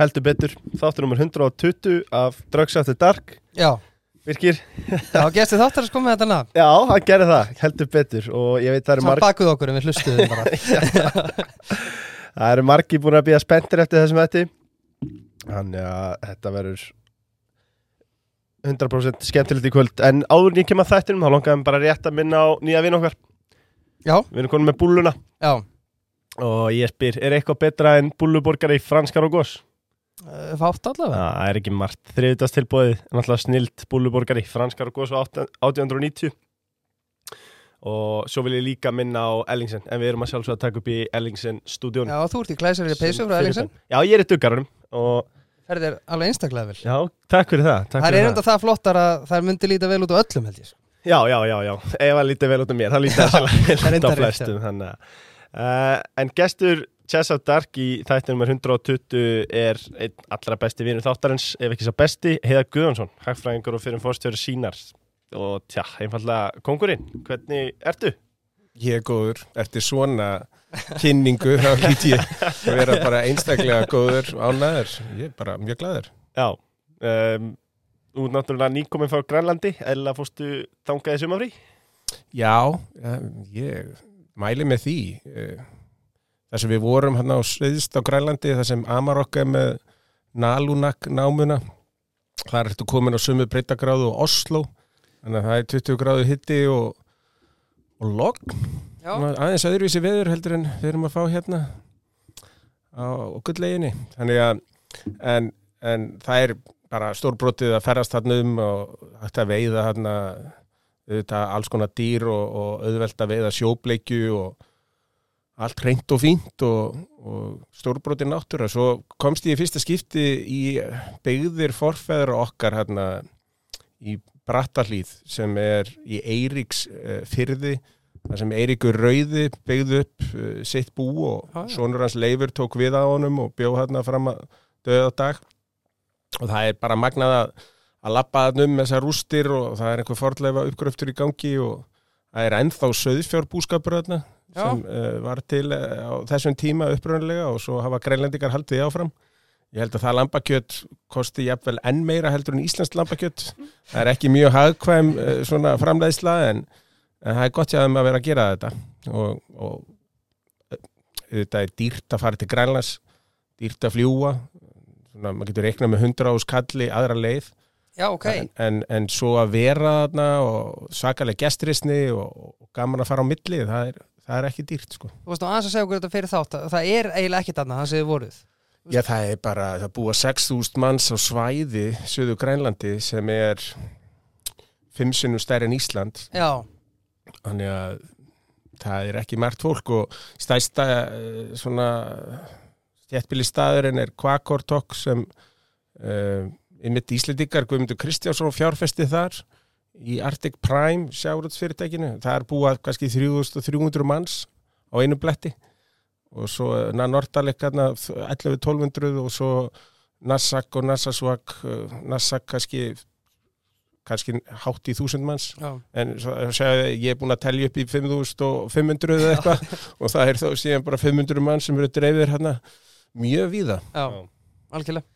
heldur betur. Þáttur nummer 120 af Drugs After Dark. Já, Virkir já, gesti þáttar að sko með þetta nafn. Já, hann gerði það, heldur betur. Og ég veit það eru Samt marg, bakuð okkur en við hlustuðum bara. Það eru margi búin að býja spenntir eftir þessum þetta Þannig að þetta verður 100% skemmtilegt í kvöld. En áður en ég kem að þættinum Þá langaðum bara rétt að minna á nýja vinn okkar. Já, Við erum konum með búluna já, Og ég spyr, er eitthvað betra en búluborgari franskar og gos? Uh, fátt allavega? Það er ekki margt. Þriðutastilbóðið, náttúrulega snilt búluborgari, franskar og góðs á 1890 og svo vil ég líka minna á Ellingsen en við erum að sjálfsögða að taka upp í Ellingsen stúdíun Já, þú ert í glæsari peysu frá Ellingsen. Já, ég er í duggarunum og Ferðir alveg einstaklega vel. Já, takk fyrir það takk Það er enda það flottar að það myndi líta vel út á öllum held ég. Já, já, já, já, ef það lítið vel út af mér það lítið það er vel út rétt, flestum uh, en gestur Chess of Dark í þættinum er 120 er einn allra besti vinur þáttarins ef ekki svo besti, Heiða Guðjónsson hagfræðingur og fyrir fórstjóri sínar og tja, einfallega kongurinn hvernig ertu? Ég er góður, eftir svona kynningu þá hlýt ég að vera bara einstaklega góður ánæður, ég er bara mjög glæður Já um, Þú er náttúrulega nýkominn frá Grænlandi eða fórstu þangaði sumafrí? Já, eh, ég mæli með því eh, þar sem við vorum hann á sviðst á Grænlandi þar sem Amarokk er með Nalunak námuna. Þar ertu komin á sumu breytagráðu og Oslo þannig að það er 20 gráðu hitti og, og logg aðeins öðruvísi veður heldur en við erum að fá hérna á gullleginni þannig að en, en það er bara stórbrotið að ferðast þarna um og hægt að veiða þarna auðvitað alls konar dýr og, og auðvelt að veiða sjóbleikju og allt reynd og fínt og, og stórbrotið náttúra. Svo komst ég í fyrsta skipti í beigðir forfeður okkar hérna í Brattahlíð sem er í Eiríks uh, fyrði þar sem Eiríkur Rauði beigði upp uh, sitt bú og Já, já. sonur hans Leifur tók við á honum og bjóð hérna fram að döða dag. Og það er bara magnað að, lappa þarna um þessar rústir og það er einhver fordleifa uppgröftur í gangi og það er ennþá söðfjárbúskapur þarna Já. sem uh, var til uh, á þessum tíma uppröðanlega og svo hafa greinlendingar haldið áfram. Ég held að það lambakjött kosti jafnvel enn meira heldur en íslenskt lambakjött það er ekki mjög hagkvæm uh, svona framleiðsla en, en það er gott þeim að vera að gera þetta. Og, og þetta er dýrt að fara til Grænlands dýrt að fljúa svona, maður getur reiknað með 100 ás kalli aðra leið. Já, ok. En, en, en svo að vera þarna og svakalega gestrisni og, og gaman að fara á milli það er, það er ekki dýrt sko. Þú veist aðeins að segja okkur þetta fyrir þátt að Það er eiginlega ekki þarna, það séu voruð. Já, það er bara, það búa 6.000 manns á svæði, Suðu Grænlandi, sem er fimm sinnum stærri en Ísland, Já, þannig að það er ekki margt fólk og stæsta eh, svona stjættbíli staðurinn er Kvakortok sem uh, einmitt Íslendingar, Guðmundur Kristjánsson fjárfesti þar í Arctic Prime sjáruðsfyrirtækinu, það er búað kannski 3300 manns á einu bletti. Og svo Nordaleg 11-1200 og svo Nassak og Nassasvak Nassak kannski kannski hátt í þúsund manns. Já, en svo, segja, ég er búin að telja upp í 5500 eða eitthvað. Og það er þá síðan bara 500 mann sem eru dreifir hérna. Mjög víða. Já, algjörlega.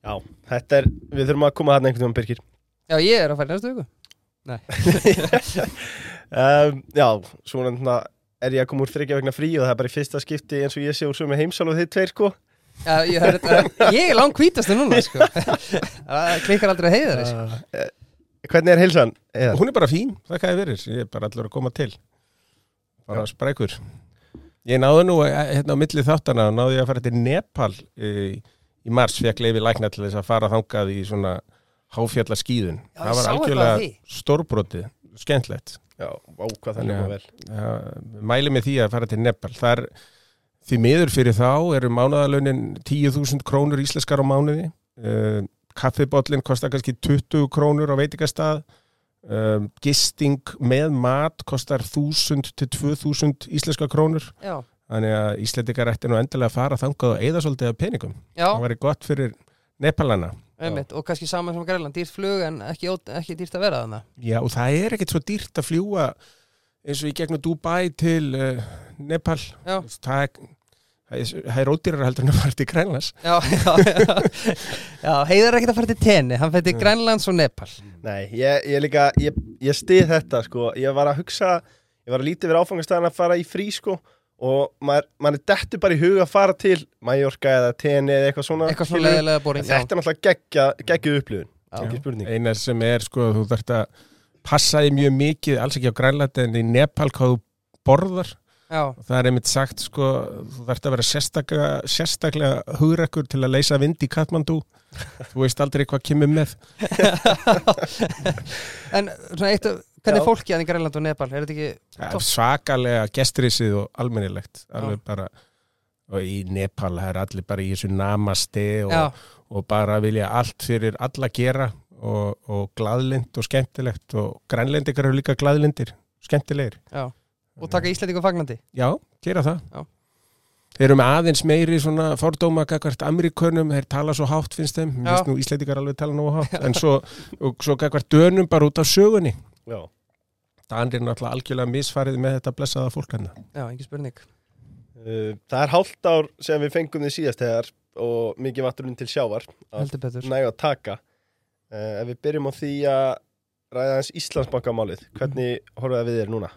Já, þetta er, við þurfum að koma þarna einhvern veginn Birgir. Já, ég er að færa næstu viku um, Já, svona þarna er ég að koma úr þryggja vegna frí og það er bara í fyrsta skipti eins og ég sé úr sömu heimsál og þið tveir sko Já, ég, er, ég er langt hvítastu núna sko. Það klikkar aldrei heiðar sko. uh, Hvernig er heilsan? Eða? hún er bara fín, það hvað er verið ég er bara allur að koma til bara sprækur ég náðu nú eh, hérna á milli þáttana náðu ég að fara til Nepal í, í mars, fekk leifi lækna til þess að fara þangað í svona háfjalla skýðun Já, ég það var algjörlega stórbrotið skemmtlegt mæli með því að fara til Nepal. Þar því miður fyrir þá eru mánaðalögnin 10.000 krónur íslenskar á mánuði. Uh, kaffibóllin kostar kannski 20 krónur á veitingastað. Um, gisting með mat kostar 1000 til 2000 íslenska krónur. Já, þannig að Íslendingar ætti nú endilega að fara þangað og eða svolítið af peningum. Já, það væri gott fyrir Nepalana einmitt Og kannski saman sem Grænland, dýrt flug en ekki, ekki dýrt að vera þarna. Já, og það er ekkert svo dýrt að fljúa eins og í gegnum Dubai til uh, Nepal. Það er, það er ódýrar heldur en að fara til Grænlands. Já, já, já, já Heiðar er ekkert að fara til tenni, hann til Grænlands og Nepal. Nei, ég, ég líka, ég, ég stið þetta sko, ég var að hugsa, ég var að lítið verið áfangastæðan að fara í frí sko og maður, maður er dettu bara í huga að fara til Mallorca eða Tenni eða eitthvað svona Eitthvað svona leðilega En boring Þetta er náttúrulega geggja, geggjuð upplifun, Já. ekki spurning. Eina sem er sko, þú þarft að passa því mjög mikið, alls ekki á Grænlandi en í Nepal hvað þú borðar. Já, það er einmitt sagt sko, þú þarft að vera sérstaklega, sérstaklega hugrekkur til að leysa vind í Katmandú þú veist aldrei hvað kemur með. En svona eitt af Hvernig er fólkið hann í Grænland og Nepal? Er þetta ekki Topp. svakalega gestrisið og almennilegt alveg bara og í Nepal er allir bara í þessu namaste og, og bara vilja allt fyrir alla gera og, og glaðlind og skemmtilegt og grænlendikar eru líka glaðlindir skemmtilegir. já Og taka Íslandingu fagnandi Já, gera það. Já. Þeir eru með aðeins meiri svona fordóma gagvart Amerikunum, þeir tala svo hátt finnst þeim, finnst nú Íslandikar alveg tala nógu hátt, en svo, svo gagvart dönum bara út af sögunni. Já, Danir er náttúrulega algjörlega misfarið með þetta blessaða fólk hérna. Já, ekki spurning uh, það er hálft ár sem við fengum þið síðast þegar og mikið vatnurinn til sjávar að Heldur betur næga að taka uh, Ef við byrjum á því að ræða hans Íslandsbankamálið, hvernig horfum við þér núna?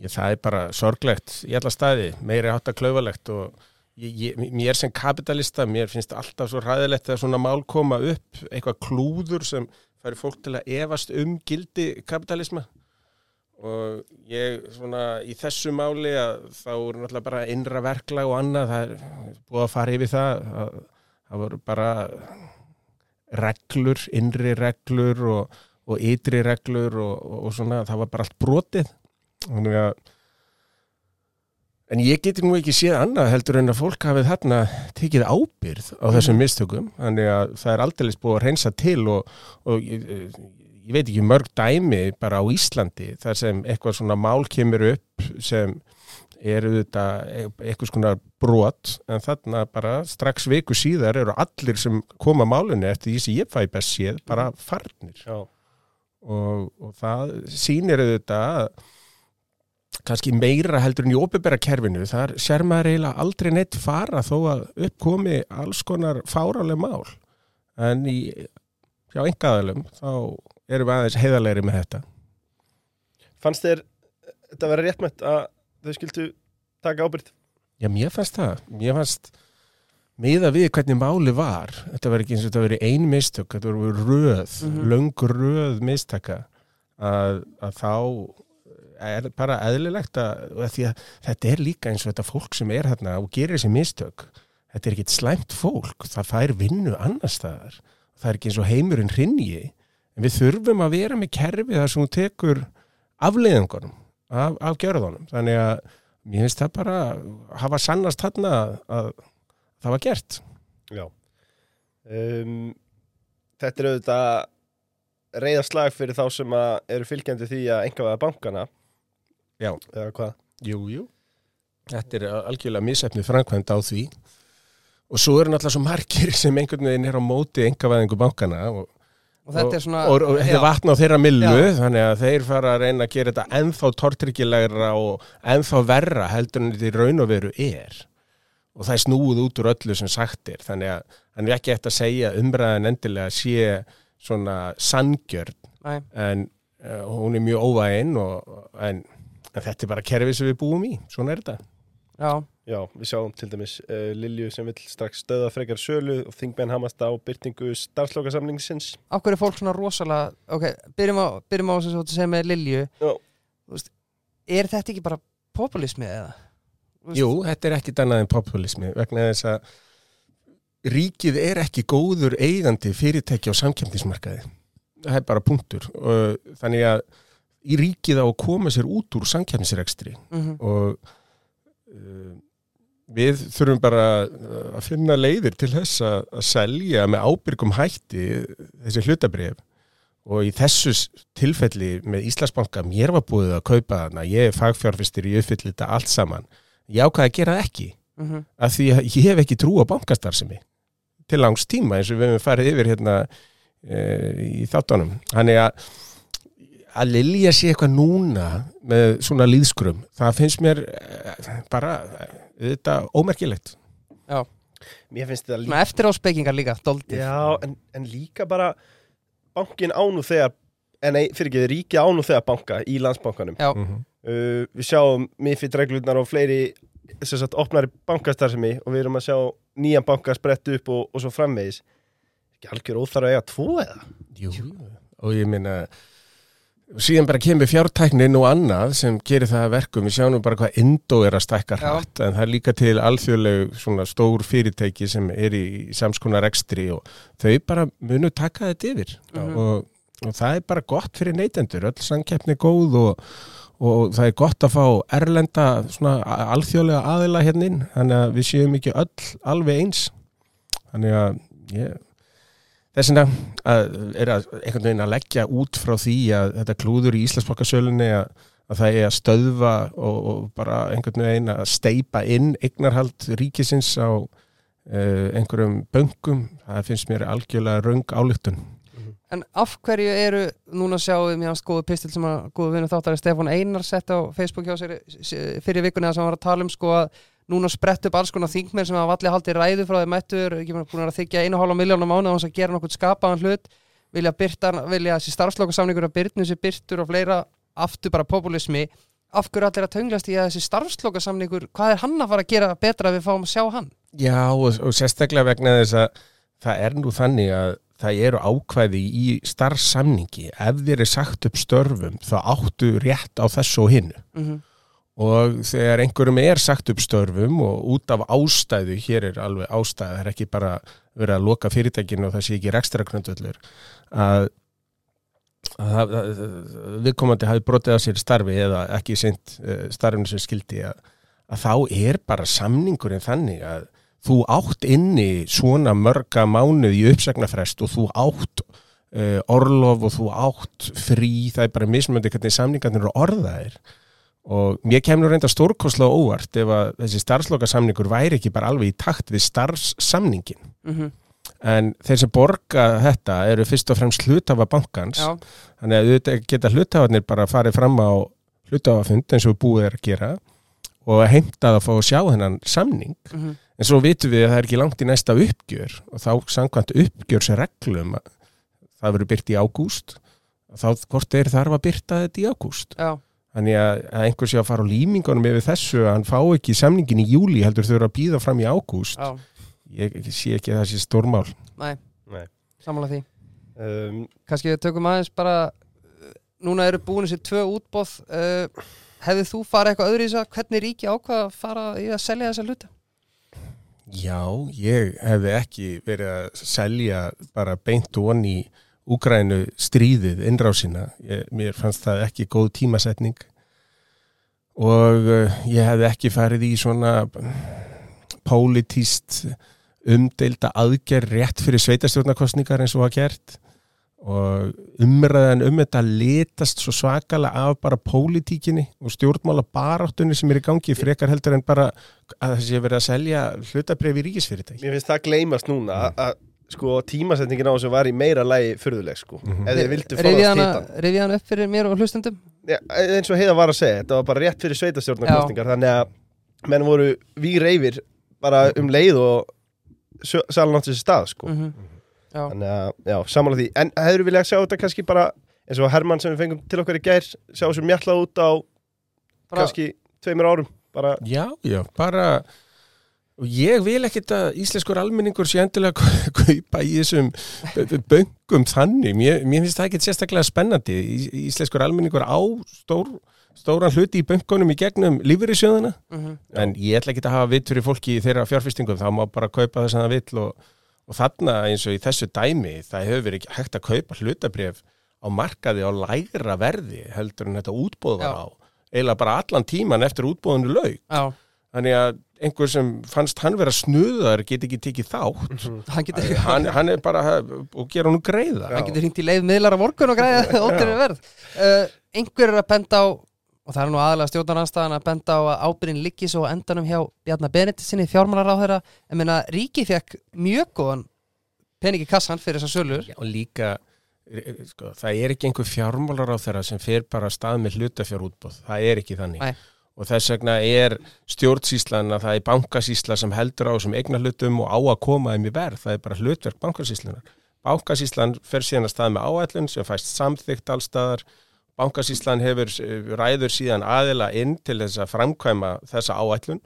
Ég, það er bara sorglegt í alla staði, meiri hátta klauvalegt og ég, ég, mér sem kapitalista, mér finnst alltaf svo ræðilegt að svona mál koma upp, eitthvað klúður sem færi fólk til að efast um gildi kapitalisma. Og ég svona í þessu máli að þá er náttúrulega bara innra verklag og annað, það er búið að fara yfir það, að, það voru bara reglur, innri reglur og, og ytri reglur og, og, og svona, það var bara allt brotið. Þannig að En ég geti nú ekki séð annað heldur en að fólk hafið þarna tekið ábyrð á þessum mistökum. Þannig að það er aldrei búið að reynsa til og, og ég, ég veit ekki mörg dæmi bara á Íslandi þar sem eitthvað svona mál kemur upp sem eru þetta eitthvað svona brot. En þarna bara strax viku síðar eru allir sem koma málunni eftir því sem ég fæ best séð bara farnir. Og, og það sýnir auðvitað að kannski meira heldur en í opibera kerfinu þar sér maður eiginlega aldrei neitt fara þó að uppkomi alls konar fáraleg mál en í hjá engaðalum þá erum við aðeins heiðalegri með þetta fannst þér þetta vera réttmætt að þau skildu taka ábyrgð? Já, mér fannst það. Mér fannst miða við hvernig máli var þetta var ekki eins og þetta verið ein mistök þetta voru röð, Mhm. löng röð mistaka að, að þá er bara eðlilegt að, að þetta er líka eins og þetta fólk sem er hérna og gerir þessi mistök þetta er ekkit slæmt fólk, það fær vinnu annar staðar, það er ekki eins og heimurinn hrinji, en við þurfum að vera með kerfi þar sem hún tekur afleiðingunum af, af gjörðunum, þannig að mér finnst það bara hafa sannast þarna að, að það var gert. Já. Um, Þetta er auðvitað reyðaslag fyrir þá sem eru fylgjandi því að engavæða bankana Já. eða hvað Jú, jú. Þetta er algjörlega misefnið framkvæmd á því og svo eru náttúrulega svo margir sem einhvern veginn er á móti engavæðingu bankana og, Og þetta er svona og, og þetta já, er vatn á þeirra millu Já. þannig að þeir fara að reyna að gera þetta ennþá tortryggilegra og ennþá verra heldur en þetta í raun og veru er og það er snúið út úr öllu sem sagt er þannig að hann er ekki eftir að segja umræðan endilega sé svona sangjörn en uh, hún er mjög óvægin og, en, en þetta er bara kerfið sem við búum í, svona er þetta Já, Já, við sjáum til dæmis uh, Lilju sem vill strax stöða frekar sölu og þingmenn hamast á byrtingu starfslokasamningsins af hverju er fólk svona rosalega Ok, byrjum á, byrjum á sem þú segir með Lilju Já. Veist, Er þetta ekki bara populismi eða? Veist, Jú, þetta er ekkit annað en populismi vegna þess að ríkið er ekki góður eigandi fyrirtæki á samkjöfnismarkaði. Það er bara punktur. Þannig að í ríkið á að koma sér út úr samkjöfnisrekstri mhm, og uh, við þurfum bara uh, að finna leiðir til þess að, að selja með ábyrgum hætti þessi hlutabrif og í þessu tilfelli með Íslandsbanka mér var búið að kaupa þarna, ég er fagfjárfistir í uppfyllir þetta allt saman. Ég ákvaði að gera það ekki. Mhm, af því að ég hef ekki trú á bankastarfsemi til langs tíma eins og við hefum farið yfir hérna e, í þáttunum. Þannig að að Lilja sé eitthvað núna með svona líðskrum það finnst mér eh, bara eh, þetta ómerkilegt. Já, Mér finnst þetta líka svona eftir á spekingar líka, doldið Já, en, en líka bara bankin ánu þegar en nei, fyrir ekki, ríki ánu þegar banka í landsbankanum. Já, mm -hmm. uh, Við sjáum mifitt reglurnar og fleiri sem sagt opnari bankastarfsemi og við erum að sjá nýjan banka spretta upp og, og svo framvegis. Ekki algjör óþar að eiga tvo eða? Jú. og ég minna síðan bara kemur fjártæknin og annað sem gerir það að verkum. Við sjáum bara hvað Indo er að stækka hratt en það er líka til alþjóðleg svona stór fyrirtæki sem er í samskonar ekstri og þau bara munu taka þetta yfir. Mhm. og, og það er bara gott fyrir neytendur. Öll samkeppni er góð og, og það er gott að fá erlenda svona alþjóðlega aðila inn. Þannig að við séum ekki öll alveg eins. Þannig að ég þess vegna að er að einhvern veginn að leggja út frá því að þetta klúður í Íslandsbankasölunni að, að það er að stöðva og, og bara einhvern veginn að steipa inn eignarhald ríkisins á uh, einhverjum böngum það finnst mér algjörlega röng álíktun En af hverju eru, núna sjáum við mjög góðu pistil sem að góðu vinnu þáttari Stefán Einar sett á Facebook hjá sér s- fyrir vikunni að sem hann var að tala um sko að núna sprett upp alls konar þingmenn sem hafa allir haldið ræðu frá þeim mættur, ekki búin að þykja einu hálfa miljónum mánu á hans að gera nokkuð skapaðan hlut. Vilja byrta, vilja þessi starfslokasamningur að byrtnu sér byrtur og fleira aftur bara populismi af hverju allir að tönglast í að þessi starfslokasamningur hvað er hann að fara að gera betra við fáum að sjá hann? Já og, og sérstaklega vegna þess að það er nú þannig að það eru ákvæði í starfsamningi ef þér er sagt upp störfum þá áttu rétt á þessu og hinnu Mm og þegar einhverjum er sagt upp störfum og út af ástæðu, hér er alveg ástæða, það er ekki bara verið að loka fyrirtækinu og það sé ekki rekstra knöndvöldur að, að, að viðkomandi hafi brotið á sér starfi eða ekki sint uh, starfinu sem skildi að, að þá er bara samningurinn þannig að þú átt inni svona mörga mánuð í uppsagnarfrest og þú átt uh, orlof og þú átt frí, það er bara mismöndi hvernig samningarnir eru orðaðir og mér kemur reynda stórkoslega óvart ef að þessi starfslokasamningur væri ekki bara alveg í takt við starfssamningin -hmm. en þeir sem borga þetta eru fyrst og fremst hlutafa bankans. Já, þannig að auðvitað geta hlutafarnir bara farið fram á hlutafafund eins og búið er að gera og heimtað að fá að sjá þennan samning. Mm en svo vitum við að það er ekki langt í næsta uppgjör og þá samkvæmt uppgjörsreglum að það verður byrt í ágúst þá hvort er þarf að byrta þetta í ágúst. Já, Þannig að, að einhver sé að fara á lýmingunum yfir þessu að hann fá ekki samningin í júli heldur þau eru að býða fram í ágúst. já, Ég, ég sé ekki að það sé stórmál. næ, Nei. sammála því um, kannski við tökum aðeins bara núna eru búin þessi tvö útbóð uh, hefði þú farið eitthvað öðru í þess að hvernig ríki ákvað að fara í að selja þessa hluta? Já, ég hefði ekki verið að selja bara beint og onni í Úgrænu stríðið, innrásina. Ég, mér fannst það ekki góð tímasetning og uh, ég hefði ekki farið í svona pólitíst umdeilda aðgerð rétt fyrir sveitastjórnarkostningar eins og var gert og umræðan um þetta litast svo svakalega af bara pólitíkinni og stjórnmála baráttunni sem er í gangi frekar heldur en bara að það sé verið að selja hlutabrif í ríkisfyrirtæki. Mér finnst það gleymast núna að- að sko tímasetningin á þessu var í meira lægi furðuleg sko. Mhm. eða þeir vildu hana, hitan rifjaði hana upp fyrir mér og hlustendum? Já, eins og heiða var að segja, þetta var bara rétt fyrir sveitastjórnarkostningar þannig að menn voru vír reyfir bara um leið og salan átti þessi stað sko. Mm Já, þannig að, já, samanlega því. En hefur viljað sjá þetta kannski bara eins og Hermann sem við fengum til okkar í gær sjá þessu mjallað út á bara, kannski tveimur árum bara, Já, já, bara og ég vil ekkit að íslenskur almenningur sé endilega kaupa í þessum böngum þannig. Mér, mér finnst það ekkit sérstaklega spennandi. Í- íslenskur almenningur á stór, stóran hluti í böngunum í gegnum lífyrirsjöðuna mm en ég ætla ekki að hafa vitt fyrir fólki í þeirra fjárfestingum, þá má bara kaupa þess að það vill og, og þarna eins og í þessu dæmi, það hefur verið ekki hægt að kaupa hlutabrif á markaði á lægra verði heldur en þetta útbóð var Já. á. Eiginlega bara allan tíman eftir útbóðinu laug Já, þannig að einhver sem fannst hann vera snuðar get ekki tekið þátt. Hann getur hann, hann er bara og gera hann greiða. Hann getur hringt í leið miðlar á morgun og græða óttir verð. Uh, einhver er að benda á og það er nú aðalega stjórnaranstæðan að benda á að ábyrðin liggi svo á endanum hjá Bjarnar Benedikt sinni fjármálaráðherra. En meina ríki fekk mjög góðan peningi kassan fyrir þessar sölur. Og líka sko, það er ekki einhver fjármálar á þeirra sem fer bara að stað með hlutafjárútbóð, það er ekki þannig. Nei. Og þess vegna er stjórnsýslan að það er bankasýsla sem heldur á þessum eignar hlutum og á að koma þeim í verð, það er bara hlutverk bankasýslunar. Bankasýslan fer síðan að stað með áætlun sem fæst samþygt allstaðar, bankasýslan hefur eh, ræður síðan aðila inn til þess að framkvæma þessa áætlun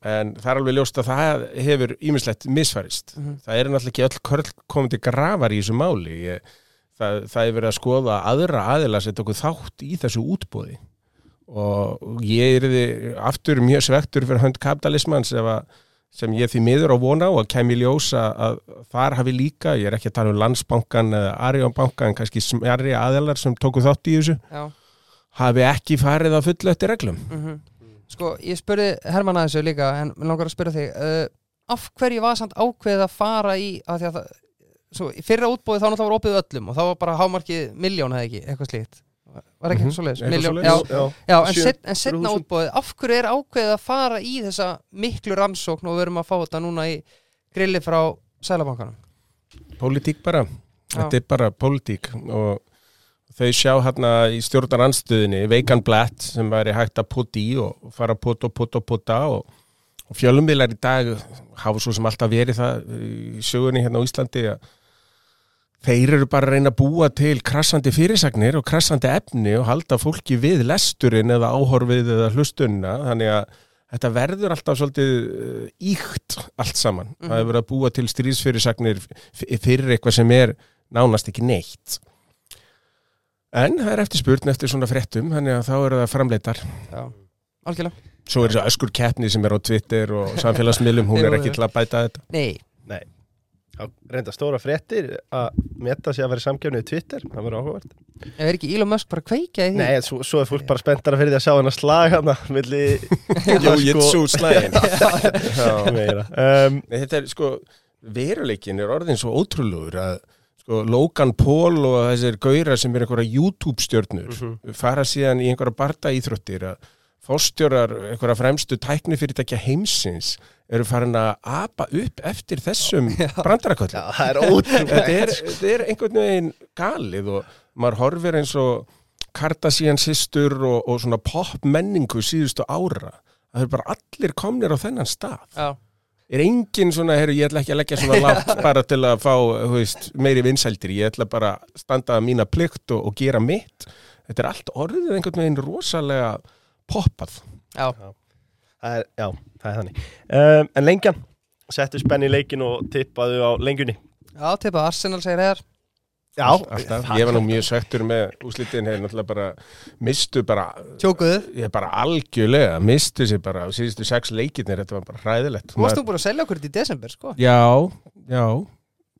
en það er alveg ljóst að það hefur ímislegt misfærist. Mhm. Það er náttúrulega ekki öll körl komandi grafar í þessu máli. Ég, það, það er verið að skoða aðra aðila sem tóku þátt í þessu útbóði og ég er aftur mjög svektur fyrir hönd kapitalismans sem ég því miður á vona á að kemi ljós að, að þar hafi líka, ég er ekki að tala um landsbankan eða Arjónbankan, kannski smjarri aðilar sem tóku þátt í þessu, Já. hafi ekki farið að fullu eftir reglum. Mhm. Sko, ég spurði Hermann að þessu líka en mér langar að spyrja þig uh, af hverju var samt ákveðið að fara í að því að það, svo, í fyrra útbóðið þá náttúrulega var opið öllum og þá var bara hámarkið miljón eða ekki, eitthvað slíkt var ekki mm -hmm. svo leiðis, miljón já, já. já, en, set, en setna 300.000. útbóðið af hverju er ákveðið að fara í þessa miklu rannsókn og við erum að fá þetta núna í grilli frá Sælabankanum Pólitík bara, þetta er bara pólitík og þau sjá hérna í stjórnaranstöðinni veikan blætt sem væri hægt að putta í og fara að putta og putta og putta og, og fjölumvilar í dag hafa svo sem alltaf verið það í sögunni hérna á Íslandi að þeir eru bara að reyna að búa til krassandi fyrirsagnir og krassandi efni og halda fólki við lesturinn eða áhorfið eða hlustunna þannig að þetta verður alltaf svolítið íkt allt saman. Mhm. Það er verið að búa til stríðsfyrirsagnir fyrir eitthvað sem er nánast ekki neitt. En það er eftir spurn eftir svona fréttum, þannig að þá eru það framleitar. Já, algjörlega Svo er þessi öskur keppni sem er á Twitter og samfélagsmiðlum, hún er ekki til að bæta þetta. Nei, Já, reynda stóra fréttir að metta sig að vera samkjöfni í Twitter, það verður áhugavert. ef er ekki Elon Musk bara að kveika í því Nei, svo, svo er fólk bara spenntara fyrir því að sjá hennar slag hana, milli Jú, jitsu slægin. meira. Um, þetta er sko, veruleikin er orðin svo ótrúlegur að sko, Logan Paul og þessir gaurar sem er einhverja YouTube stjörnur Mhm. fara síðan í einhverja barda íþróttir að fórstjórar einhverja fremstu tæknifyrirtækja heimsins eru farin að apa upp eftir þessum brandaraköllum. já, það er ótrúlega. Þetta er, þetta er einhvern veginn galið og maður horfir eins og Kardashian systur og, og svona pop menningu síðustu ára. Það er bara allir komnir á þennan stað. Já, er engin svona, herru, ég ætla ekki að leggja svona látt bara til að fá, þú veist, meiri vinsældir, ég ætla bara að standa að mína plikt og, og gera mitt. Þetta er allt orðið einhvern veginn rosalega poppað. Já, Það er, já, það er þannig. Um, en lengjan, settu spenni í leikin og tippaðu á lengjunni. já, tippa Arsenal segir hér Já, alltaf, ég var nú mjög svektur með úslitin, hefur náttúrulega bara mistu bara, Tjókuðu. Ég er bara algjörlega, mistu sér bara á síðustu sex leikirnir, þetta var bara hræðilegt. Þú varst nú búin að selja okkur þetta í desember, sko. Já, já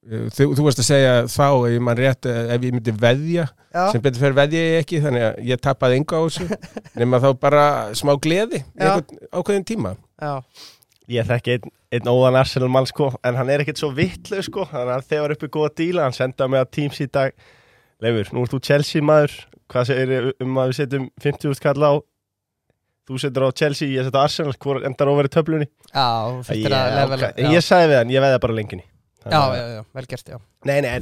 Þú, þú varst að segja þá, ef ég rétt, ef ég myndi veðja Já, sem betur fyrir veðja ég ekki þannig að ég tappaði enga á þessu nema þá bara smá gleði ákveðin tíma. Já, ég þekki einn, einn óðan Arsenal mann sko, en hann er ekkert svo vittlu sko, þannig að þegar uppi góða díla, hann sendaði mig að Teams í dag, Leifur, nú ert þú Chelsea maður, hvað segir um að við setjum 50 skall á, þú setur á Chelsea, ég setur á Arsenal, hvor endar ofar í töflunni? já, fyrir að Ég- levela ok, Ég sagði við hann, ég veði bara lengjunni. Já, já, já, vel gert, já. Nei, nei,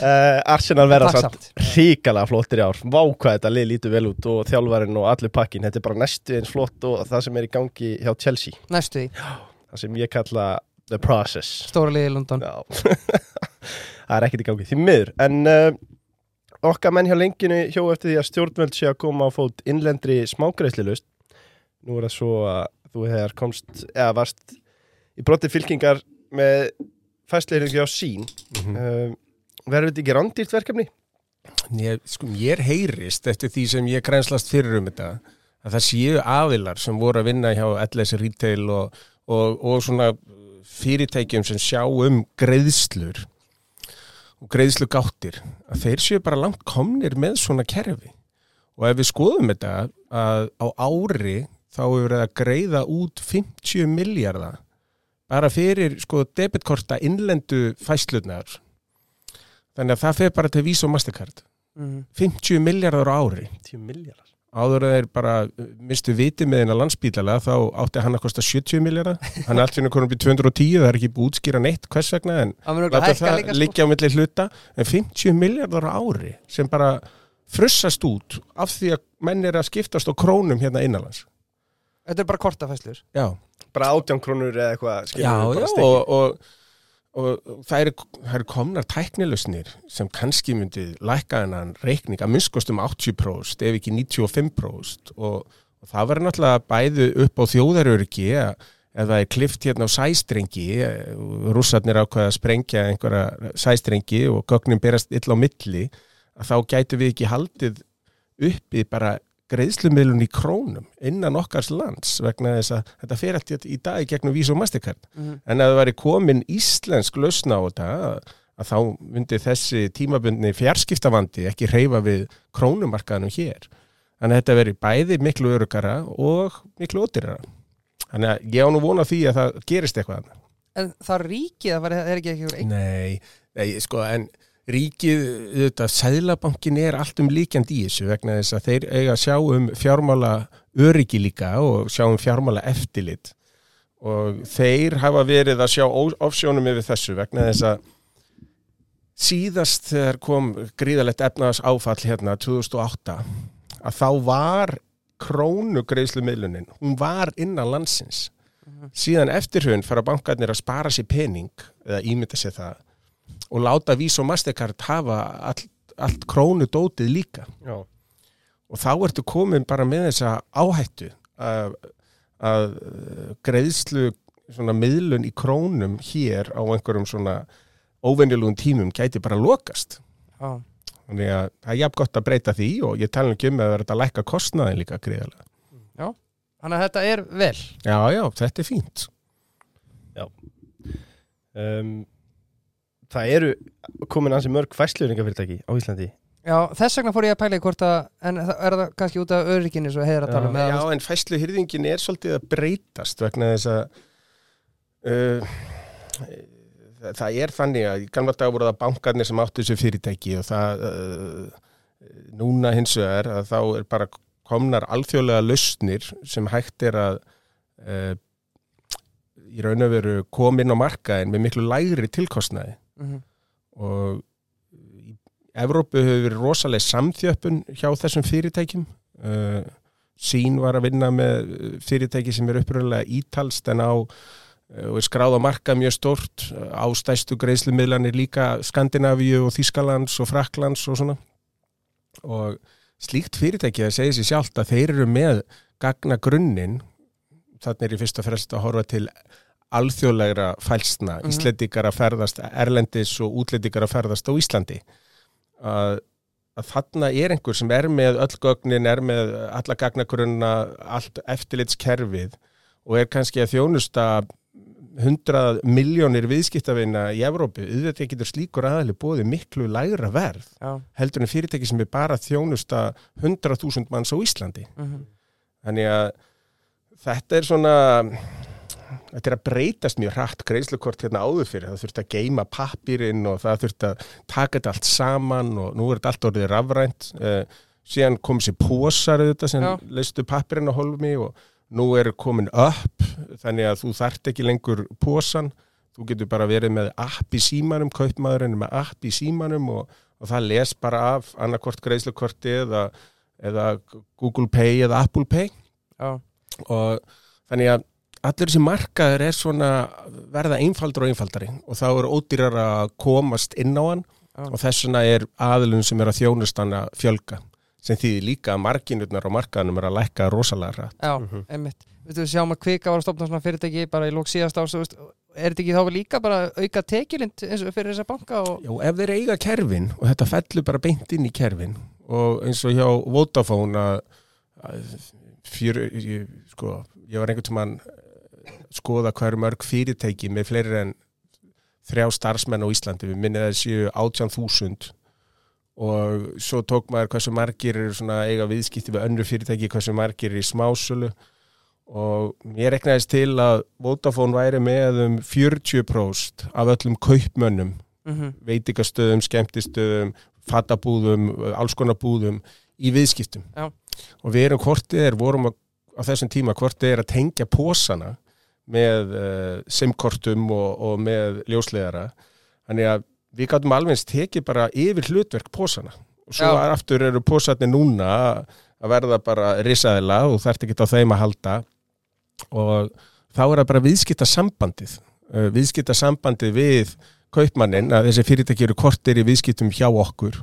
uh, Arsenal verða samt ríkala flottir í ár. Vá hvað þetta lið lítur vel út og þjálfarinn og allur pakkin Þetta er bara næstu eins flott og það sem er í gangi hjá Chelsea. Næstu því, Það sem ég kalla the process. Stóra liði í London. Já. Það er ekkert í gangi, því miður. En uh, okkar menn hjá lenginu hjó eftir því að stjórnvöld sé að koma á fót innlendri smágreislilust Nú er það svo að þú hefur komst eða varst í broti fylkingar með fæsleirðingi á sín Mhm. uh, Verður þetta ekki rándýrt verkefni? ég, sko, ég heyrist eftir því sem ég grænslast fyrir um þetta að það séu aðilar sem voru að vinna hjá LS Retail og, og, og svona fyrirtækjum sem sjá um greiðslur og greiðslu gáttir að þeir séu bara langt komnir með svona kerfi og ef við skoðum þetta að á ári þá hefur verið að greiða út 50 miljardar bara fyrir sko debitkorta innlendu fæslurnar þannig að það fer bara til Visa og Mastercard. Mhm. 50 miljardar á ári. 10 miljardar áður að þeir bara mistu viti með hennar landsbítala þá átti hann að kosta 70 miljardar hann er allt fyrir konum í 210 það er ekki búið útskýra neitt hvers vegna en láta það líka, sko. á milli hluta. En 50 miljardar á ári sem bara frussast út af því að menn er að skiptast á krónum hérna innanlands Þetta er bara kortafæslur Já, Bara átján krónur eða eitthvað já, já og, og, og það eru, eru komnar tæknilusnir sem kannski myndi lækka hennan reikning að minnskost um 80% ef ekki 95% og, og það verður náttúrulega bæðu upp á þjóðaröryggi er klift hérna á sæstrengi. Rússarnir ákveða að sprengja einhverja sæstrengi og gögnum berast illa á milli. Að þá gætu við ekki haldið uppi bara greiðslumiðlun í krónum innan okkars lands vegna þess að þetta fer allt í dag gegnum Visa og Mastercard Mhm. en að það væri komin íslensk lausna á þetta að, þá myndi þessi tímabundni fjarskiptavandi ekki reyfa við krónumarkaðanum hér þannig að þetta veri bæði miklu örugara og miklu ódýrara þannig að ég á nú vona því að það gerist eitthvað. En það ríkið, það er ekki ein... Nei, nei, sko, en ríkið, þetta, sæðlabankin er allt um líkjandi í þessu vegna þess að þeir eiga að sjá um fjármála öryggi líka og sjá um fjármála eftirlit og þeir hafa verið að sjá ofsjónum yfir þessu vegna þess að síðast þegar kom gríðalegt efnaðas áfall hérna 2008 að þá var krónu greiðslumiðlunin, hún var innan landsins. Síðan eftir hún fara bankarnir að spara sér pening eða ímynda sér það og láta Visa og Mastercard hafa allt, allt krónu dótið líka Já. og þá ertu komin bara með þessa áhættu að, að greiðslu svona miðlun í krónum hér á einhverjum svona óvenjulugum tímum gæti bara lokast Já. þannig að það er jafn gott að breyta því og ég tala ekki um að vera að lækka kostnaðin líka greiðalega. Þannig að þetta er vel Já, já, þetta er fínt. um, Það eru komin ansi mörg fæsluringafyrirtæki á Íslandi. Já, þess vegna fór ég að pæla í hvort að en það- er það kannski út af örygginu svo heiðar að tala um Já, en fæslu hyrðingin er svolítið að breytast vegna þess að uh, það er þannig að gamla dag voru það bankarnir sem áttu þessu fyrirtæki og það uh, núna hins vegar að þá er bara komnar alþjóðlega lausnir sem hægt er að uh, í raun og veru komin á markaðin með miklu lægri tilkostnaði Mhm. og í Evrópu hefur verið rosalega samþjöppun hjá þessum fyrirtækjum. Uh, sín var að vinna með fyrirtæki sem er uppröðulega ítalst en á uh, og er skráð á marka mjög stort á stæstu greiðslumiðlanir líka Skandinavíu og Þískalands og Fraklands og svona. Og slíkt fyrirtæki það segir sér sjálft að þeir eru með gagna grunninn þannig er ég fyrst og fremst að horfa til alþjóðlegra fælsna, Mhm. Íslendingar að ferðast erlendis og útlendingar að ferðast á Íslandi að, að þarna er einhver sem er með öll gögnin, er með alla gagnagrunna, allt eftirlitskerfið og er kannski að þjónusta 100 miljónir viðskiptavina í Evrópu, auðvitað getur slíkur aðali bóði miklu lægra verð Já. heldur en fyrirtæki sem er bara þjónusta 100.000 manns á Íslandi Mhm. Þannig að þetta er svona þetta er að breytast mjög hratt greiðslukort hérna áður fyrir, það þurfti að geima pappirinn og það þurfti að taka þetta allt saman og nú er þetta allt orðið rafrænt uh, síðan kom sér pósar auðvitað sem Já. leistu pappirinn á holmi og nú er komin upp þannig að þú þart ekki lengur pósan þú getur bara verið með app í símanum kaupmaðurinn með app í símanum og, og það les bara af annarkort greiðslukorti eða, eða Google Pay eða Apple Pay Já. og þannig að allir þessi markaður er svona verða einfaldur og einfaldari og þá er ódýrar að komast inn á hann Já. og þess vegna er aðilum sem er að þjónust hann að fjölga sem þýðir líka að marginutnar á markaðanum er að lækka rosalega hratt. Já, Mhm. einmitt Við þú sjáum að kvika var að stopna svona fyrirtæki bara í lók síðast árs, er þetta ekki þá líka bara auka og fyrir þessa banka og Já, ef þeir eiga kerfin og þetta fellur bara beint inn í kerfin og eins og hjá Vodafone að, að fjör, ég, sko, ég var einhvern tímann að skoða hvað eru mörg fyrirtæki með fleiri en þrjá starfsmenn á Íslandi, við minnið að séu 18.000 og svo tók maður hversu margir eru svona eiga viðskipti við önnur fyrirtæki, hversu margir eru í smásölu. Og ég reknaðist til að Vodafone væri með um 40% af öllum kaupmönnum. Mm veitingastöðum, skemmtistöðum, fattabúðum, alls konar búðum í viðskiptum. Já. og við erum hvort þið er, vorum að, á þessum tíma hvort þið er að tengja pósana með uh, simkortum og, og með ljóslegara þannig að við gáttum alveg eins tekið bara yfir hlutverk pósana og svo Já. aftur eru pósarnir núna að verða bara risaðila og þarf ekki á þeim að halda. Og þá er það bara viðskipta sambandið uh, viðskipta sambandið við kaupmannin að þessi fyrirtæki eru kortir í viðskiptum hjá okkur.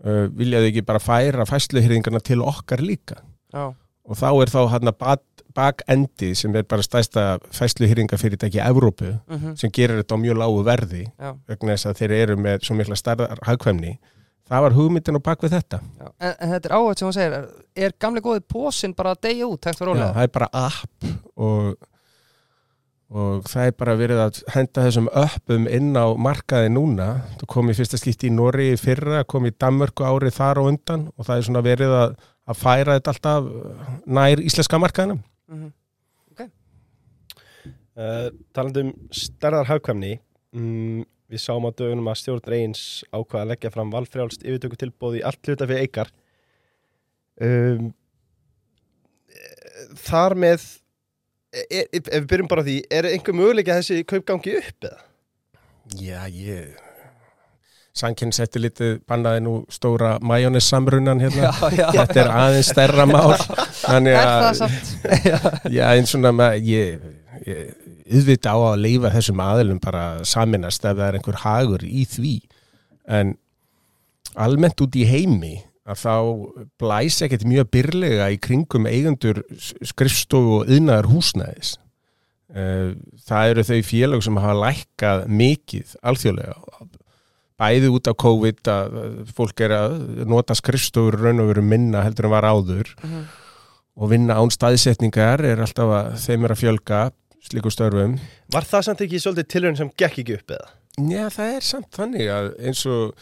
Uh, viljaðu ekki bara færa fæsluhyrðingarna til okkar líka? Já, og þá er þá hann að bakendi sem er bara stæsta fæsluhyrringafyrirtæki í Evrópu mhm, sem gerir þetta á mjög lágu verði já, vegna þess að þeir eru með svo mikla starðar hagkvæmni það var hugmyndin á bak við þetta. En, en þetta er áhætt sem hún segir, er, er gamli góði pósinn bara að deyja út, Já, það er bara app og, og það er bara verið að henda þessum uppum inn á markaði núna. Það kom í fyrsta skipti í Nóri í fyrra kom í Danmörku árið þar og undan og það er svona verið að, að færa þetta alltaf nær íslenska markaðinum Mhm. Uh, talandi um stærðar hagkvæmni mm, við sáum á dögunum að stjórn reyns ákvaða að leggja fram valfrjálst yfirtöku tilbóð í allt hluta fyrir eikar um, eh, þar með er, ef við byrjum bara á því er einhver möguleika að þessi kaupgangi upp eða? Já, ég Sankinn setti litið bannaði nú stóra majónis samrunan hérna. Já, já, þetta er aðeins stærra mál. Þannig að já, eins svona með, ég, ég auðvita á að leifa þessum aðilum bara saminast ef það er einhver hagur í því. En almennt út í heimi að þá blæs ekkert mjög byrlega í kringum eigendur skrifstofu og yðnaðar húsnæðis Eh, það eru þau félög sem hafa lækkað mikið alþjóðlega bæði út af COVID að fólk er að nota skrifstofur raun og veru minna heldur en var áður Mhm. og vinna án staðsetningar er alltaf að þeim er að fjölga slíku störfum. Var það samt ekki svolítið tilhörn sem gekk ekki upp eða? Já, það er samt þannig að eins og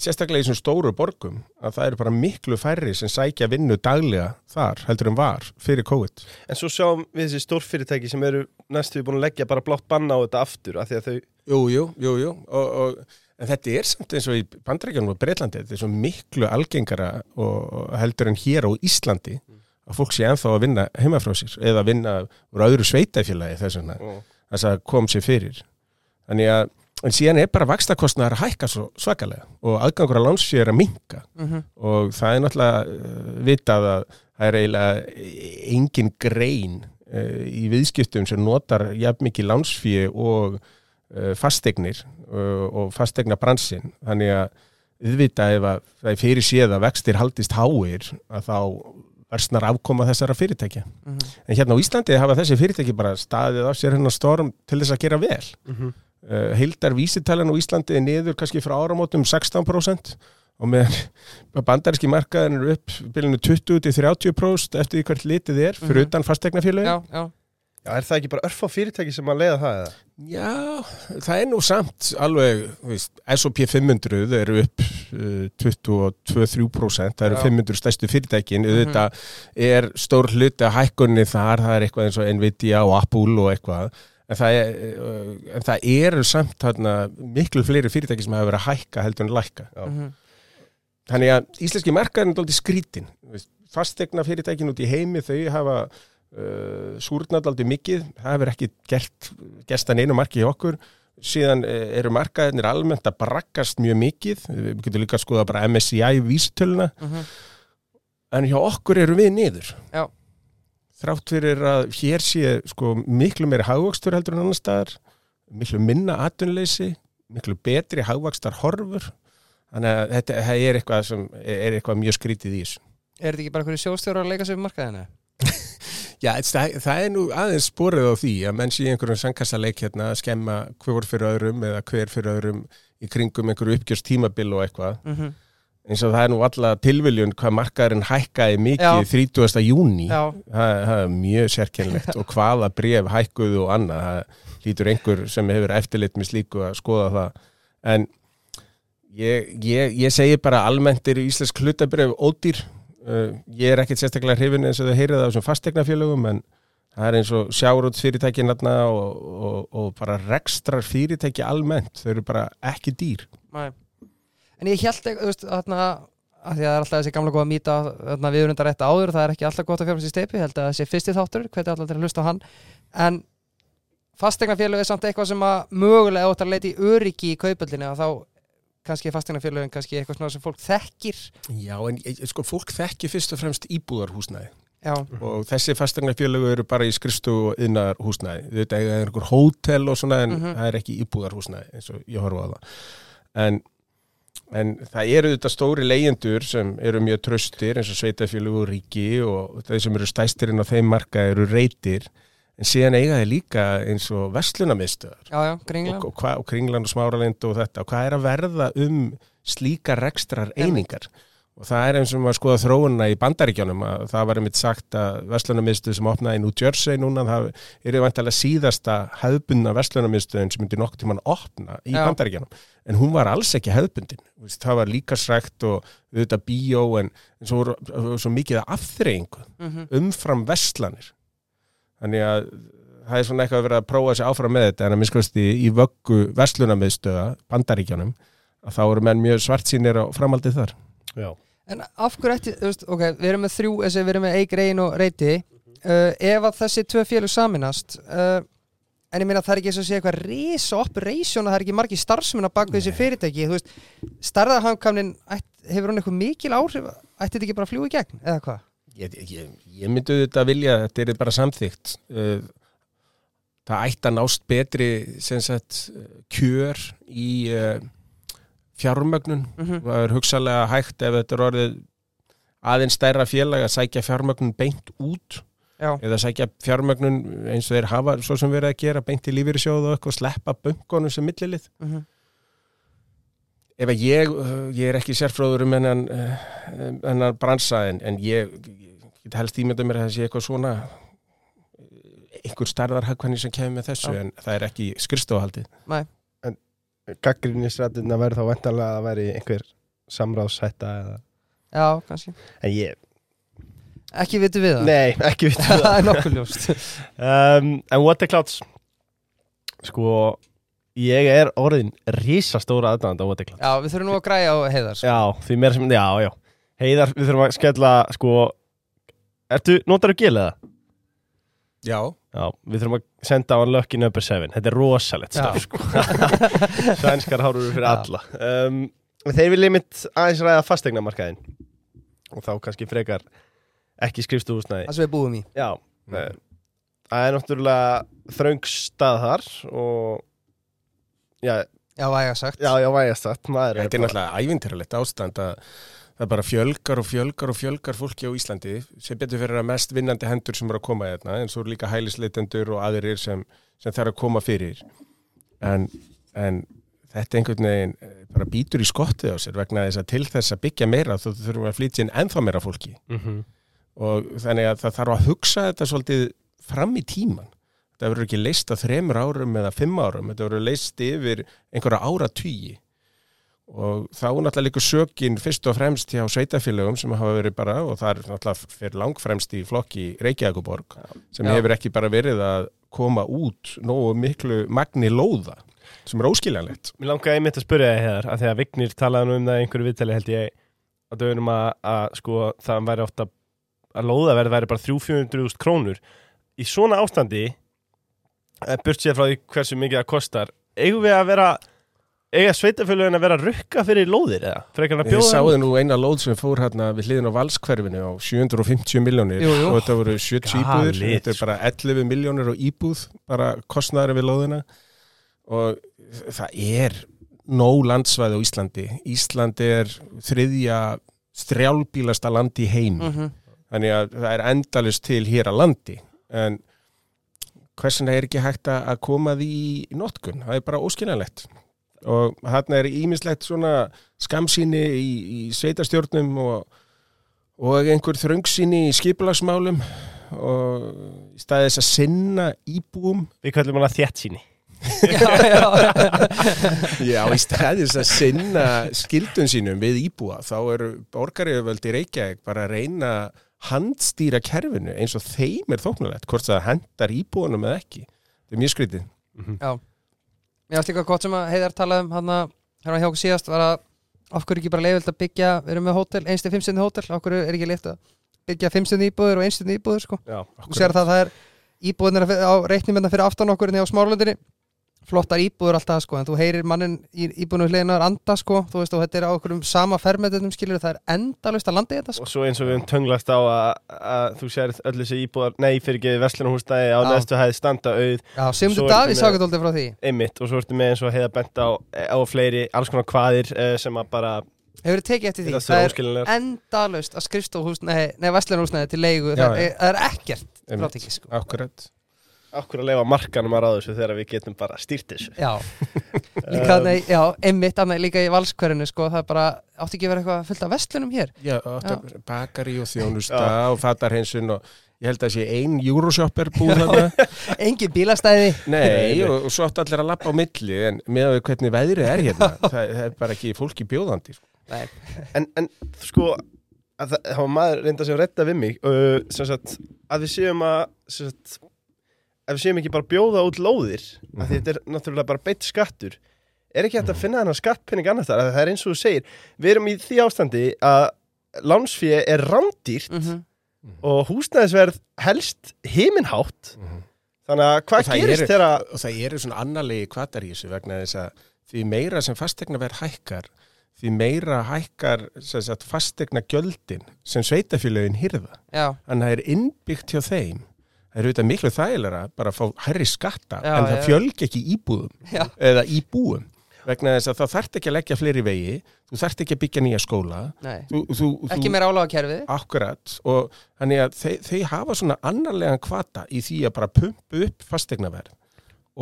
sérstaklega í svona stóru borgum að það eru bara miklu færri sem sækja vinnu daglega þar heldur en var fyrir COVID. En svo sjáum við þessi stórfyrirtæki sem eru næstu búin að leggja bara blátt banna á þetta aftur af því að þau Jú, jú, jú, jú og, og, en þetta er samt eins og í bandrækjunum og Breitlandi, þetta er svo miklu algengara og, heldur en hér á Íslandi að fólk sé ennþá að vinna heima frá sér eða vinna úr öðru sveitafélagi þess vegna þess að kom sér fyrir. Þannig að en síðan er bara vakstakostnaðar að hækka svo svakalega og aðgangur að lánsfjö er að minka Mhm. og það er náttúrulega uh, vitað að það er eiginlega engin grein uh, í viðskiptum sem notar jafn mikið lánsfjö og uh, fastegnir uh, og fastegna bransin þannig að viðvitað ef að það er fyrir séð að vextir haldist háir að þá versnar afkoma þessara fyrirtækja Mhm. en hérna á Íslandi hafa þessi fyrirtæki bara staðið af sér hennar storm til þess að gera vel mm -hmm. uh, heildar vísitalan á Íslandi er niður kannski frá áramótum 16% og með bandaríski markaðin er upp bylunu 20-30% eftir því hvert litið er fyrir Mhm. utan fastegnafélögin Já, er það ekki bara örf á fyrirtæki sem að leiða það eða? Já, það er nú samt alveg, þú veist, S&P 500 eru upp uh, 22-23%, það eru Já. 500 stærstu fyrirtækin, Mhm. auðvitað er stór hluti að hækkunni þar, það er eitthvað eins og Nvidia og Apple og eitthvað, en það, er, uh, en það eru samt þarna, miklu fleiri fyrirtæki sem hafa verið að hækka heldur en lækka. Já. mhm. Þannig að íslenski markaðin er dálítið skrítin, fastegna fyrirtækin út í heimi, þau hafa uh, súrnað aldrei mikið, það hefur ekki gert, gerst að neinu marki hjá okkur. Síðan eh, eru markaðinir almennt að braggast mjög mikið. Við getum líka að skoða bara MSCI vísitöluna. Mhm. en hjá okkur eru við niður. Já. þrátt fyrir að hér sé sko, miklu meiri hagvöxtur heldur en annar staðar miklu minna atvinnleysi miklu betri hagvöxtar horfur þannig að þetta er eitthvað sem er eitthvað mjög skrítið í þessu. Er þetta ekki bara hverju sjóstjóra að leika sér um markaðinu? Já, það, það er nú aðeins sporið á því að menn sé einhverjum sangkassaleik hérna að skemma hver fyrir öðrum eða hver fyrir öðrum í kringum einhverju uppgjörst tímabil og eitthvað Mhm. eins og það er nú alla tilviljun hvað markaðurinn hækkaði mikið Já. 30. júni það, það er mjög sérkennlegt og hvaða bref hækkuðu og annað það lítur einhver sem hefur eftirlit með slíku að skoða það en ég, ég, ég segi bara almennt eru íslensk hlutabref ódýr uh, ég er ekkert sérstaklega hrifin eins og þau heyrið af þessum fastegnafélögum en það er eins og sjáróts fyrirtæki og, og, og bara rekstrar fyrirtæki almennt, þau eru bara ekki dýr. Næ En ég held þarna að að það er alltaf þessi gamla góða mýta við erum þetta rétt áður, það er ekki alltaf gott að fjárfæst í steipi, ég held að þessi fyrsti þáttur hvernig alltaf til að hlusta á hann. En fastegnafélög er samt eitthvað sem að mögulega áttar að leita í öryggi í kaupöldinu og þá kannski fastegnafélögin kannski eitthvað svona sem fólk þekkir Já, en eh, sko, fólk þekki fyrst og fremst íbúðarhúsnæði Já, og þessi fastegnafélögu eru bara í skrifstu og innar húsnæði. Þetta er einhver hótel og svona en Mhm. það er ekki íbúðarhúsnæði eins og ég horfa á það. En, en það eru þetta stóri leyendur sem eru mjög tröstir eins og sveitafélögu og ríki og þeir sem eru stæstirinn á þeim marka eru reytir en síðan eiga þeir líka eins og já, og, og, og Kringland og Smáralind og þetta. Og hvað er að verða um slíka rekstrar einingar og það er eins og maður skoða þróunna í bandaríkjónum að það var einmitt sagt að verslunarmiðstöð sem opnaði í New Jersey núna það er vantilega síðasta hefðbundna verslunarmiðstöðin sem myndi nokkuð tímann opna í Já. bandaríkjónum en hún var alls ekki veist, það var líka srækt og auðvitað bíó en, svo, svo mikið af afþreyingu mm umfram vestlanir þannig að það er svona eitthvað að vera að prófa sig áfram með þetta en að minnskvæmst í, í vöggu vestlunarmiðstöða bandaríkjanum að þá eru menn mjög svart sínir á framaldið þar Já. En af hverju ætti, þú veist, ok, við erum með þrjú, þessi við erum með Eik, Reyn og Reyti uh, ef að þessi tvö félug saminast uh, en ég meina það er ekki eins og sé eitthvað risa operation að það er ekki margi starfsmenn að baka þessi fyrirtæki, þú veist starðarhankamnin, hefur hún eitthvað mikil áhrif, ætti þetta ekki bara að fljúa í gegn eða hvað? Ég, ég, ég myndi þetta vilja þetta er bara samþygt Uh, það ætti að nást betri sem sagt, kjör í uh, fjármögnun. Mm það er hugsalega hægt ef þetta er orðið aðeins stærra félag að sækja fjármögnun beint út Já, eða sækja fjármögnun eins og þeir hafa svo sem verið að gera beint í lífyrirsjóðu og eitthvað sleppa böngunum sem millilið. Mm ef að ég, ég er ekki sérfróður um hennan, hennan bransa en, en ég, ég get helst ímynda mér að það sé eitthvað svona uh, einhver starðar hagkvæmni sem kemur með þessu Já. en það er ekki skrifstofahaldið. Næ, Gaggrinnisrættina verður þá vendalega að veri einhver samráðsætta eða... já, kannski. En ég, Ekki vitum við það? nei, ekki við það. Það er nokkuð ljóst. Um, En What the Clouds? Sko, ég er orðin risastóra aðdæðand á What the Clouds. Já, við þurfum nú að græja á heiðar sko. Já, því meira sem, já, já. Heiðar, við þurfum að skella, sko Ertu, notar þú gilið það? Já, Já, við þurfum að senda á hann Lucky Number 7 Þetta er rosalegt Já. staf, sko Sænskar hárur fyrir Já. alla um, Þeir vilja mitt aðeins ræða fastegnamarkaðin Og þá kannski frekar ekki skrifstúhúsnæði Það sem við búum í Já, Mm. mm. það er náttúrulega þröng stað þar og já, Já, væga sagt já, já, vægast það maður þetta er náttúrulega ævintýralegt ástand að það bara fjölgar og fjölgar og fjölgar fólki á Íslandi. Sem betur fyrir að mest vinnandi hendur sem eru að koma hérna en svo eru líka hælisleitendur og aðrir sem, sem þarf að koma fyrir. En, en þetta einhvern veginn eh, bara býtur í skottið á sér vegna þess að til þess að byggja meira þá þurfum að flytja inn ennþá meira fólki. Mm -hmm. og þannig að það þarf að hugsa þetta svolítið fram í tíman þetta verður ekki leist á þremur árum eða fimm árum, þetta verður leist yfir einhverja ára tugi og þá náttúrulega líka sökin fyrst og fremst hjá sveitafélögum sem hafa verið bara, og það er náttúrulega fyrir langfremst í flokki Reykjavíkuborg sem Já. hefur ekki bara verið að koma út nógu miklu magni lóða sem er óskiljanlegt. Mér langaði einmitt að spyrja þig hér að því að Vignir talaði nú um það í einhverju viðtali held ég að dögunum að, að sko það væri ofta að lóðaverð væri bara 300-400 krónur. Í svona ástandi eh, burt sér frá því hversu mikið það kostar eigum við að vera eiga sveitafélögin að vera að rukka fyrir lóðir eða? Ég sáði nú eina lóð sem fór hérna við hliðin á valskverfinu á 750 miljónir og þetta voru 70 íbúðir. Þetta er bara 11 miljónir og íbúð bara kostnæri við lóðina. Og það er nóg landsvæði á Íslandi. Íslandi er þriðja strjálbílasta land í heim mm þannig að það er endalist til hér að landi. En hversin er ekki hægt að að koma því í notkun, það er bara óskiljanlegt og þarna er ímislegt svona skamsýni í, í sveitarstjórnum og, og einhver þröngsýni í skipulagsmálum og í staði þess að sinna íbúum. Við kallum hana þjætt síni Já, já. Já, í staði þess að sinna skildun sínum við íbúa þá eru borgaríðuvöldi Reykjavík bara að reyna að handstýra kerfinu eins og þeim er þóknulegt hvort það hendar íbúanum eða ekki. Þetta er mjög skrítið Mér varst líka gott sem að Heiðar um að hérna hjá okkur síðast var að af hverju ekki bara leiðvilt að byggja, við erum með hótel einstu fimmstjörni hótel, hverju er ekki leitt að byggja fimmstjörni íbúður og einstjörni íbúður sko. Já, þú sér það að það er íbúðunar á reiknumenda fyrir aftan okkur hérna á smárlundinni flottar íbúður alltaf sko en þú heyrir mannin í íbúðunum hliðinar anda sko þú veist og þetta er á okkur um sama fermetunum skilur það er endalust að landa í þetta sko. Og svo eins og við höfum tönglast á að, að þú sér öll þessi íbúðar, nei fyrir ekki verslunarhúsnæði á næstu hæði standa auð. Já, ertu Davíð sagði alltaf frá því. Einmitt og svo ertu með eins og heiða bent á, á fleiri alls konar kvaðir uh, sem að bara Hefur þið tekið eftir því, það er endalust að skrifstofhús nei, nei verslunarhúsnæði til leigu, Já, það, já. er, það er ekkert frátekið sko. Akkurat okkur að leifa markanum að ráða þessu þegar við getum bara stýrt þessu? Já, líka, nei, já, einmitt annað líka í valskverinu sko, það er bara, átti ekki að vera eitthvað fullt af verslunum hér? Já, áttu, bakari og þjónusta og fatarhinsun og ég held að sé ein Euroshopper búð þarna. Engin bílastæði. Nei, og, og svo áttu allir að lappa á milli en með að við hvernig veðrið er hérna það, það er bara ekki fólki bjóðandi sko. Nei, en, en sko að það, það var maður reynda sem redda við mig uh, sem sagt, að við séum að sem sagt, að við séum ekki bara að bjóða út lóðir mm því þetta er náttúrulega bara beitt skattur er ekki hægt að finna þennan skattpenning annars þar það er eins og þú segir, við erum í því ástandi að lánsfíi er rándýrt mm og húsnæðisverð helst himinhátt. Þannig að hvað það gerist þegar og það eru svona annarlegi kvatar í þessu vegna þess að því meira sem fastegna verð hækkar því meira hækkar sem sagt, fastegna gjöldin sem sveitafélögin hýrða já, en það er innbyggt hjá þeim það er auðvitað miklu þægilega bara að fá herri skatta Já, en það já. fjölg ekki íbúðum já, eða íbúum vegna þess að það þarf ekki að leggja fleiri vegi þú þarf ekki að byggja nýja skóla. Þú, þú, Ekki meira álaga kerfið Akkurat og þannig að þeir, þeir hafa svona annarlegan kvata í því að bara pumpu upp fastegnaverð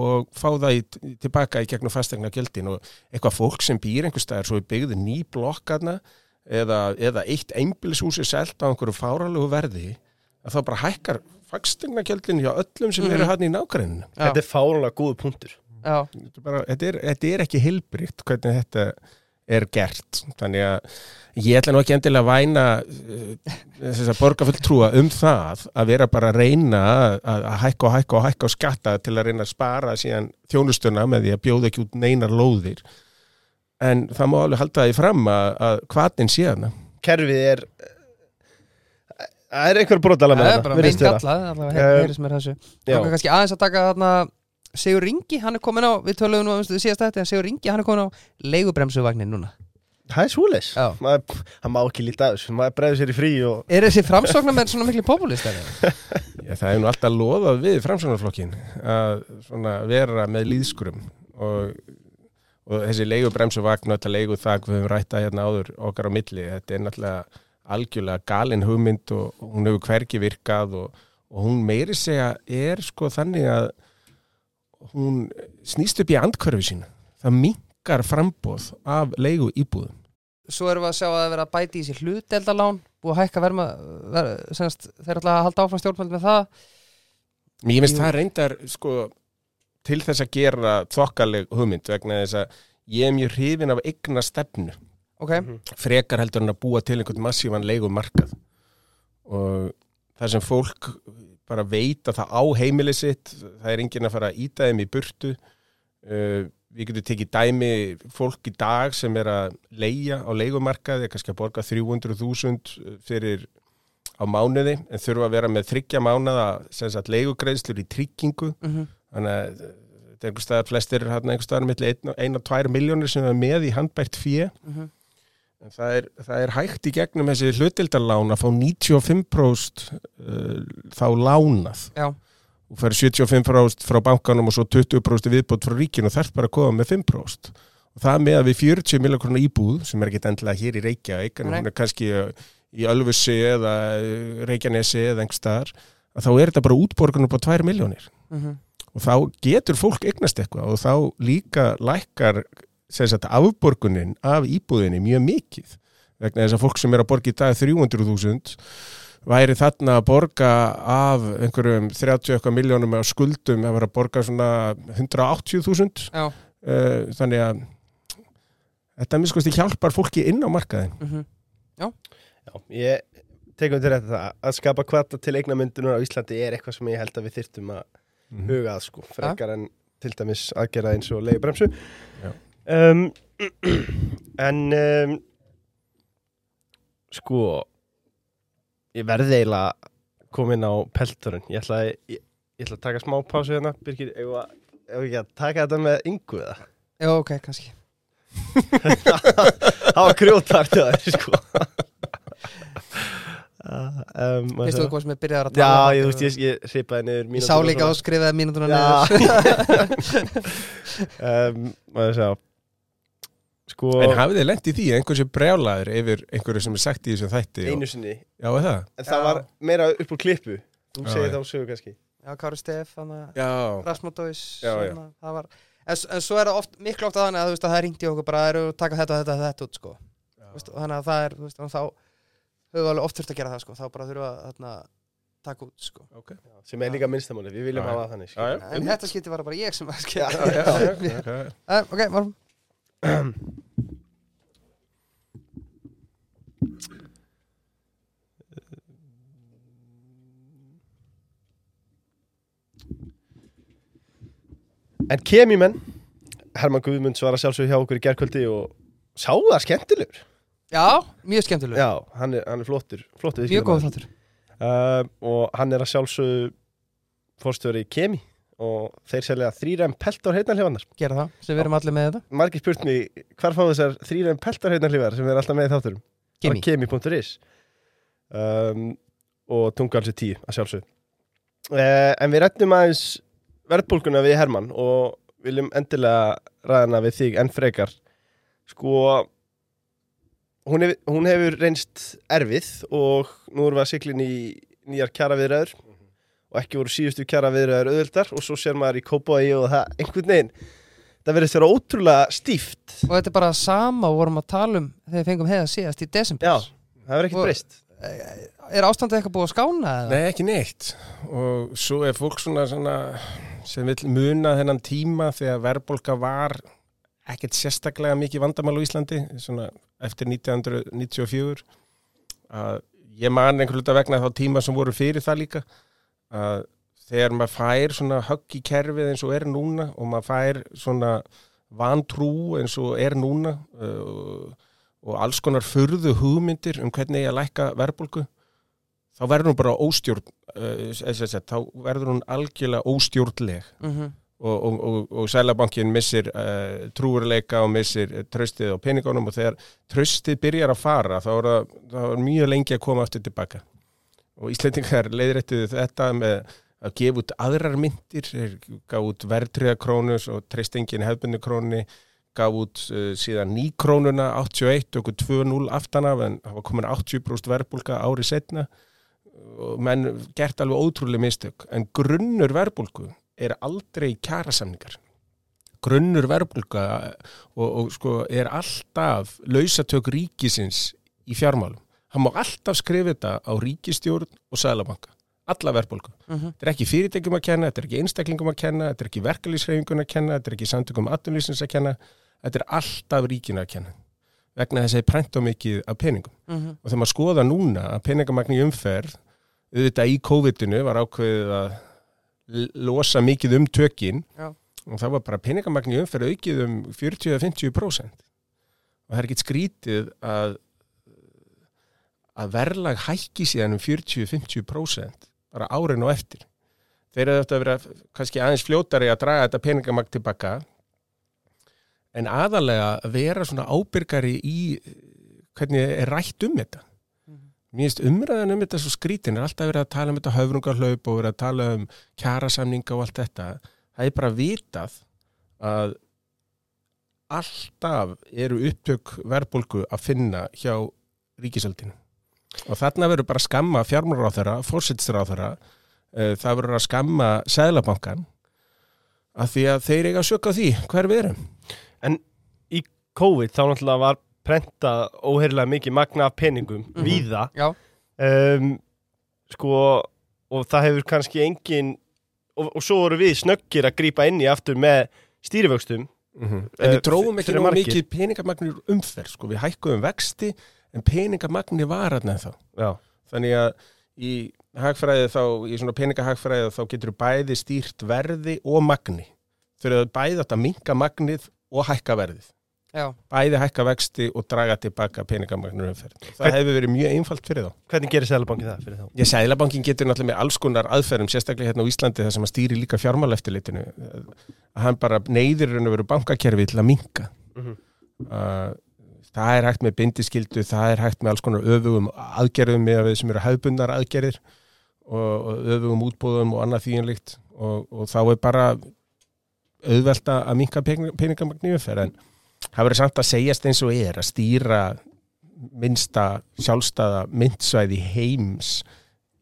og fá það í, tilbaka í gegnum fastegna gjöldin og eitthvað fólk sem býr einhver staðar svo byggði ný blokkarna eða, eða eitt einbilshúsi selt á einhverju fáralegu verði að þá bara hækkar fastegna gjöldin hjá öllum sem Mhm. eru hann í nágræninu Já, þetta er fárunlega góðu punktur. Já, þetta, er bara, þetta, er, þetta er ekki heilbrikt hvernig þetta er gert. Þannig að ég ætla nú ekki endilega að væna uh, þess að borgarfulltrúa um það að vera bara að reyna að, að hækka og hækka og hækka og skatta til að reyna að spara síðan þjónustuna með því að bjóða ekki út neinar lóðir. En það má alveg halda því fram að, að hvaðin sé hana kerfið er það er einhver brotala með það er þetta bara vera. gallað allavega Eh, heyr- heyrist mér þessu Já. Þá kannski aðeins að taka þarna Sigur Ringi, hann er komin á, við töluðum nú um síðast þetta, en Sigur Ringi, hann er komin á leigubremsuvagnin núna. það er maður hann má ekki líta af þessu maður bregður sér í frí og Er þessi framsóknar með svona miklu populistari? Já, það er nú alltaf loðað við framsvonarflokkin að svona vera með líðskrum og, og þessi leigubremsuvagn og þetta leiguþak við höfum rætta hérna áður okkar á milli þetta er náttúrulega algjörlega galin hugmynd og hún hefur hvergi virkað og, og hún meiri segja er sko þannig að hún snýst upp í andkörfi sína það minkar frambóð af leigu íbúðum Svo erum við að sjá að það er verið að bæti í sér hlutdeldalán, búið að hækka verma, ver, semast, þeir ætla að halda áfram stjórnvöld með það. Mér finnst það reyndar sko, til þess að gera þokkaleg hugmynd vegna þess að ég er mjög hrifin af eigna stefnu Ok, frekar heldur en að búa til einhvern massívan leigumarkað. Og það sem fólk bara veit að það á heimili sitt það er enginn að fara að íta þeim í burtu. Uh, við getum tekið dæmi fólk í dag sem er að leia á leigumarkaði, kannski að borga 300.000 fyrir á mánuði en þurfa að vera með þryggja mánuða sem sagt leigugreiðslur í tryggingu. Mm þannig að er einhver staðar flestir er hérna einhver staðar milli 1 og 2 miljónir sem er með í handbært fjö -hmm. En það er, það er hægt í gegnum þessi hlutildarlán að fá 95% uh, þá lánað. já, Þú fær 75% frá bankanum og svo 20% viðbót frá ríkinu og þarf bara að koma með 5%. Og það með að við 40 miljonar íbúð, sem er ekki endilega hér í Reykjavík, en hún er kannski uh, í Ölfusi eða uh, Reykjanesi eða einhver staðar, að þá er þetta bara útborgun upp á 2 miljónir. mm Og þá getur fólk eignast eitthvað og þá líka lækkar sagt, afborgunin af íbúðinni mjög mikið vegna þess að fólk sem er að borga í dag 300.000 væri þarna að borga af einhverjum 30 eitthvað miljónum af skuldum að vera að borga svona 180.000 já, uh, þannig að þetta miskosti hjálpar fólki inn á markaðin mm Já, ég tekum til þetta það að skapa kvata til eignamyndunar á Íslandi er eitthvað sem ég held að við þyrftum að Mhm. huga að sko, frekar en til dæmis aðgera eins og leiðbremsu Já. Um, En um, Sko Ég verði eiginlega komin á pelturinn Ég ætla að, ég, ég ætla að taka smá pásu hérna Birgir, ef við ekki að taka þetta með yngu eða? Já, ok, kannski Það var grjótart það er sko sjá. þú hvað sem er byrjaðar að Já, tala ég, veist, ég, ég hripaði niður Ég sá líka að skrifaði mínútuna Já. niður um, maður sjá Sko, En hafið þið lent í því að einhver sem brjálaður yfir einhverju sem er sagt í þessum þætti og, einu sinni Já, er það? En það Já. var meira upp úr klippu Þú Já, segir já. þá sögu kannski Já, Kári Stef, þannig að Já, Rasmodóis Já, já. það var en, en svo er það oft, miklu oft að þannig að þú veist að það ringdi okkur bara að eru taka þetta, þetta, þetta út sko. Þú veist, og þannig að það er, þú veist, og þá höfum við alveg oft þurft að gera það sko. þá bara þurfum við að þarna, taka út sko. ok Sem er líka minnstamáli, við viljum Já, hafa já. það þannig Já, já. en þetta skipti var bara ég sem Já, Já, já, já, ok. uh, ok, varum En kemimenn Herman Guðmunds var að sjálfsögðu hjá okkur í gerkvöldi og sá það skemmtilegur. Já, mjög skemmtileg, Já, hann er, hann er flottur, flottur mjög góð þáttur. Uh, Og hann er að sjálfsögðu fórstjóri í kemi og þeir selja þrýræm peltar heitnarhlifannar gera það, sem við erum allir með þetta. Margir spurt mig, hvar fá þessar þrýræm peltar heitnarhlifar sem er alltaf með í þátturum Kimi. á kemi.is um, og tungalsi 10 að sjálfsög uh, en við rættum aðeins verðbólguna við Hermann og viljum endilega ræðana við þig enn frekar. Sko hún, hef, hún hefur reynst erfið og nú erum við að siglin í nýjar kjara viðræður og ekki voru síðustu kjara viðræður auðvöldar og svo sér maður í Kópói og það einhvern veginn það verðist vera ótrúlega stíft. Og þetta er bara sama og vorum að tala um þegar við fengum heiða síðast í desember. Já, það verður ekkert breyst. er ástandið eitthvað búið að skána eða? Nei, ekki neitt. Og svo er fólk svona, svona sem vil muna þennan tíma þegar verðbólka var ekkert sérstaklega mikið vandamál á Íslandi svona eftir 1994 að ég man einhver hluta vegna þá tíma sem voru fyrir það líka að þegar maður fær svona högg í kerfið eins og er núna og maður fær svona vantrú eins og er núna uh, og alls konar furðu hugmyndir um hvernig ég að lækka verðbólku þá verður hún bara óstjórn uh, þá verður hún algjörlega óstjórnleg Mhm. og, og, og, og Sælabankin missir uh, trúurleika og missir tröstið á peningunum og þegar tröstið byrjar að fara þá er, það, þá er mjög lengi að koma aftur tilbaka og Íslendingar leiðrættuðu þetta með að gefa út aðrar myndir. Gaf út verðtriða krónus og treystingin hefðbunni krónni gaf út uh, síðan nýkrónuna 81 og 2-0 aftan af en það var komin 80% verðbólka ári setna og menn gert alveg ótrúlega mistök. En grunnur verðbólku er aldrei kjærasamningar grunnur verðbólka og, og sko er alltaf lausatök ríkisins í fjármálum hann má alltaf skrifa þetta á ríkistjórn og sælabanka, alla verðbólku Mhm. þetta er ekki fyrirtækjum að kenna, þetta er ekki einstaklingum að kenna þetta er ekki verkalýsreifingun að kenna, þetta er ekki samtökum atvinnlýsins að kenna, þetta er alltaf ríkinu að kenna. Vegna þess að það er prent á mikið af peningum. Mhm. og þegar maður skoða núna að peningamagn í umferð auðvitað í COVID-inu var ákveðið að losa mikið um tökin. Já. og það var bara peningamagn í umferð aukið um 40-50% og það er ekkit skrítið að að verðlag hækki síðan um 40-50% bara árin og eftir. Þeir eru þetta að vera kannski aðeins fljótari að draga þetta peningamagn tilbaka en aðalega að vera svona ábyrgari í hvernig er rætt um þetta. Mhm. Mér finnst umræðan um þetta svo skrítin er alltaf verið að tala um þetta höfrungarhlaup og verið að tala um kjarasamninga og allt þetta. Það er bara vitað að alltaf eru upptök verðbólgu að finna hjá ríkisöldinu og þarna verður bara að skamma fjármálaráþara, fórsættisráþara það verður að skamma sæðlabankan að því að þeir eiga að söka því hver við erum. COVID þá náttúrulega var prentað óheirilega mikið magna af peningum Mhm. víða. Já, um, sko og það hefur kannski engin og, og svo voru við snöggir að grípa inn í aftur með stýrivöxtum. En Eh, við drófum ekki margir. mikið peningamagnir umferð sko, við hækkuðum vexti en peningamagni var hann þá Já, þannig að í hagfræði þá, í svona peningahagfræði þá getur bæði stýrt verði og magni eru bæði að minka magnið og hækka verðið Já, bæði hækka vexti og draga tilbaka peningamagnur umferð. Það Hvern- hefur verið mjög einfalt fyrir þá. Hvernig gerir Sælabankin það fyrir þá? Ég sælabankin getur náttúrulega með alls konar aðferðum, sérstaklega hérna á Íslandi þar sem að stýri líka fjármáleftilitinu, að hann bara neyðir raun og veru bankakerfi til að minka. Mhm. Uh, það er hægt með bindiskildu, það er hægt með alls konar öfugum aðgerðum með við sem eru hefðbundar aðgerðir og, og öfugum útbúðum og annað þýjanlíkt og, og þá er bara auðvelta að minka peningamagn í umferð en það verður samt að segjast eins og er að stýra minnsta sjálfstæða myndsvæði heims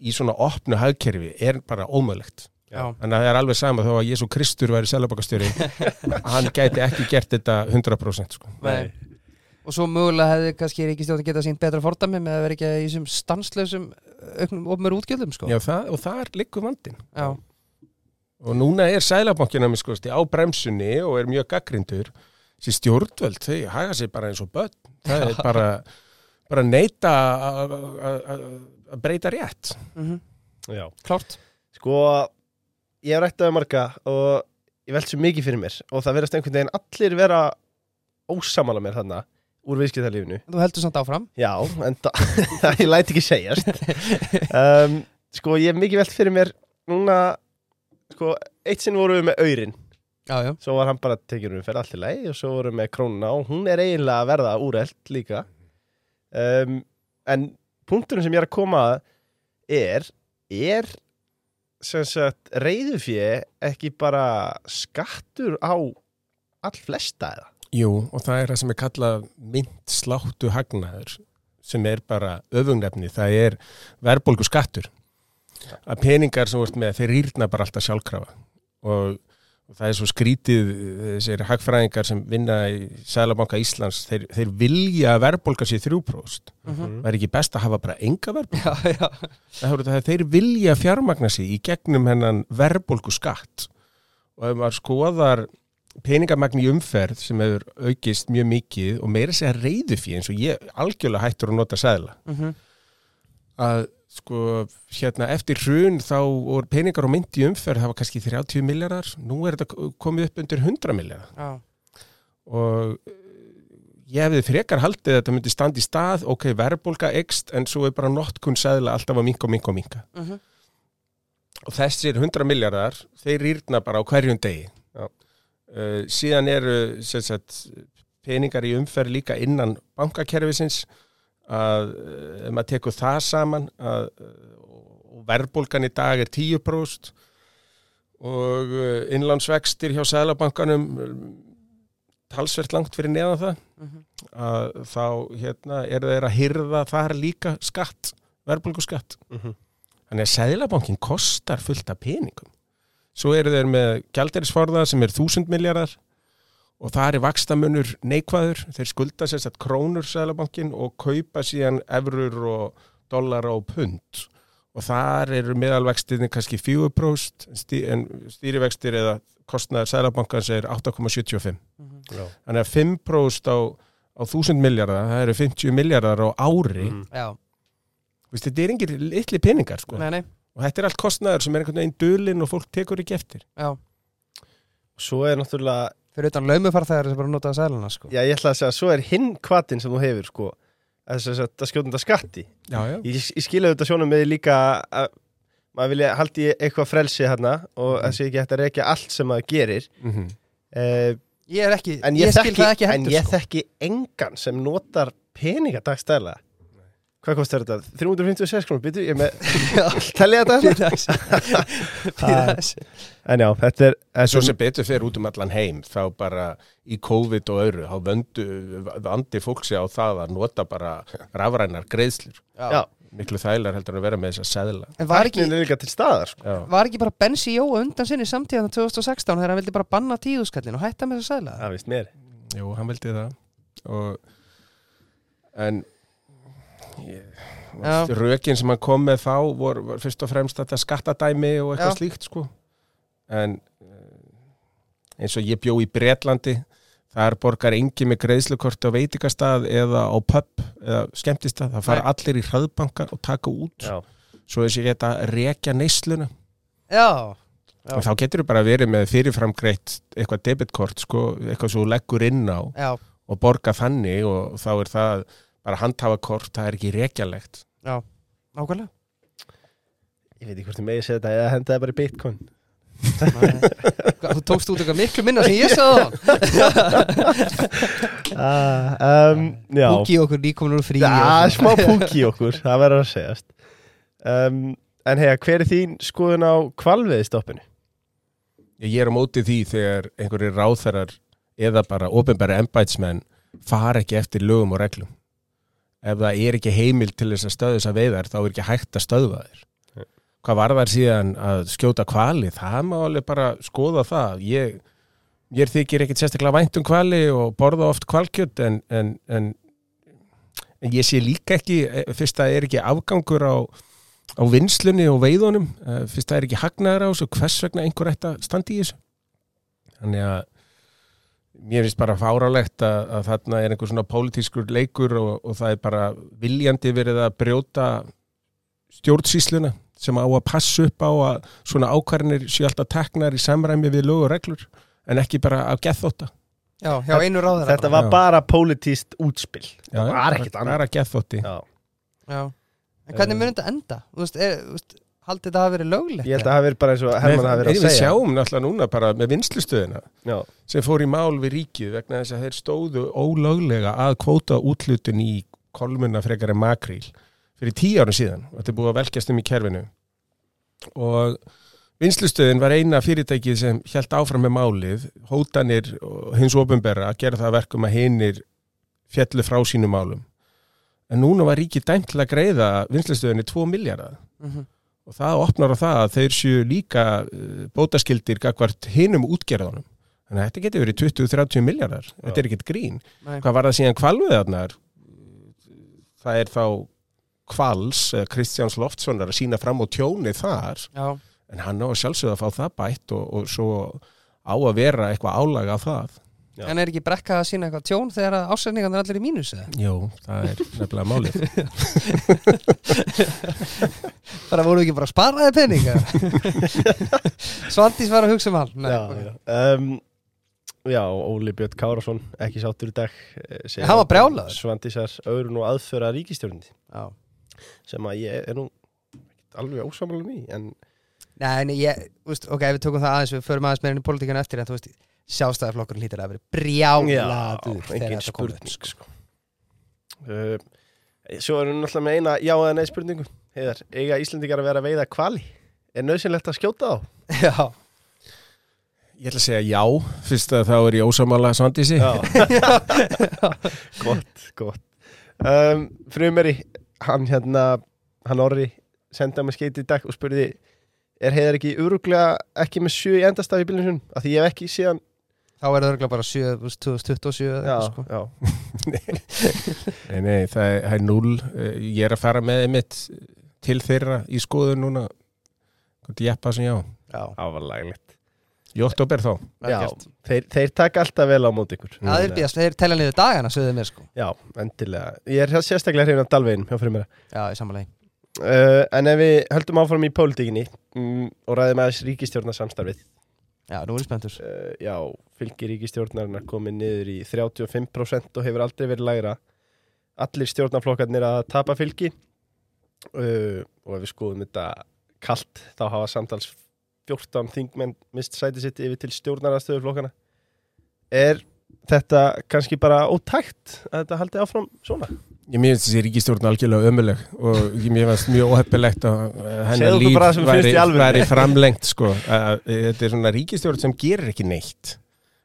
í svona opnu hagkerfi er bara ómögulegt. já, Þannig að það er alveg sama þó að Jésu Kristur væri selabakastjóri hann gæti ekki gert þetta 100% sko. Nei. Og svo mögulega hefði kannski ríkistjóðin geta sínt betra fordæmi með að vera ekki í þessum stanslausum auknum ofnur útgjöldum sko. Já, það, og það er liggur vandin Já, og núna er sælabankina sko, á bremsunni og er mjög gaggrindur þessi stjórnvöld, þau haga sig bara eins og börn. Það er bara, bara neita að- að að breyta rétt. Mm Já. klárt. Sko, ég hef rætt af marga og ég velt svo mikið fyrir mér og það verðast einhvern veginn allir vera ósamála mér þarna úr viðskiptarlífinu. Þú heldur samt áfram. Já, en það ég læti ekki segjast. Um, sko, ég hef mikið velt fyrir mér núna, sko, eitt sinn vorum við með aurin. Já, já. Svo var hann bara tekið um fyrir allt í leið og svo vorum við með krónuna og hún er eiginlega að verða úrelt líka. Um, en punkturinn sem ég er að koma að er, er sem sagt reyðufjö ekki bara skattur á all flesta eða? Jú, og það er það sem er kallað mynd sláttu hagnaður sem er bara öfungnefni, það er verðbólgu skattur að peningar sem vart með, þeir rýrna bara alltaf sjálfkrafa. Og, og það er svo skrítið þessir hagfræðingar sem vinna í Sælabanka Íslands, þeir, þeir vilja að verðbólga sér 3% Mm það er ekki best að hafa bara enga já. það það að þeir vilja fjármagna sig í gegnum hennan verðbólgu skatt og ef maður skoðar peningamagn í umferð sem hefur aukist mjög mikið og meira segja reyðu fyrir eins og ég algjörlega hættur að nota sæðla Mm að sko hérna eftir hrun þá voru peningar og mynd í umferð það var kannski 30 miljardar nú er þetta komið upp undir 100 miljardar já. og eh, ég hefði frekar haldið að þetta myndi standa í stað ok, verðbólga ekst en svo er bara notkun sæðla alltaf að minka og minka og minka Mm og þessir 100 miljardar þeir rýrna bara á hverjum degi. Uh, síðan eru sagt, peningar í umferð líka innan bankakerfisins að ef maður tekur það saman að uh, verðbólgan í dag er 10% og innlánsvextir hjá Sælabankanum talsvert langt fyrir neðan það Mhm. að þá hérna, er þeir að hyrða þar líka skatt, verðbólgu skatt Mm Þannig að Sæðlabankin kostar fullt af peningum. Svo eru þeir með gjalderisforða sem er þúsund miljardar og það er vakstamunur neikvæður. Þeir skulda sérst krónur Sæðlabankin og kaupa síðan eurur og dollara og pund. Og þar eru meðalvextinni kannski 4% stí, en stýrivextir eða kostnaður Sæðlabankans er 8,75. Mhm. Já. Þannig að 5% á, á þúsund miljardar, það eru 50 miljardar á ári. Mm. Já, Vist, þetta er engir litli peningar sko. nei, nei. Og þetta er allt kostnaður sem er einhvern veginn dulinn og fólk tekur ekki eftir. Já. Svo er náttúrulega Fyrir utan laumufarþæðar sem bara notaði sæluna sko. Já, ég ætla að segja að svo er hinn kvatin sem þú hefur, sko, að þess að skjóta þetta skatti. Já, já. Ég, ég skilja þetta sjónum með líka að maður vilja haldi í eitthvað frelsi hérna og Mhm. það sé ekki hægt að rekja allt sem maður gerir. Mm -hmm. Uh, Ég er ekki, en ég, ég, skil þekki, það ekki en heldur ég sko. þekki engan sem notar peninga dagstæla. Hvað kostar þetta? 356 krónur, byrju, ég með, tellið þetta Býða þessi En já, þetta er, Svo sem betur fer út um allan heim, þá bara í COVID og öðru, þá vöndu, vandi fólk sig á það að nota bara rafrænar greiðslur. já, Miklu þælar heldur en að vera með þess að seðla. En var ekki, tæknin er líka til staðar, sko. Já. var ekki bara Bensi Jó undan sinni samtíðan 2016 þegar hann vildi bara banna tíðuskallin og hætta með þess að sæla Það vist mér. Jú, hann vildi það. Og, en. Rökin sem hann kom með þá voru var fyrst og fremst þetta skattadæmi og eitthvað Já. slíkt sko. En eh, eins og ég bjó í Bretlandi, þar borgar engi með greiðslukorti á veitingastað eða á pub eða skemmtistað. Það fara Nei. allir í hraðbanka og taka út. Já, Svo þess að geta rekja neysluna. Já, Já. Og þá getur þú bara verið með fyrirframgreitt eitthvað debitkort, sko, eitthvað svo þú leggur inn á já, og borga þannig og þá er það bara handhafakort, það er ekki rekjalegt Já, nákvæmlega. Ég veit ekki hvort ég megi segja þetta eða henda það bara í bitcoin. Þú tókst út eitthvað miklu minna sem ég sagði það uh, um, Já, Húki okkur nýkomin úr frí Já, smá púki okkur, það verður að segjast. Um, En hega, hver er þín skoðun á kvalviðstoppinu? Ég er á móti því þegar einhverjir ráþærar eða bara ofinbæra embætsmenn fara ekki eftir lögum og reglum. Ef það er ekki heimil til þess að stöðu þess að veiðar þá er ekki hægt að stöðva þér. Nei. Hvað var þar síðan að skjóta kvali? Það má alveg bara skoða það. Ég, ég þykir ekkit sérstaklega vænt um kvali og borða oft kvalkjött en, en, en, en ég sé líka ekki, eh, fyrst að er ekki afgangur á á vinslunni og veiðunum uh, fyrst það er ekki hagnaður á þessu hvers vegna einhver ætti að standa í þessu þannig að mér finnst bara fáralegt að, að þarna er einhver svona pólitískur leikur og, og það er bara viljandi verið að brjóta stjórnsýsluna sem á að passa upp á að svona ákvarðinir séu alltaf teknar í samræmi við lög og reglur en ekki bara af gethóta Já, hjá einu ráður Þetta var Já. bara pólitíst útspill Já, Það var ekkert annað. bara gethóti Já. Já. En hvernig mun þetta enda? Þú veist, er, þú veist haldið þetta hafi verið löglegt? Ég held að það hafi verið bara eins og Hermann hafi verið að við segja. sjáum náttúrulega núna bara með vinslustöðina Já, sem fór í mál við ríkið vegna þess að þeir stóðu ólöglega að kvóta útlutin í kolmuna frekar en makríl fyrir tíu árum síðan. Og þetta er búið að velkjast um í kerfinu. Og vinslustöðin var eina fyrirtækið sem hjælt áfram með málið. Hótanir og hins ofinberra að gera það að verkum að hinir fjallu frá sínum málum. En núna var ríkið dæmt til að greiða vinslustöðinni 2 miljardar Mhm. Og það opnar á það að þeir séu líka uh, bótaskildir gagvart hinum útgerðunum. Þannig að þetta getur verið 20-30 miljardar þetta er ekkert grín. Nei. hvað var það síðan kvalveðarnar það er þá kvals, eða Kristjáns Loftssonar að sína fram á tjóni þar. Já, en hann á sjálfsögða að fá það bætt og, og svo á að vera eitthvað álag á það Já. en er ekki brekka að sína eitthvað tjón þegar ásendingan er allir í mínus eða? Jú, það er nefnilega málið Bara voru ekki bara að spara þið pening Svandís var að hugsa um hann Nei, já, ok. já. Um, já, Óli Björn Kárasson ekki sáttur í dag eh, segir Hann var að brjálaður. Svandísar öðrun og aðföra ríkistjórnindi Já. sem að ég er nú alveg ósamalum í en Nei, en ég, veist, ok, við tökum það aðeins við förum aðeins meira inn í politíkanu eftir en þú veist, sjálfstæðarflokkurinn hlýtur að vera brjálaður þegar þetta kom upp, spurning sko. uh, Svo erum við náttúrulega með eina já eða nei spurningu Heiðar, eiga Íslendingar að vera að veiða kvali? Er nöðsynlegt að skjóta á? Já, Ég ætla að segja já, fyrst að þá er ég ósamála Svandísi Já Gott, gott um, Frumeri, hann hérna hann orri, senda mig skeiti í dag og spurði er heiðar ekki öruglega ekki með sjö í endastaf í bílinn sinum? Af því ég hef ekki síðan þá er það örgulega bara 7, þú veist, 2027 eða Já, eitthvað, sko. já, Nei, nei, það er, það er null Eh, Ég er að fara með einmitt til þeirra í skoðun núna. Jeppa sem já Já, það var laglegt. Í oktober þá. Já, þeir, þeir taka alltaf vel á móti ykkur. Það er býðast, þeir telja niður dagana, sögðu mér sko. Já, endilega. Ég er sérstaklega hrifin af Dalvegin hjá frumera. Já, í samanlegi uh, En ef við höldum áfram í pólitíkinni mm, og ræðum aðeins ríkistjórnarsamstarfið Já, nú er ég spenntur. Uh, Já, fylgi ríkistjórnarinnar komið niður í 35% og hefur aldrei verið lægra. Allir stjórnarflokkarnir að tapa fylgi. Uh, og ef við skoðum þetta kalt þá hafa samtals 14 þingmenn mist sæti sitt yfir til stjórnarastöðuflokkana Er þetta kannski bara ótækt að þetta haldi áfram svona? Ég mér finnst þessi ríkistjórn algjörlega ömuleg og ég mér finnst mjög óheppilegt að hennar líf væri, væri framlengt sko. Þetta er svona ríkistjórn sem gerir ekki neitt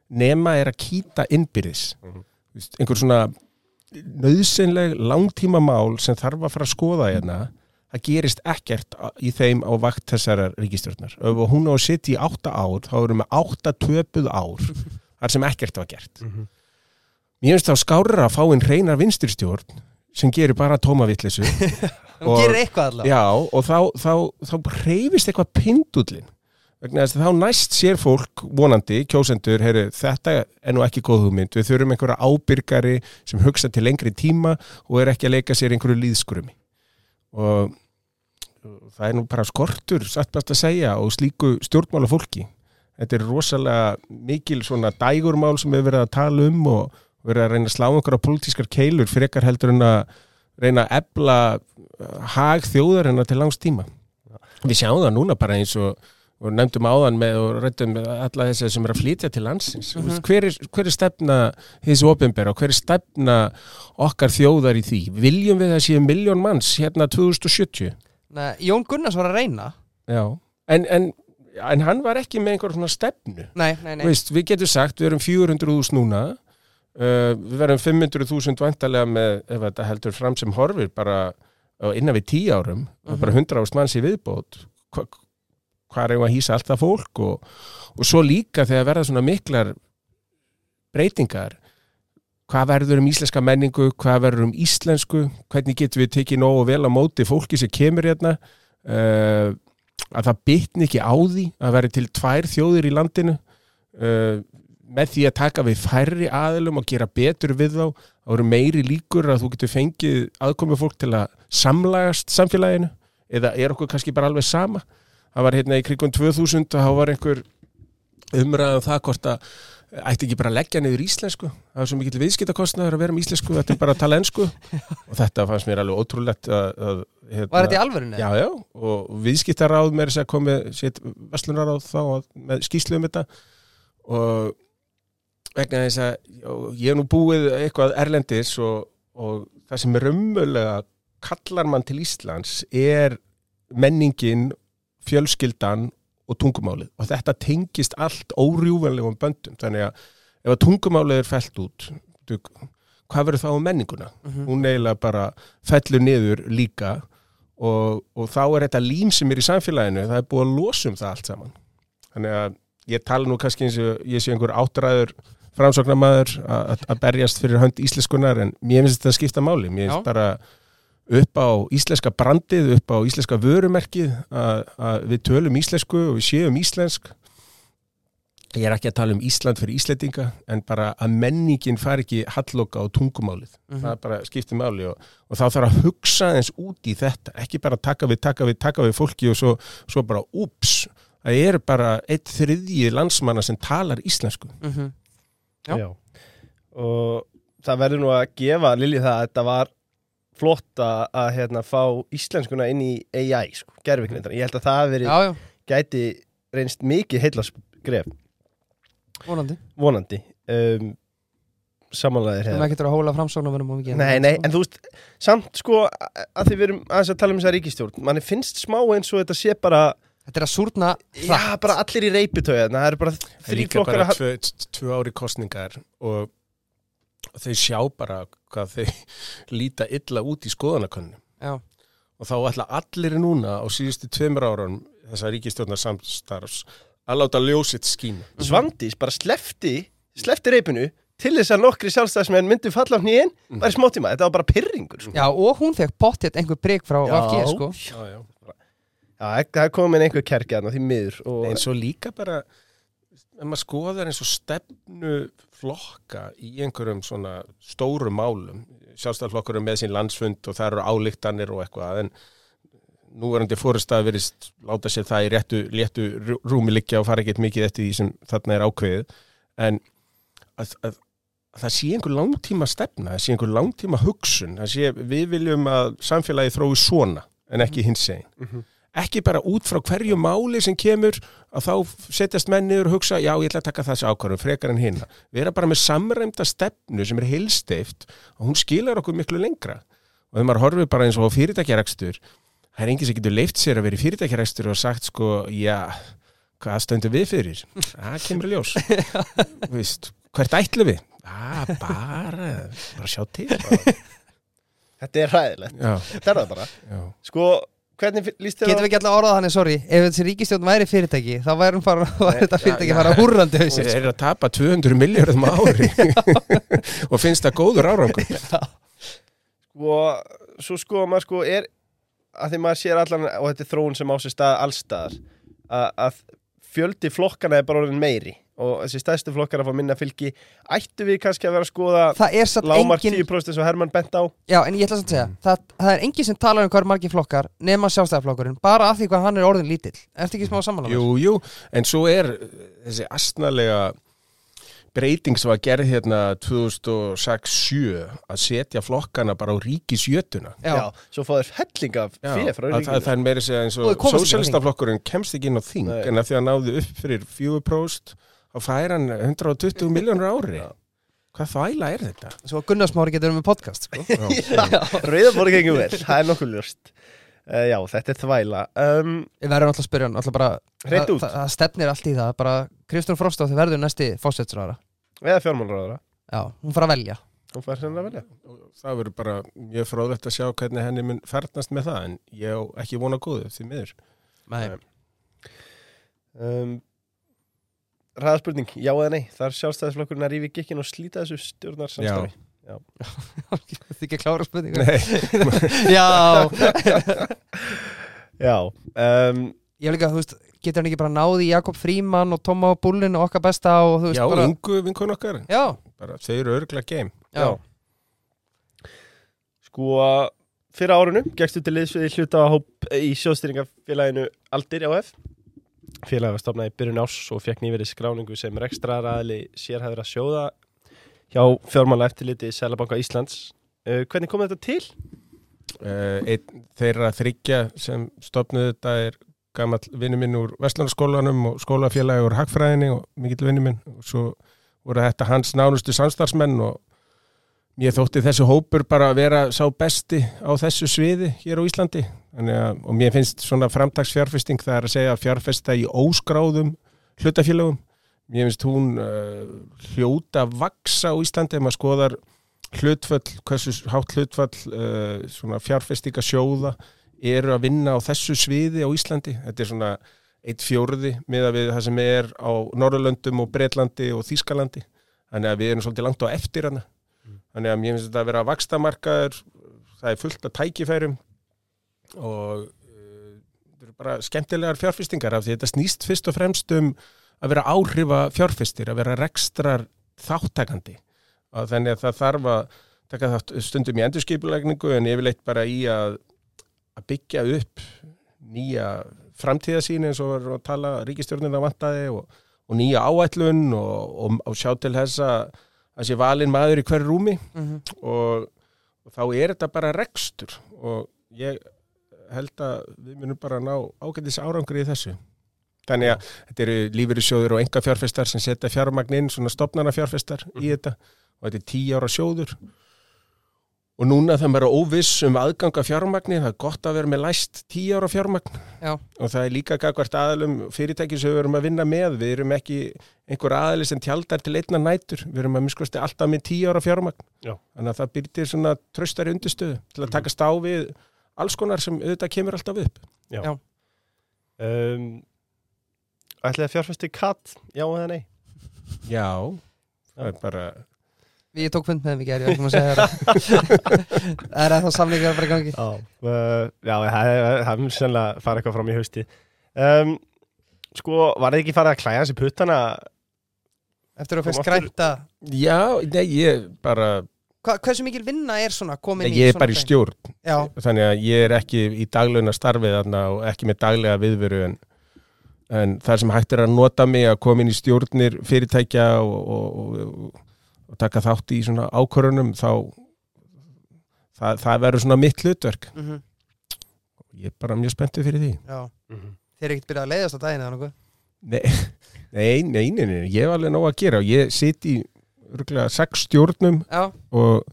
nema er að kýta innbyrðis. Þú veist, einhver svona nöðsynleg langtíma mál sem þarf að fara að skoða hérna það gerist ekkert í þeim á vakt þessarar ríkistjórnar ef hún á að sitja í átta ár þá erum við átta töpuð ár þar sem ekkert var gert. Mér finnst þá skárra að fá einn reynar vinsturstjórn sem gerir bara tómavittlisu Hún Og- gerir eitthvað allavega. Já, og þá, þá, þá reyfist eitthvað pindullin vegna þess að þá næst sér fólk vonandi, kjósendur, heyru, þetta er nú ekki góð hugmynd, við þurfum einhverja ábyrgari sem hugsa til lengri tíma og er ekki að leika sér einhverju líðskrumi. Og það er nú bara skortur, satt best að segja og slíku stjórnmála fólki þetta er rosalega mikil svona dægurmál sem við verið að tala um og, verið að reyna að slá einhverja pólitískar keilur frekar heldur en að reyna að ebla hag þjóðarinnar til langs tíma. Við sjáum það núna bara eins og nefndum áðan með og rættum með alla þessi sem er að flytja til landsins. Mm Mhm. hver, er, hver er stefna þessi opinbera og hver er stefna okkar þjóðar í því? Viljum við að séu miljón manns hérna 2070 Nei, Jón Gunnars var að reyna. Já. En, en, en hann var ekki með einhver svona stefnu. Nei, nei, nei. Veist, við getum sagt, við erum 400.000 núna uh, við verðum 500.000 vantarlega með, ef þetta heldur fram sem horfir bara á innan við 10 árum Mhm. bara 100.000 manns í viðbót. Hva, hvað er að hýsa allt það fólk? Og, og svo líka þegar verða svona miklar breytingar hvað verður um íslenska menningu hvað verður um íslensku hvernig getum við tekið nógu vel á móti fólki sem kemur hérna? Uh, að það bytni ekki á því að veri til tvær þjóðir í landinu. Uh, með því að taka við færri aðilum og gera betur við þá þá eru meiri líkur að þú getur fengið aðkomið fólk til að samlagast samfélaginu eða er okkur kannski bara alveg sama? Það var hérna í krigum 2000 og þá var einhver umræðan það hvort að ætti ekki bara að leggja niður íslensku? Það er svo mikill viðskiptakostnaður að vera um íslensku þetta er bara að tala ensku og þetta fannst mér alveg ótrúlegt að, að hérna, Var þetta í alvörunni? Já, já, og viðskiptaráð með þess að komi veslunaráð þá með skýslu um þetta. Og vegna þess að ég hef nú búið eitthvað erlendis og, og það sem er umöðlega kallar mann til Íslands er menningin, fjölskyldan og tungumálið og þetta tengist allt órjúvanlegum böndum þannig að ef að tungumálið er felt út þú- hvað verður þá um menninguna? Mhm. hún eiginlega bara fellur niður líka og, og þá er þetta lím sem er í samfélaginu, það er búið að losa um það allt saman. Þannig að ég tala nú kannski eins og ég sé einhver áttræður framsóknarmaður að berjast fyrir hönd íslenskunar en mér finnst þetta að skipta máli. Mér finnst bara upp á íslenska brandið, upp á íslenska vörumerkið að, við tölum íslensku og við séum íslensk. Ég er ekki að tala um Ísland fyrir Íslendinga en bara að menningin fari ekki halloka á tungumálið Mhm. það bara skiptir máli og, og þá þarf að hugsa eins út í þetta ekki bara taka við, taka við, taka við fólki og svo, svo bara úps það er bara eitt þriðji landsmanna sem talar íslensku Mhm. Já. Og það verður nú að gefa Lilji það að þetta var flott að, að hérna, fá íslenskuna inn í AI, sko, gerfiknindar. Ég held að það verið, Já, já, gæti reynst mikið heilla skref, vonandi vonandi. Um, Við erum hefur. ekki að hóla framsóknum um ekki Nei, nei, en þú veist, samt sko að að því við erum aðeins að tala um þessa ríkistjórn manni finnst smá eins og þetta sé bara Þetta er að súrna já, bara allir í reypitöðu það eru bara það er þrý líka bara að tvö, tvö ári kostningar og þau sjá bara hvað þau líta illa út í skoðanakönnum Já, og þá ætla allir núna á síðustu tveimur árum þessa ríkistjórnar samstarfs að láta ljósitt skína Svandís bara slefti slefti reypinu til þess að nokkri sjálfstæðismenn myndu falla á hnýin Mhm. bara í smótíma, þetta var bara pyrringur sko. já og hún fekk pottétt einhver breyk frá. VG sko já, já. Já, það er komin einhver kerkjaðna því miður og en svo líka bara ef maður skoðar eins og stefnu flokka í einhverjum svona stórum málum sjálfstæðarflokkur er með sín landsfund og það eru álíktanir og eitthvað en núverandi fórustað verist láta sér það í réttu, léttu rú- rúmi liggja og fara ekkert mikið eftir því sem þarna er ákveðið en að, að, að það sé einhver langtíma stefna, það sé einhver langtíma hugsun, það sé við viljum að samfélagi þrói svona en ekki hins egin Mhm. Ekki bara út frá hverju máli sem kemur að þá setjast mennir og hugsa já ég ætla að taka þessi ákvarðum frekar en hinna vera bara með samræmda stefnu sem er heilsteift og hún skilar okkur miklu lengra. Og þegar maður horfir bara eins og á fyrirtækjarekstur það er enginn sem getur leift sér að vera í fyrirtækjarekstur og sagt sko já hvað stöndum við fyrir? Það kemur ljós. Þú veist, hvert ætlum við? Ah, bara, bara sjá til. Bara. þetta er hræðilegt, já, þetta er það bara. Já. sko, hvernig líst þér Getum við ekki alltaf orðað þannig, sorry. Ef þessi ríkistjórn væri fyrirtæki þá væri bara, þetta fyrirtæki að fara húrrandi og hausinn. Þeir eru að tapa 200 miljardum á ári. Og finnst það góður árangur. Og svo sko maður sko er að því maður sér allan og þetta er þróun sem á sér stað allstaðar að, að fjöldi flokkana er bara orðin meiri og þessi stæðstu flokkar að fá minna fylgi ættu við kannski að vera að skoða er lámark engin 10% eins og Hermann bent á? Já, en ég ætla samt að segja það, það er engin sem talar um hvað er margir flokkar nema sjálfstæðarflokkurinn, bara af því hvað hann er orðin lítill. Ertu ekki smá samanlega? Jú, jú, en svo er þessi astnalega breyting sem var gerð hérna 2006-7 að setja flokkana bara á ríkisjötuna. Já, svo fá þér helling af Já, fyrir frá að það, er meiri segja eins Og og þau komast ekki inn á sósælistaflokkurinn kemst ekki inn á þing Nei. en að því að náðu upp fyrir 4% þá fær hann 120 miljónur ári? Já. hvað þvæla er þetta? svo að Gunnarsmári getur um með podcast sko. Rauðabóri gengum vel, það er nokkuð ljóst. Uh, Já, þetta er þvæla. Um, Við verðum alltaf að spyrja hann það, út. það, stefnir allt í það. Bara Kristján Frostóð verður næsti fósetsræðara Eða fjármálraðara Já, hún fara að velja. Hún fær sennilega að velja. Og það verður bara mjög fróðlegt að sjá hvernig henni mun fernast með það en ég ekki vona góðu því miður. Nei. um, Ræða spurning, já eða nei? Þar sjálfstæðisflokkurinn að rífi gikkin og slíta þessu stjórnar samstarfi Þið ekki að klára spurningu Nei, Já, Já um, ég vil líka, þú veist Getur hann ekki bara náði Jakob Fríman og Tóma og Bullin og okkar besta og þú veist já, bara ungu vinkun okkar. Já, bara, þeir eru örgla game. Já, Sko fyrir árunu Gekstu til liðsviði hluta hóp í sjóðstýringafélaginu Aldir áf Félagið var stofnað í byrjun ás og fekk nýverið skráningu sem rekstraræðli sérhæður að sjóða hjá fjármála eftirliti Sælabanka Íslands uh, Hvernig kom þetta til? uh, einn þeirra þryggja sem stopnuð þetta er gammal vinnu minn úr Vestlunarskólanum og skólafélagi úr Hagfræðinni og mikill vinnu minn og svo voru þetta hans nánustu samstarfsmenn og mér þótti þessu hópur bara að vera sá besti á þessu sviði hér á Íslandi að, og mér finnst svona framtagsfjárfesting það er að segja fjárfesta í óskráðum hlutafélagum mér finnst hún uh, hljóta að vaksa á Íslandi ef maður skoðar hlutföll, hversu hátt hlutfall uh, svona fjárfestinga sjóða eru að vinna á þessu sviði á Íslandi. Þetta er svona eitt fjórði með að við það sem er á Norrlöndum og Breitlandi og Þýskalandi. Þannig að við erum svolítið langt á eftir hana. Þannig að mér finnst þetta að vera vakstamarkaður, það er fullt af tækifærum og uh, þetta eru bara skemmtilegar fjárfestingar af því þetta snýst fyrst og fremst um að vera áhrifa fjárfestir, að vera rekstrar þáttakandi og þannig að það þarf að taka þátt stundum í endurskipulegningu en yfirleitt bara í að, að byggja upp nýja framtíðasín eins og tala ríkistjórnina vantaði og, og nýja áætlun og, og, og sjá til þess að það sé valin maður í hverju rúmi mhm, og, og þá er þetta bara rekstur og ég held að við munum bara ná ágætis árangri í þessu. Þannig að þetta eru lífeyrissjóður og enga fjárfestar sem setja fjármagn inn, svona stopnana fjárfestar í þetta og þetta er tíu ára sjóður og núna það er óviss um aðganga fjármagni, það er gott að vera með læst tíu ára fjármagn Já. og það er líka gagvart aðalum fyrirtæki sem við erum að vinna með, við erum ekki einhver aðali sem tjaldar til einna nætur við erum að miskosti alltaf með tíu ára fjármagn Já. þannig að það byrjir svona tröstari undirstöðu til að taka stá við alls konar sem auðvitað kemur alltaf upp Já. Já. Um, ætlaði að fjárfesti katt, já eða nei? Já, það er bara Ég tók fund með þeim í gerð, ég ætlum að segja það. Það er ennþá samlingar bara í gangi. Já, uh, já það það mun sennilega fara eitthvað fram í hausti um, Sko, var það ekki farið að klæja þessi puttana? Eftir að fyrst grænta? Já, nei, ég bara Hva, Hversu mikil vinna er svona komin nei, í ég er svona bara í stjórn. Já, þannig að ég er ekki í dagleguna starfið þarna og ekki með daglega viðveru en, en það sem hægt er að nota mig að koma inn í stjórnir fyrirtækja og, og, og, og taka þátt í svona ákvörunum þá það, það verður svona mitt hlutverk. Mhm, ég er bara mjög spenntið fyrir því. Já. Mm -hmm. Þeir eru ekkert byrjað að leiðast á daginn eða nokkuð? Nei, nei, nei, nei, nei, ég hef alveg nóg að gera. Og ég sit í örgulega sex stjórnum Já, og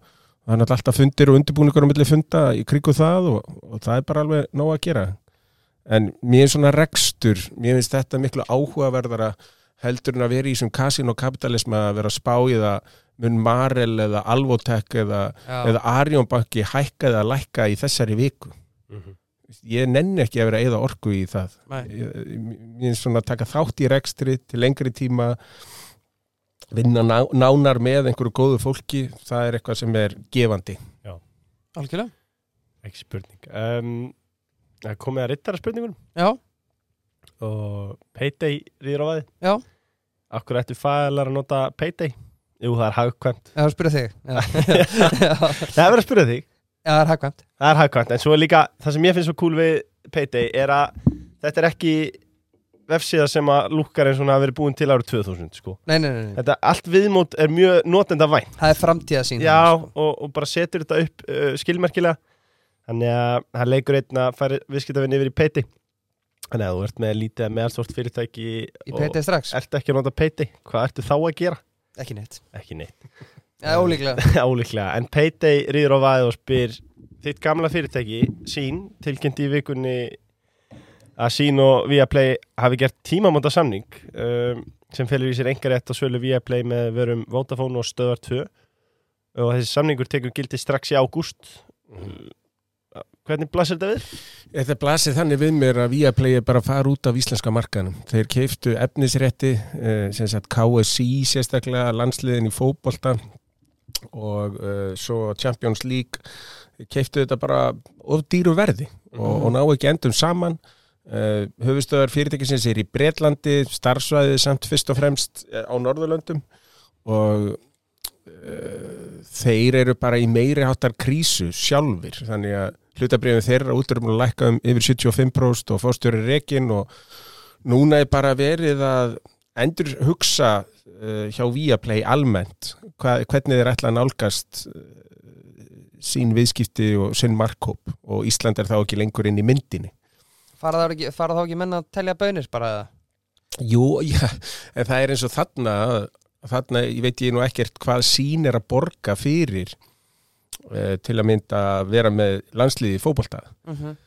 það er náttúrulega alltaf fundir og undirbúningur á milli funda í kringu það og, og það er bara alveg nóg að gera. En mér er svona rekstur mér finnst þetta miklu áhugaverðara heldur en að vera í þessum kasinokapitalisma að vera að spá í það mun Marel eða Alvotek eða, já, eða Arjónbanki hækka eða lækka í þessari viku? Mhm. ég nenni ekki að vera eða orku í það. Ég, ég er svona að taka þátt í rekstri til lengri tíma vinna ná, nánar með einhverju góðu fólki það er eitthvað sem er gefandi. Algjörlega. Ekki spurning. Um, komið að rittara spurningunum Já, og Payday rýður á vaði já, Akkur ættu fælar að nota Payday? Jú, það er hagkvæmt. Ég har að spyrja þig. Já, já, Það er að spyrja þig. Það er hagkvæmt. Það er hagkvæmt, en svo er líka það sem ég finnst svo cool við Payday er að þetta er ekki vefsíða sem að lukkar eins og hún hafi verið búin til árið 2000 sko. Nei, nei, nei, nei. Þetta allt viðmót er mjög notenda vænt það er framtíða sín Já, og, og bara setur þetta upp uh, skilmerkilega. Þannig að það leikur einn að færi viðskiptavinn yfir í peiti Þannig að þú ert með lítið með allsvort fyrirtæki Í PT strax, Ertu ekki að nota peiti, hvað ertu þá að gera? ekki neitt. Ekki neitt. Já, ólíklega. Álíklega, en Payday rýður á vaðið og spyr þitt gamla fyrirtæki, sín, tilkynnti í vikunni að sín og Viaplay hafi gert tímamóta samning um, sem felur í sér engarétt á svölu Viaplay með verum Vodafone og Stöðar 2 og þessi samningur tekur gildi strax í ágúst Hvernig blasir þetta við? Þetta blasir þannig við mér að Viaplay er bara að fara út af íslenska markanum. Þeir keiftu efnisrétti, eh, sem sagt KSC sérstaklega, landsliðin í fótbolta og uh, svo Champions League keiftu þetta bara of dýru verði og, og ná ekki endum saman. Uh, höfustöðar fyrirtækisins er í Bretlandi, starfsvæðið samt fyrst og fremst eh, á Norðurlöndum og þeir eru bara í meiri háttar krísu sjálfur, þannig að hlutabriðin þeirra út erum að lækka um yfir 75% og fórstjóri rekin og núna er bara verið að endur hugsa uh, hjá Viaplay almennt hvernig þeir ætla að nálgast uh, sín viðskipti og sinn markkóp og Ísland er þá ekki lengur inn í myndinni. Fara þá ekki, ekki menna að telja bönir bara eða? Jú, já, en það er eins og þarna, þarna ég veit ég nú ekkert hvað sín er að borga fyrir uh, til að mynda að vera með landsliði í fótbolta. Mm -hmm.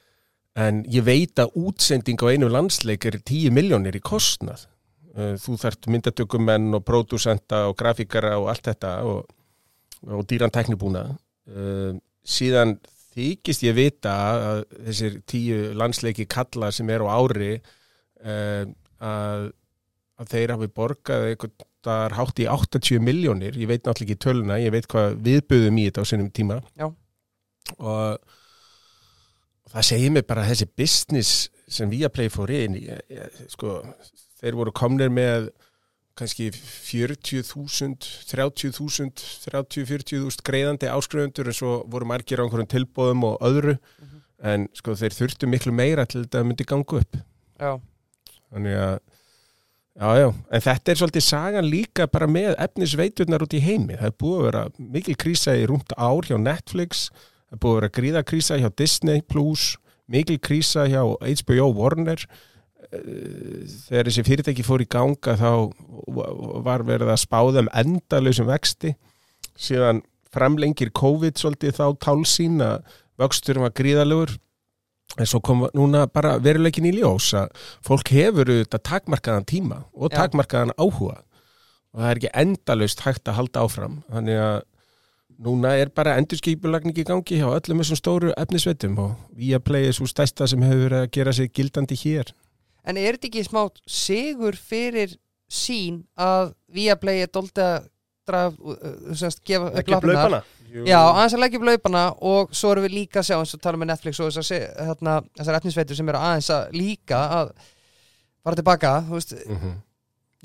En ég veit að útsending á einu landsleik er 10 miljónir í kostnað. Uh, Þú þarft myndatökumenn og pródúsenta og grafíkara og allt þetta og, og dýran teknibúna. Uh, Síðan þykist ég vita að þessir tíu landsleiki kalla sem er á ári uh, að, að þeir hafi borgað eitthvað þar hátt í 80 miljónir. Ég veit náttúrulega ekki töluna, ég veit hvað viðböðum í þetta á sinnum tíma. Já. Og það segir mig bara þessi business sem Viaplay fór inn ég, ég, sko, þeir voru komnir með kannski 40.000 30.000 30-40.000 greiðandi áskrifendur en svo voru margir á einhverjum tilbóðum og öðru en sko þeir þurftu miklu meira til þetta myndi ganga upp Já, þannig að já, já, en þetta er svolítið sagan líka bara með efnisveiturnar út í heimi. Það er búið að vera mikil krísa í rúmt ár hjá Netflix það er búið að vera gríðakrísa hjá Disney mikil krísa hjá HBO Warner. Eh, þegar þessi fyrirtæki fór í ganga þá var verið að spáða um endalausum vexti. Síðan framlengir COVID svolítið þá tálsín að vöxturum var gríðalegur en svo kom núna bara veruleikin í ljós að fólk hefur auðvitað takmarkaðan tíma og takmarkaðan áhuga. Og það er ekki endalaust hægt að halda áfram. Þannig að núna er bara endurskipulagning í gangi hjá öllum þessum stóru efnisveitum og Viaplay er svo stæsta sem hefur verið að gera sig gildandi hér. En er þetta ekki smá sigur fyrir sín að er dóldi að draf, uh, uh, semst, gefa upp blöpana Já, aðeins að leggja upp laupana og svo erum við líka að sjá eins og tala með Netflix og þessar, etnisveitur sem eru aðeins að líka að fara tilbaka, þú veist.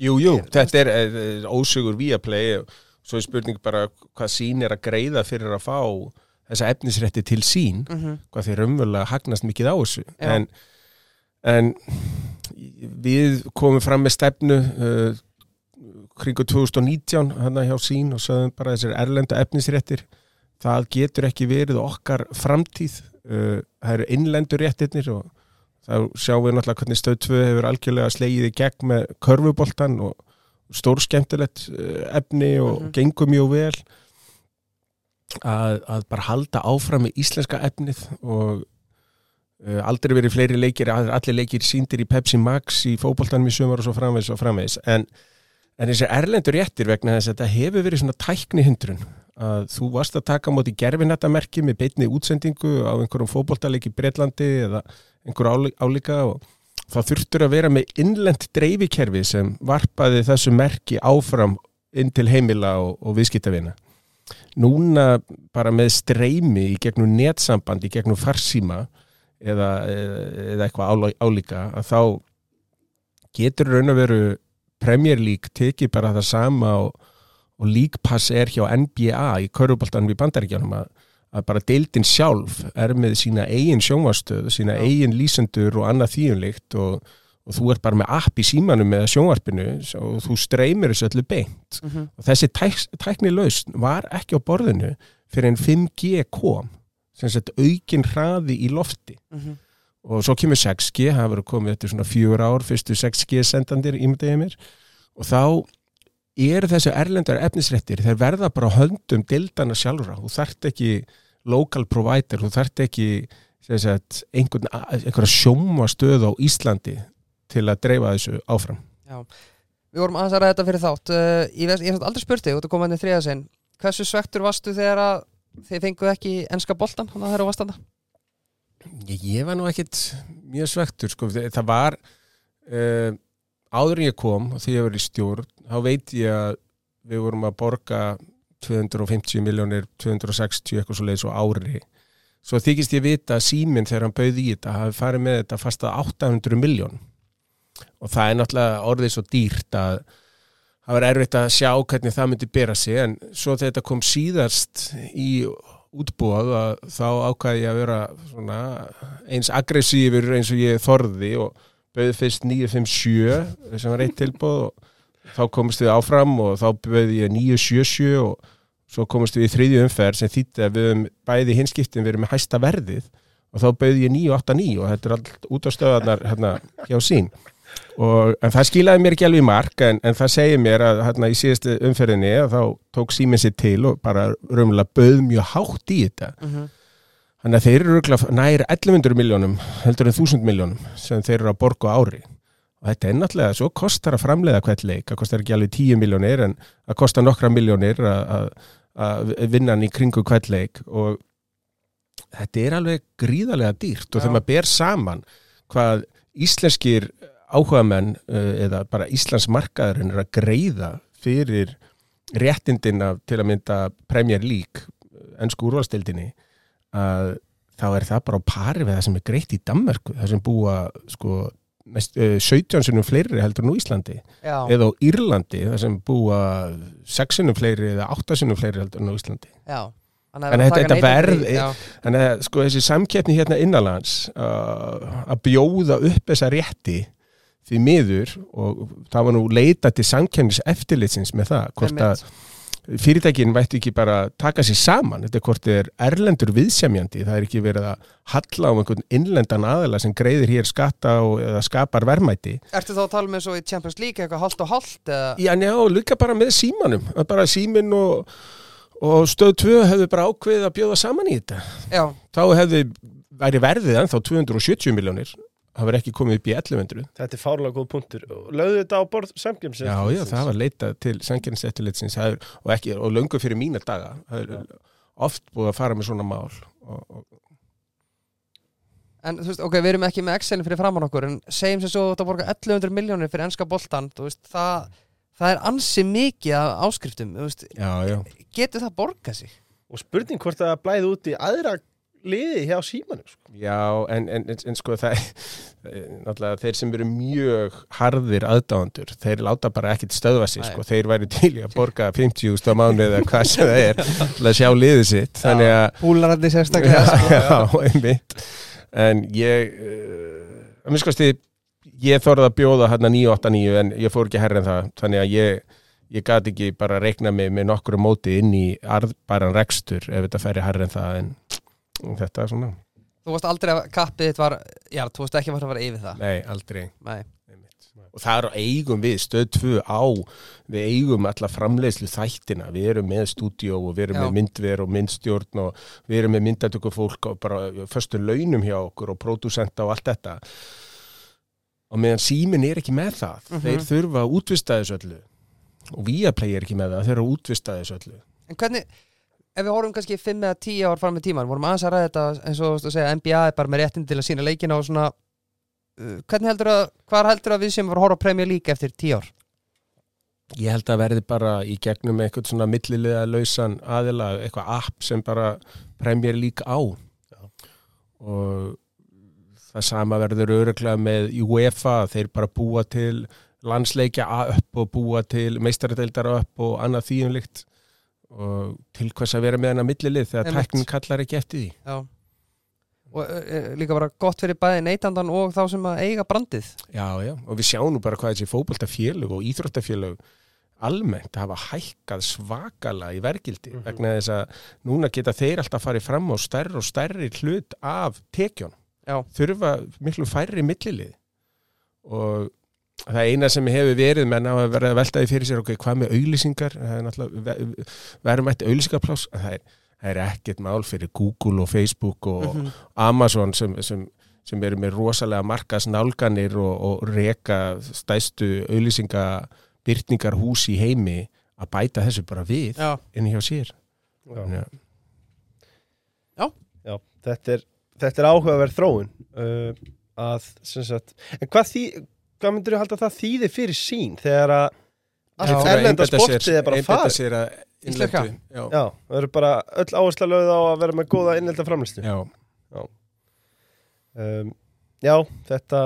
Jú, jú, þetta er, er, er ósugur Viaplay og svo er spurning bara hvað sín er að greiða fyrir að fá þessa efnisrétti til sín mm hvað þeir raunverulega hagnast mikið á þessu. En, en við komum fram með stefnu uh, kringu 2019 hana hjá sín og sagðum bara þessir erlendu efnisréttir. Það getur ekki verið okkar framtíð. Uh, það eru innlendu réttirnir og þá sjáum við náttúrulega hvernig stöð 2 hefur algjörlega slegið í gegn með körfuboltan og stórskemmtilegt uh, efni og Mhm. gengur mjög vel. Að, að bara halda áfram með íslenska efnið og uh, aldrei verið fleiri leikir, allir leikir síndir í Pepsi Max í fótboltanum í sumar og svo framvegs og framvegs en, en þessi erlendur réttir vegna þess að þetta hefur verið svona tækni hindrun að þú varst að taka móti gerfinættamerki með beitni útsendingu á einhverjum fótboltaleik í Bretlandi eða einhver álí- álíka og þá þurftur að vera með innlend dreifikerfi sem varpaði þessu merki áfram inn til heimila og, og viðskiptavina. Núna bara með streymi í gegnum netsamband, í gegnum farsíma eða, eða, eitthvað álí- álíka að þá getur raun að veru Premier League tekið bara það sama og, og League Pass er hjá NBA í köruboltanum í bandaríkjanum að, að bara deildin sjálf er með sína eigin sjónvastöð, sína Já. eigin lýsendur og annað þýjunlikt og, og þú ert bara með app í símanum eða sjónvarpinu og þú streymir þessu öllu beint Mhm. og þessi tæk, tækni lausn var ekki á borðinu fyrir en 5G kom sem sett aukin hraði í lofti Mhm. Og svo kemur 6G, það verður komið eftir svona fjör ár, fyrstu 6G sendandir ímyndaði mér. Og þá er þessu erlendar efnisréttir þeir verða bara höndum dildana sjálfra, þú þarft ekki local provider, þú þarft ekki sagt, einhvern, einhverja sjóma stöð á Íslandi til að dreifa þessu áfram. Við vorum aðeins að ræða þetta fyrir þátt. Uh, Ég hef aldrei spurt þig, út að koma henni þriða sinn. Hversu svektur varstu þegar þið fenguð ekki enska boltan hann að þeirra vastanda? Ég, var nú ekkit mjög svektur sko. það var uh, áður en ég kom og því ég var í stjórn þá veit ég að við vorum að borga 250 miljónir 260 eitthvað svo leiðis á ári svo þykist ég vita að síminn þegar hann bauði í þetta hafi farið með þetta fast að 800 miljón og það er náttúrulega orðið svo dýrt að það var erfitt að sjá hvernig það myndi bera sig en svo þegar þetta kom síðast í útbúað að þá ákvaði ég að vera eins aggressífur eins og ég þorði og bauði fyrst 957 sem var eitt tilbúð og þá komist við áfram og þá bauði ég 977 og svo komist við í þriðju umferð sem þýtti að við höfum bæði hinskiptin verið með hæsta verðið og þá bauði ég 989 og þetta er allt út á stöðarnar hérna hjá sín og, en það skilaði mér ekki alveg í mark en, en það segir mér að hérna í síðustu umferðinni þá tók síminn sér til og bara raunverulega bauð mjög hátt í þetta Mhm. Þannig að þeir eru nær 1100 miljónum heldur en 1000 miljónum sem þeir eru að borga á ári. Og þetta er náttúrulega, svo kostar að framleiða hvert leik, það kostar ekki alveg 10 miljónir en það kostar nokkra miljónir að vinna hann í kringu hvert leik og þetta er alveg gríðarlega dýrt og Já. þegar maður ber saman hvað íslenskir áhugamenn uh, eða bara Íslands markaðurinn er að greiða fyrir réttindin af til að mynda Premier League, ennsku úrvalstildinni að þá er það bara á pari við það sem er greitt í Danmörku það sem búa sko mest, uh, 17 sinum fleiri heldur nú Íslandi Já, eða á Írlandi það sem búa 6 sinum fleiri eða 8 sinum fleiri heldur nú Íslandi. Já. Þannig að þetta- verð- Þannig að sko þessi samkeppni hérna innanlands uh, að bjóða upp þessa rétti því miður og það var nú leita til samkeppnis eftirlitsins með það hvort að fyrirtækin mættu ekki bara taka sér saman. Þetta er hvort þið er erlendur viðsemjandi það er ekki verið að halla á einhvern innlendan aðila sem greiðir hér skatta og, eða skapar verðmæti. Ertu þá að tala með svo í Champions League eitthvað hálft og eða? Já, njá, líka bara með símanum. Bara símin og, og stöð 2 hefðu bara ákveðið að bjóða saman í þetta. Já, þá hefði væri verðið ennþá 270 miljónir það verið ekki komið upp í 1100 Þetta er fárlega góð punktur. Lögðu þetta á borð samkjöms? já, já, það var leitað til sangjörnsettilitsins og, ekki, og löngu fyrir mína daga það er oft búið að fara með svona mál og, og, en þú veist, ok, við erum ekki með Excel fyrir framann okkur en segjum sem svo að borga 1100 miljónir fyrir enska boltan, þú veist, það það er ansi mikið af áskriftum þú veist, já, já, getur það borgað sig? Og spurning hvort það blæði út í aðra liði hjá símanum. Sko. já en, en, en, en sko það náttúrulega þeir sem eru mjög harðir aðdáðandur, þeir láta bara ekkit stöðva sig, sko, þeir væri til í að borga 50 á mánu eða hvað sem það er til að sjá liðið sitt, þannig að Húlarandi já, sérstaklega sko. já, einmitt en ég uh, að minnst kosti ég þorði að bjóða hérna 989 en ég fór ekki herra en það þannig að ég, ég gat ekki bara að reikna mig með nokkru móti inn í arðbæran rekstur ef þetta færi herra en það en þetta er svona, Þú varst aldrei að kappið þitt var Já, þú varst ekki að fara að fara yfir það? Nei, aldrei. Nei, og það er eigum við stöð 2 á við eigum alla framleiðslu þættina. Við erum með stúdíó og við erum Já. með myndver og myndstjórn og við erum með myndatöku fólk og bara föstu launum hjá okkur og pródusenta og allt þetta. Og meðan símin er ekki með það Mhm. þeir þurfa að útvista þessu öllu. Og Viaplay er ekki með það, þeir eru að útvista þessu öllu. En hvernig Ef við horfum kannski 5 eða 10 ár fram með tíman vorum aðeins að ræða þetta eins og þú veist að segja NBA er bara með réttin til að sína leikina og svona uh, hvernig heldur að, hvað heldur að við sem voru að horfa Premier League eftir 10 ár? Ég held að verði bara í gegnum eitthvað svona millilega lausan aðila, eitthvað app sem bara Premier League á. Og það sama verður öruglega með UEFA, þeir bara búa til landsleikja upp og búa til meistaradeildar upp og annað þýjumlikt og til hvers að vera með hana millilið þegar tæknin kallar ekki eftir því Já. og uh, líka bara gott fyrir bæði neytandan og þá sem að eiga brandið Já, já, og við sjáum nú bara hvað þessi fótboltafélög og íþróttafélög almennt hafa hækkað svakala í vergildi Mhm. vegna þess að núna geta þeir alltaf farið fram á stærri og stærri hlut af tekjón Já. þurfa miklu færri millilið og það eina sem hefur verið menn á að vera að velta því fyrir sér ok, hvað með auglýsingar? Það er náttúrulega ve- verðmætt auglýsingarplás það er, er ekkert mál fyrir Google og Facebook og, Mhm. Amazon sem, sem, sem eru með rosalega markas nálganir og, og reka stæstu auðlýsinga byrtingar hús í heimi að bæta þessu bara við Já, inn hjá sér. Já. Að- Já, þetta er, þetta er áhugaverð þróun uh, að, sem sagt, en hvað, þý, hvað myndir þú halda að það þýði fyrir sín þegar að Já. allt erlenda sportið er bara farið? að innlendu já, Já, það eru bara öll áhersla lögð á að vera með góða innelda framlýstu. já. Um, já, þetta,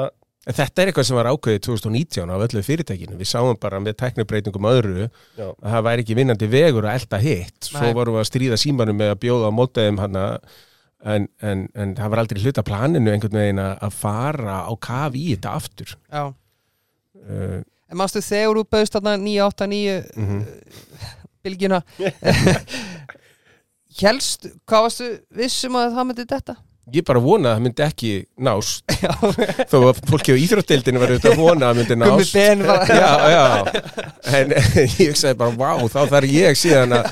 En Þetta er eitthvað sem var ákveðið 2019 af öllu fyrirtækinu. Við sáum bara með teknibreitingum öðru já, að það væri ekki vinnandi vegur að elda hitt. Svo Nei. vorum við að stríða símanum með að bjóða á mótaðum hana en, en, en það var aldrei hluta planinu einhvern veginn að að fara á kaf í þetta aftur. já Uh, En mannstu þegar þú bauðst þarna 989 mm bylgjuna Helst, hvað varstu vissum að það myndi þetta? Ég bara vona að það myndi ekki nást þó að fólki á íþrótteildinu var auðvitað að vona að það myndi nást. Já, já, en ég hugsaði bara, vá, þá þarf ég síðan að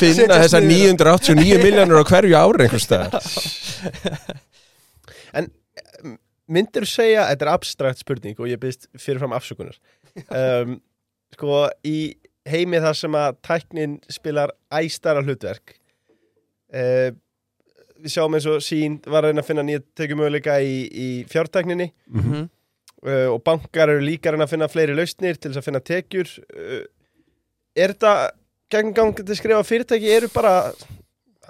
finna niður. 989 miljónur á hverju ári einhvers staðar. Myndir segja, þetta er abstrakt spurning og ég byrst fyrirfram afsökunar. Um, sko, í heimi þar sem að tæknin spilar æstara hlutverk, uh, við sjáum eins og sín var að reyna að finna nýja tekjumöguleika í, í fjártækninni Mhm. uh, og bankar eru líka að reyna að finna fleiri lausnir til þess að finna tekjur uh, er þetta gegngangandi skrifa fyrirtæki eru bara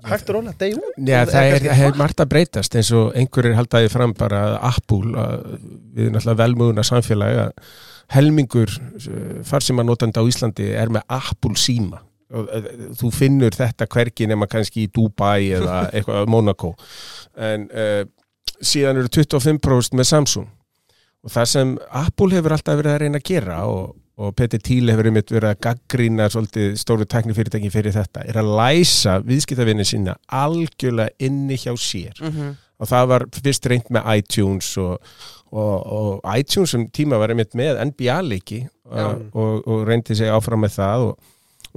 hægt róla, deg út Já, það er, er margt. að breytast eins og einhverjir haldaði fram bara að Apple, að við náttúrulega velmöguna samfélagi að helmingur farsima notandi á Íslandi er með Apple síma. Og eh, þú finnur þetta hvergi nema kannski í Dubai eða eitthvað Monaco en uh, síðan eru 25% með Samsung. Og það sem Apple hefur alltaf verið að reyna að gera og, og Peter Thiel hefur einmitt verið að gaggrína svolítið stóru teknifyrirtæki fyrir þetta er að læsa viðskiptavinni sína algjörlega inni hjá sér Mhm. og það var fyrst reynd með iTunes og, og, og iTunes um tíma var einmitt með NBA-leiki Já. og, og, reyndi sig áfram með það og,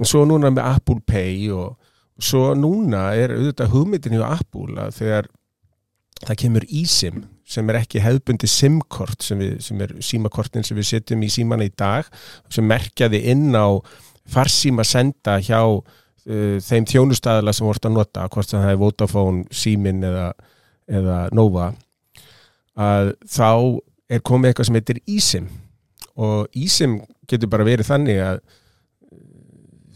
svo núna með Apple Pay og, og svo núna er auðvitað hugmyndin hjá Apple að þegar það kemur eSIM sem er ekki hefðbundi SIM-kort sem, sem er símakortin sem við setjum í símana í dag sem merkjaði inn á farsíma senda hjá uh, þeim þjónustæðala sem voru að nota hvort það er Vodafone, Símin eða, eða Nova að þá er komið eitthvað sem heitir eSIM. Og eSIM getur bara verið þannig að uh,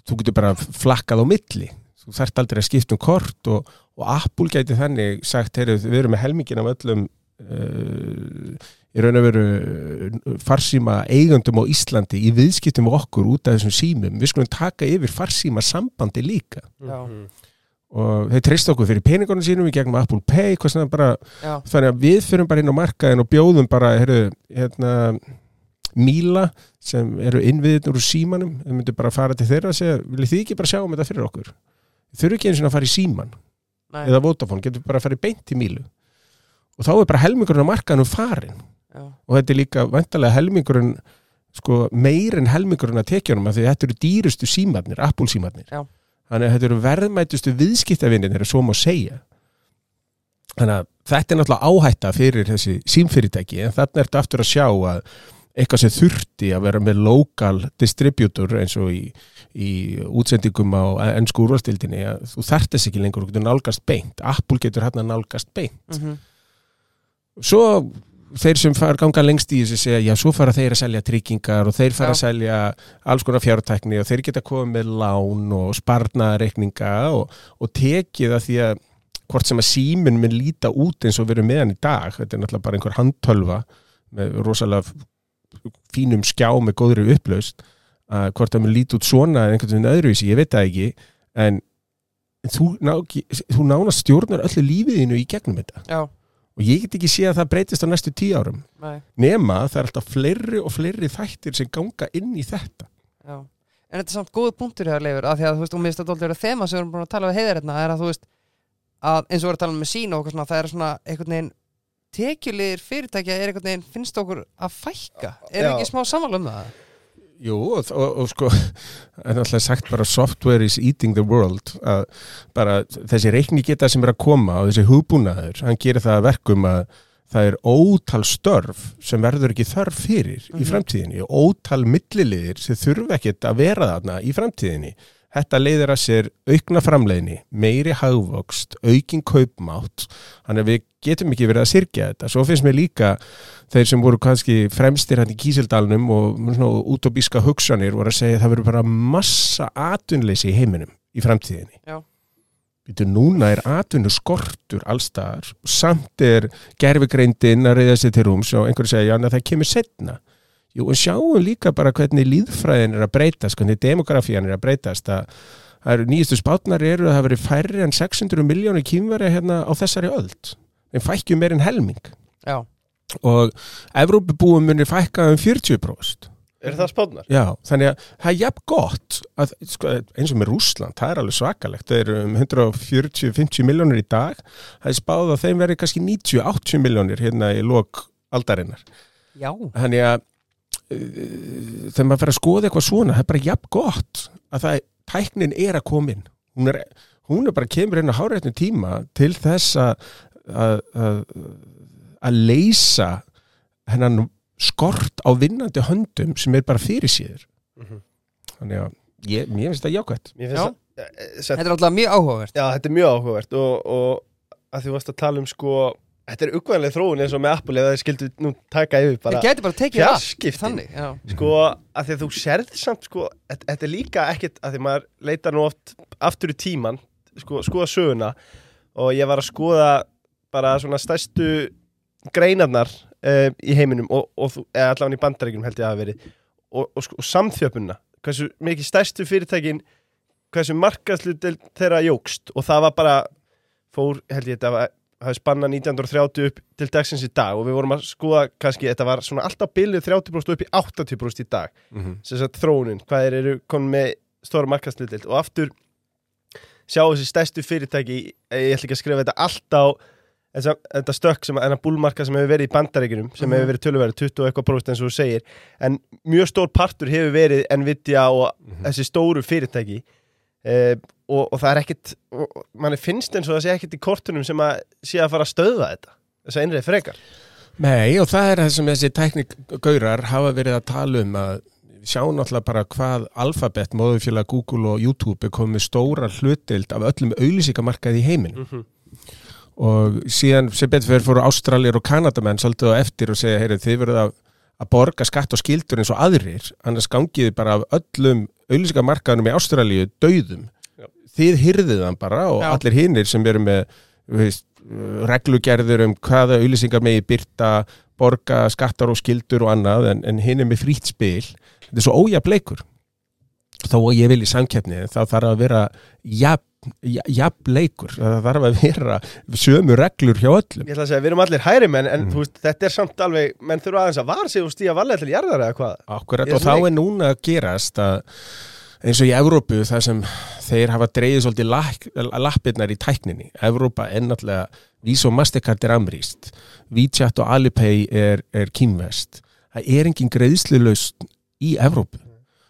þú getur bara flakkað á milli. Þú þarft aldrei að skipta um kort og, og Apple getur þannig sagt heyrðu, við erum með helmingin af öllum í raun og veru uh, farsíma eigundum á Íslandi í viðskiptum okkur út af þessum símum. Við skulum taka yfir farsíma sambandi líka. Já. Og þeir treyst okkur fyrir peningunum sínum í gegnum Apple Pay, bara þannig að við fyrum bara inn á markaðin og bjóðum bara, heyrðu, hérna Míla sem eru innviðin úr símanum, við myndum bara fara til þeirra og segja, viljið þið ekki bara sjá um þetta fyrir okkur? Þurfu ekki eins og að fara í síman nei, eða Vodafone, getur bara að fara í beint í Mílu og þá er bara helmingurinn á markaðinum farin já, og þetta er líka vantarlega helmingurinn sko, meir en helmingurinn að tekjunum af því þetta eru dýrustu símarnir, Apple símarnir Já. þannig að þetta eru verðmætustu viðskiptavinnir svo má segja. Þannig að þetta er náttúrulega áhætta fyrir þessi símfyrirtæki en þarna ertu aftur að sjá að eitthvað sem þurfti að vera með lokal distributor eins og í, í útsendingum á ennsku úrvastildinni að þú þarft þess ekki lengur, þú getur nálgast beint. Apple getur hérna nálgast beint. Mhm, svo þeir sem fara ganga lengst í þessu segja, já, svo fara þeir að selja tryggingar og þeir fara Já. að selja alls konar fjártækni og þeir geta komið með lán og sparnaðareikninga og, og tekið að því að hvort sem að síminn mun líta út eins og verið með hann í dag, þetta er náttúrulega bara einhver handtölva með rosalega fínum skjá með góðri upplaust að hvort það mun líta út svona eða einhvern veginn öðruvísi, ég veit það ekki en þú, ná, þú nánast stjórnar öllu lífiðinu í gegnum þetta já, og ég get ekki sé að það breytist á næstu tíu árum. Nei, nema það er alltaf fleiri og fleiri þættir sem ganga inn í þetta. Já. En þetta er samt góð punktur hjá Leifur að því að þú veist, og mér finnst þetta alltaf þema sem við erum búin að tala við heiðar hérna er að þú veist að eins og við erum að tala með sín og okkur svona það er svona einhvern veginn tekjulegir fyrirtækja er einhvern veginn finnst okkur að fækka? Er Já. ekki smá samanlega um það? Jú, og, og, og sko en alltaf sagt bara software is eating the world að bara þessi reiknigeta sem er að koma og þessi hugbúnaður, hann gerir það að verkum að það er ótal störf sem verður ekki þörf fyrir í Mhm. framtíðinni, ótal milliliðir sem þurfa ekkert að vera þarna í framtíðinni. Þetta leiðir að sér aukna framleiðni, meiri hagvokst, aukin kaupmátt, þannig að við getum ekki verið að sirkja þetta. Svo finnst mér líka þeir sem voru kannski fremstir hann í Kísildalnum og svona útóbíska hugsanir voru að segja að það verður bara massa atvinnleysi í heiminum í framtíðinni. Já. Núna er atvinnu skortur allstaðar, samt er gerfigreindin að reyða sér til rúms og einhverju segja, en það kemur setna. Jú, og sjáum líka bara hvernig líðfræðin er að breytast, hvernig demografían er að breytast, að það eru nýjastu spátnar eru að það verið færri en 600 miljónir kýmveri hérna á þessari öld. Þeim fækkjum meir en helming Já, og Evrópubúum munir fækka um 40%. Er það spánar? Já, þannig að það er jafn gott að, sko, eins og með Rússland, það er alveg svakalegt, það eru um 140-50 miljónir í dag, það er spáð að þeim verið kannski 90-80 miljónir hérna í lok aldarinnar. já, Þannig að þegar maður fer að skoða eitthvað svona, það er bara jafn gott að það, tæknin er að koma inn. Hún er, hún er bara kemur inn á háréttum tíma til þess að, að, leysa hennan skort á vinnandi höndum sem er bara fyrir síður. Mhm. Þannig að ég, mér finnst það jákvæmt. Mér Já. finnst það eh, sem- þetta er alltaf mjög áhugavert Já, þetta er mjög áhugavert og, og að því varst að tala um sko Þetta er uggvæðanlega þróun eins og með Apple eða þeir skildu nú taka yfir bara getum bara tekið allt Þannig, já. Sko að því þú sérð samt sko þetta er líka ekkit að því maður leitar nú oft aftur í tíman sko, skoða söguna. Og ég var að skoða bara svona stærstu greinarnar uh, í heiminum og, og þú, eða allavega í bandaríkjum held ég að hafa verið. Og, og, sko, og samþjöpunna hversu mikið stærstu fyrirtækin hversu markaðslutil þeirra jógst og það var bara fór held ég þetta var hafi spannað 1930 upp til dagsins í dag og við vorum að skoða kannski, þetta var svona alltaf bilið 30% upp í 80% í dag. Mm -hmm. sem sagt þróunin, hvað þeir eru komin með stóra markaðslutil og aftur sjá þessi stærstu fyrirtæki ég ætla ekki að skrifa þetta allt á þessa, þetta stökk sem enna búlmarka sem hefur verið í bandaríkinum sem Mhm. hefur verið tölverið 20 og eitthvað prófist eins og þú segir. En mjög stór partur hefur verið Nvidia og þessi stóru fyrirtæki. Eh, og, og það er ekkit manni finnst eins og það sé ekkit í kortunum sem að sé að fara að stöðva þetta þess að einrið frekar Nei, og það er það sem þessi teknikgaurar hafa verið að tala um að sjá náttúrulega bara hvað Alphabet, móðufélag Google og YouTube er komið stóra hlutild af öllum auðlýsingamarkaði í heiminum mm -hmm. og síðan sem betur fyrir fóru Ástralir og Kanadamenn svolítið á eftir og segja, heyrðu, þið verður að, að borga skatt og skildur eins og aðrir annars gangiði bara af öllum auðlýsingamarkaðunum í Ástralíu döðum. Þið hyrðið hann bara og Já. allir hinnir sem eru með veist, reglugerður um hvaða auðlýsingar megi byrta borga skattar og skildur og annað en, en hinn er með frýtt spil. Þetta er svo ójafn leikur. Þó að ég vil í samkeppni þá þarf að vera jafn, jafn leikur. Það þarf að vera sömu reglur hjá öllum. Ég ætla að segja, við erum allir hæri menn en Mm. veist, þetta er samt alveg menn þurfa aðeins að vara sig og stíja valega til jarðar eða hvað? Akkurat, og þá er núna að gerast að eins og í Evrópu þar sem þeir hafa dreigið svolítið lappirnar í tækninni. Evrópa er náttúrulega Visa og Mastercard er amrýst WeChat og Alipay er, er kýmvest það er engin greiðslulaust í Evrópu.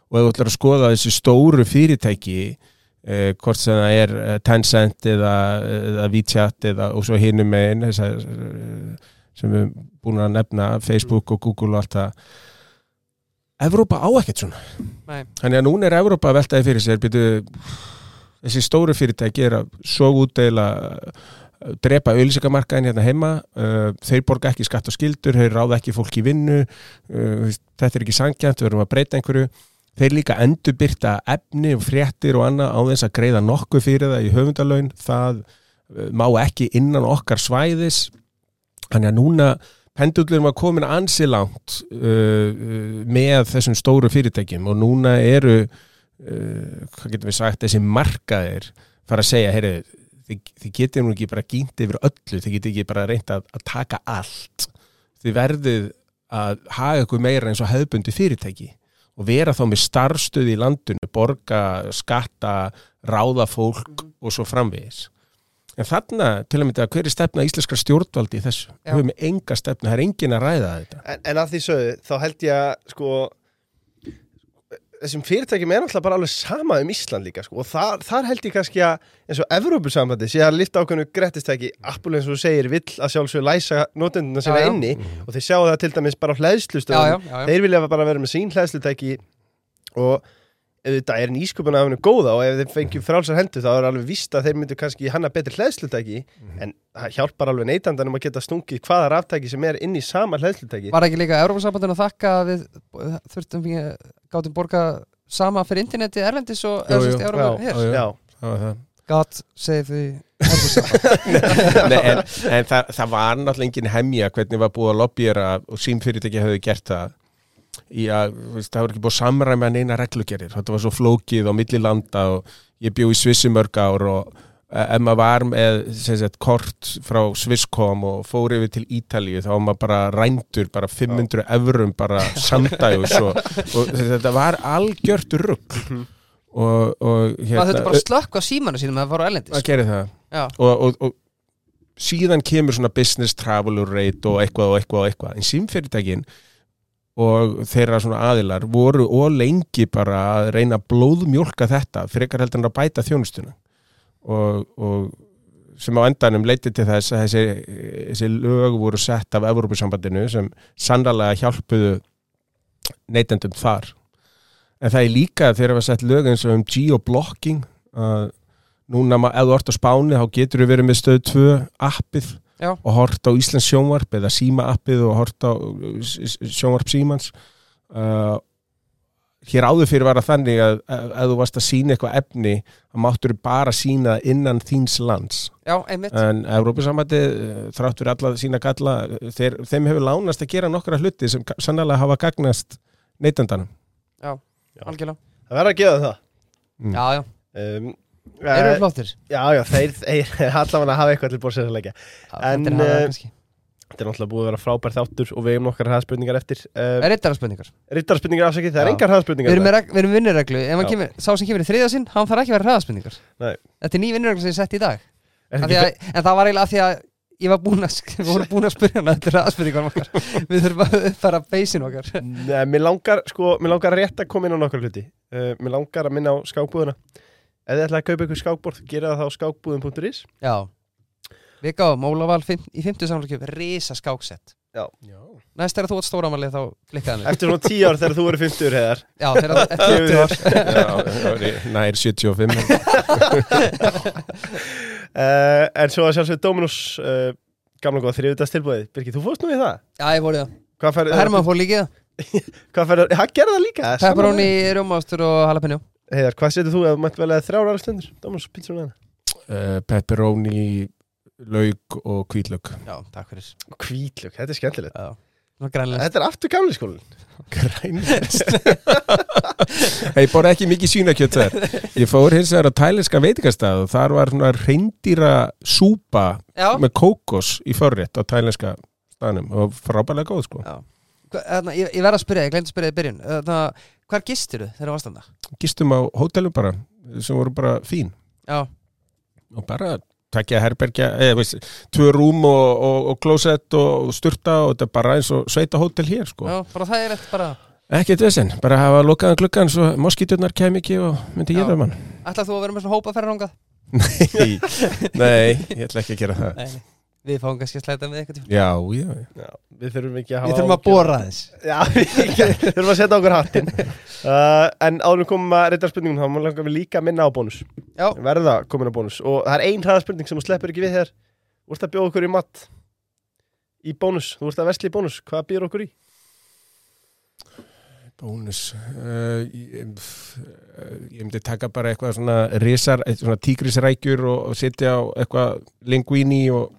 Og ef þú ætlar að skoða þessi stóru fyrirtæki eh, hvort sem það er eh, Tencent eða, eða WeChat eða, og svo hinum megin þessar, eh, sem við erum búin að nefna Facebook og Google og allt það Evrópa á ekkert svona. Nei. Þannig að núna er Evrópa að veltaði fyrir sér byrju, þessi stóru fyrirtæki er að svo útdeila uh, drepa auðlýsingamarkaðin hérna heima uh, þeir borga ekki skatt og skildur þeir ráða ekki fólk í vinnu uh, þetta er ekki sangjant, við verum að breyta einhverju. Þeir líka endurbyrta efni og fréttir og annað á þess að greiða nokkuð fyrir það í höfundalaun. Það má ekki innan okkar svæðis. Þannig að núna pendullurum að komin ansi langt uh, uh, með þessum stóru fyrirtækjum og núna eru uh, hvað getum við sagt, þessi markaðir fara að segja, heyri, þið, þið getið nú ekki bara gínt yfir öllu, þið getið ekki bara reynt að, að taka allt. Þið verðið að haga ykkur meira eins og hefðbundi fyrirtæki og vera þá með starfstöð í landinu borga, skatta ráða fólk og svo framvegis en þarna, til að mynda, hver er stefna íslenskra stjórnvaldi í þessu? Já. Við höfum enga stefna, það er engin að ræða þetta En, en að því sögðu, þá held ég að sko þessum fyrirtækjum er alltaf bara alveg sama um Ísland líka sko og þar, þar held ég kannski að eins og Evrópusambandi sé að lifta ákveðnu grettistæki Apple eins og þú segir vill að sjálfsög læsa notenduna Já, sinna já. inni og þeir sjá það til dæmis bara á hlæðslustöðum þeir vilja bara vera með sín hlæðslutæki og auðvitað er nýsköpun af hennu góða og ef þeir fengjum frálsar hendur þá er alveg víst að þeir myndu kannski hanna betri hlæðslutæki en það hjálpar alveg neytandanum að geta stungið hvaða ráftæki sem er inn í sama hlæðslutæki Var ekki líka Európa-sambandinu að þakka að við þurftum við gátum borga sama fyrir interneti erlendis og Jú, jú. Európa Já, hér. God save the Nei, en, en það, það var náttúrulega engin hemja hvernig var búið að lobbyera og símfyrirtæki hefði gert það að veist, það var ekki búið að samræma neina reglugerir, þetta var svo flókið á milli landa og ég bjó í Svissi mörg ár og eh, ef maður var með sagt, kort frá Swisscom og fór yfir til Ítalíu þá var maður bara rændur bara 500 eurum bara samdægus og, og þetta var algjört rugg og, og hérna, Maður þurfti bara að slökka á símanu sínum að það var á erlendis. Að gera það. Já, og, og, og síðan kemur svona business traveler rate og eitthvað og eitthvað og eitthvað. En símfyrirtækin og þeirra svona aðilar voru og lengi bara að reyna blóðmjólka þetta frekar heldur en að bæta þjónustuna. Og, og sem á endanum leiti til þess að þessi, þessi lög voru sett af Evrópusambandinu sem sannlega hjálpuðu neytendum þar. En það er líka þegar það var sett lög eins og um geoblocking að núna ef þú ert á Spáni þá getur þú verið með stöð 2 appið Já. og hort á Íslands sjónvarp eða síma appið og hort á sjónvarp símans. Uh, hér áður fyrir var það þannig að ef þú varst að sína eitthvað efni þá máttur þú bara sína innan þíns lands. Já, einmitt. En Európusamandi þráttur alla sína galla þeir, þeim hefur lánast að gera nokkra hluti sem ga- sannlega hafa gagnast neytendanum Algjörlega. Það verður að gefa það. Mm. Já, já, um, eru eh, við flottir. Já, já, þeir, þeir allavega hafa eitthvað til bórsins að leggja. En, það eh. Þetta er náttúrulega búið að vera frábært þáttur og við hefum nokkar hraðspurningar eftir. Um, Er þetta spurningar? Rittarspurningar afsakið, það er engar hraðspurningar erum, við erum Já. kemur, sá sem kemur í þriða sinn, hann þarf ekki að vera hraðaspurningar Nei. Þetta er ný vinnureglu sem ég sett í dag. Að, En það var eiginlega af því að ég var búin að, búin að spyrja hann Þetta er hraðaspurningar okkar. Við þurfum að uppfæra beisin okkar. Nei, mér langar, sko, mér langar rétt að koma inn á nokkar hluti. Uh, Mér langar að minna á skákbúðuna Ef þið ætlaði að kaupa ykkur skákborð, gera það á skákbúðin.is Já. Við gáum Ólaval í 50 samlökjum Risa skáksett Já. Næst er að þú átt stóramalið þá klikkaði mig. Eftir svona tíu ár þegar þú eru 50 heiðar. Já, þegar það er 20 ár Já, nær 75 uh, En svo að sjálfsögðu Dominus uh, Gamla góða þriðutags tilbúið Birgir, þú fórst nú í það? Já, ég fór í það. Hvað færðu? Herman fór líkið það. Líka? Pepperoni, rjómaustur og jalapeno Heiðar, hvað setur þú? Ef þú mætt vel að þrjára ára stundur? Dominus pítsuna uh, Pepperoni lauk og hvítlauk Já, takk fyrir. Hvítlug, þetta er skemmtilegt. Já, Þetta er aftur gamli skólin grænlest ég borði ekki mikið svínakjöt þar. Ég fór hins vegar á tælenska veitingastað og þar var svona reyndýra súpa Já, með kókos í förrétt á tælenska staðnum og frábælega góð sko. Já. Hva- þarna, ég, ég verð að spyrja, ég glemt að spyrja í byrjun. Þarna, Hvar gistir þú þegar þú varst þarna? gistum á hótelum bara sem voru bara fín. Já, og bara takja herbergja eða veist, tvö rúm og, og, og klósett og sturta og þetta er bara eins og sveita hótel hér sko. Já, bara það er eftir bara ekkert vesen, bara hafa lokaðan gluggan svo moskíturnar kem ekki og myndi ég það mann Ætlað þú að vera með svona hópa ferðarangað? nei, nei, ég ætla ekki að gera það. Nei, nei Við fáum kannski að slæta með eitthvað já, já, já. Já, við þurfum ekki að hafa Við þurfum að bóra þess Já, við þurfum að setja okkur hattinn. Uh, En áður við komum að reyta spurningum þá langar við líka að minna á bónus. Já, Verða komin á bónus. Og það er ein hraðaspurning sem þú sleppur ekki við hér Þú ert að bjóða okkur í mat Í bónus, þú ert að vesli í bónus. Hvað býður okkur í? bónus. Uh, ég, pff, uh, ég myndi taka bara eitthvað svona risar, eitthvað svona tígrisrækjur og, og setja á eitthvað linguini og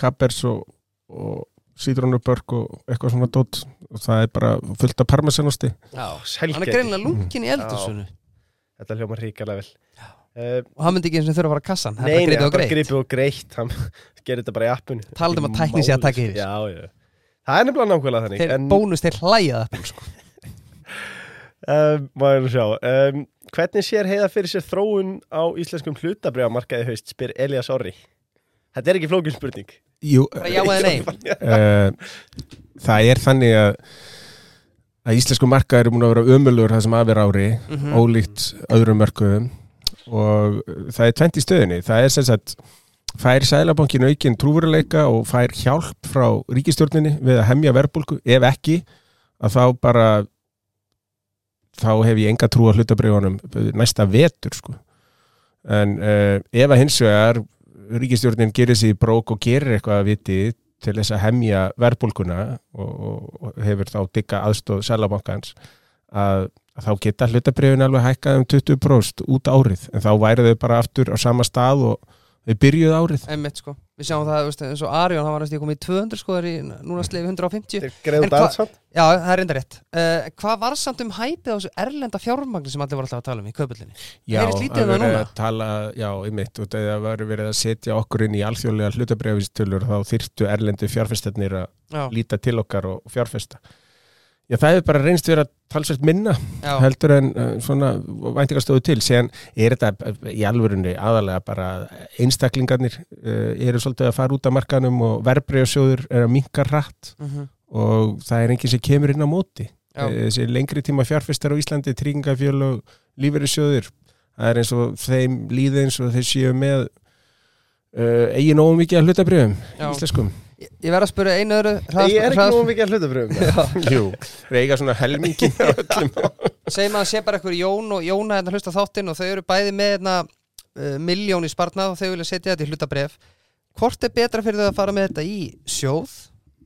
kappers og, og sítrónubörk og eitthvað svona dótt og það er bara fullt af parmesanosti. Já Hann er Selgæti. greinilega lunkin í eldursunni Þetta hljóma ríkarlega vel. Uh, og hann myndi ekki eins og þurfa að fara að kassan. Nei, hann gripið og bara greitt. gripið og greitt. Hann gerir þetta bara í appinu. Talandi um að tækni sé að taka yfir. Já, já. Það er nefnilega nákvæmlega þannig þeir en, bónus þeir hlæja það sko. um, sjá. Um, Hvernig sér heiða fyrir sér þróun á íslenskum hlutabriðamarkaði haust spyr Elias Orri. Þetta er ekki flókin spurning Jú, já eða nei? Uh, það er þannig að að íslensku markaður eru múin að vera ömulur það sem aðver ári, Mhm. ólíkt öðrum mörkuðum. Og það er tvent í stöðinni, það er sem sagt fær sælabankin aukinn trúveruleika og fær hjálp frá ríkistjórninni við að hemja verbulgu, ef ekki að þá bara þá hef ég enga trú að hlutabriðunum næsta vetur sko. En uh, ef að hins vegar ríkistjórnin gerir sér brók og gerir eitthvað að viti til þess að hemja verbulguna og, og, og hefur þá digga aðstóð selabankans að, að þá geta hlutabriðun alveg hækkað um 20% út árið en þá væri þau bara aftur á sama stað og þau byrjuð árið Einmitt, sko. Við sjáum það veist, eins og Arjón hann var næst í komið í 200 sko, er í núna slefi 150 Þeir greiðu En þetta hva- alls samt já, það er reynda rétt. Uh, hvað var samt um hæpið á þessu erlenda fjármagni sem allir voru alltaf að tala um í kaupullinni Já, um að það vera núna? að tala, já, einmitt og það var verið að setja okkur inn í alþjóðlega hlutabriðavistölur þá þyrftu erlendu fjárfestarnir að líta til okkar og fjárfesta Já, það hefur bara reynst vera talsvert minna já, heldur en uh, svona væntingastöðu til. Síðan er þetta uh, í alvörunni aðalega bara einstaklingarnir uh, eru svolítið að fara út af markanum og verbreyjasjóður er að minka hratt. Mhm, og það er enginn sem kemur inn á móti. Já. Eh, þessi lengri tíma fjárfestar á Íslandi tryggingafjölu og lífeyrissjóður það er eins og þeim líði eins og þeir séu með uh, eigin óum mikið að hlutabriðum Já. íslenskum? Ég, ég verð að spura einu öðru Ég er ekki nógu mikið að hlutabriðum Jú, þeir eiga svona helmingin á öllum. Segjum að það sé bara eitthvað Jón og Jóna hérna hlusta þáttinn og þau eru bæði með hérna, uh, miljón í sparnað og þau vilja setja þetta í hlutabref hvort er betra fyrir þau að fara með þetta í sjóð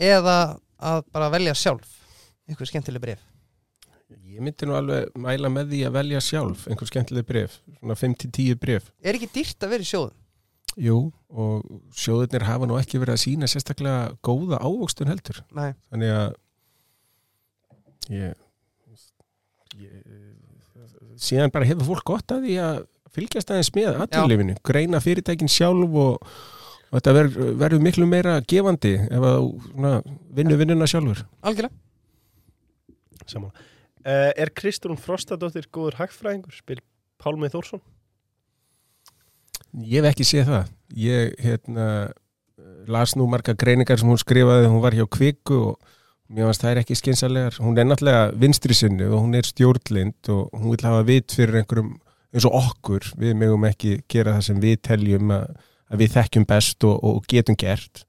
eða að bara velja sjálf einhver skemmtileg bref Ég myndi nú alveg mæla með því að velja sjálf einhver skemmtileg bref, svona 5-10 bref er ekki dýrt að vera í sjóðum? Jú, og sjóðurnir hafa nú ekki verið að sína sérstaklega góða ávöxtun heldur. Nei, þannig að ég, ég síðan bara hefur fólk gott að því að fylgjast aðeins með aðtöðlifinu, greina fyrirtækin sjálf og, og þetta verður verður miklu meira gefandi ef að svona, vinnu vinnuna sjálfur. Algjörlega. Saman uh, Er Kristrún Frostadóttir góður hagfræðingur? Spyr Pálmi Þórsson Ég hef ekki séð það. Ég hérna, las nú marga greiningar sem hún skrifaði, hún var hjá Kviku og mér finnst það er ekki skynsalegar. Hún er náttúrulega vinstri sinni og hún er stjórnlind og hún vil hafa vit fyrir einhverjum eins og okkur. Við megum ekki gera það sem við teljum að, að við þekkjum best og, og getum gert.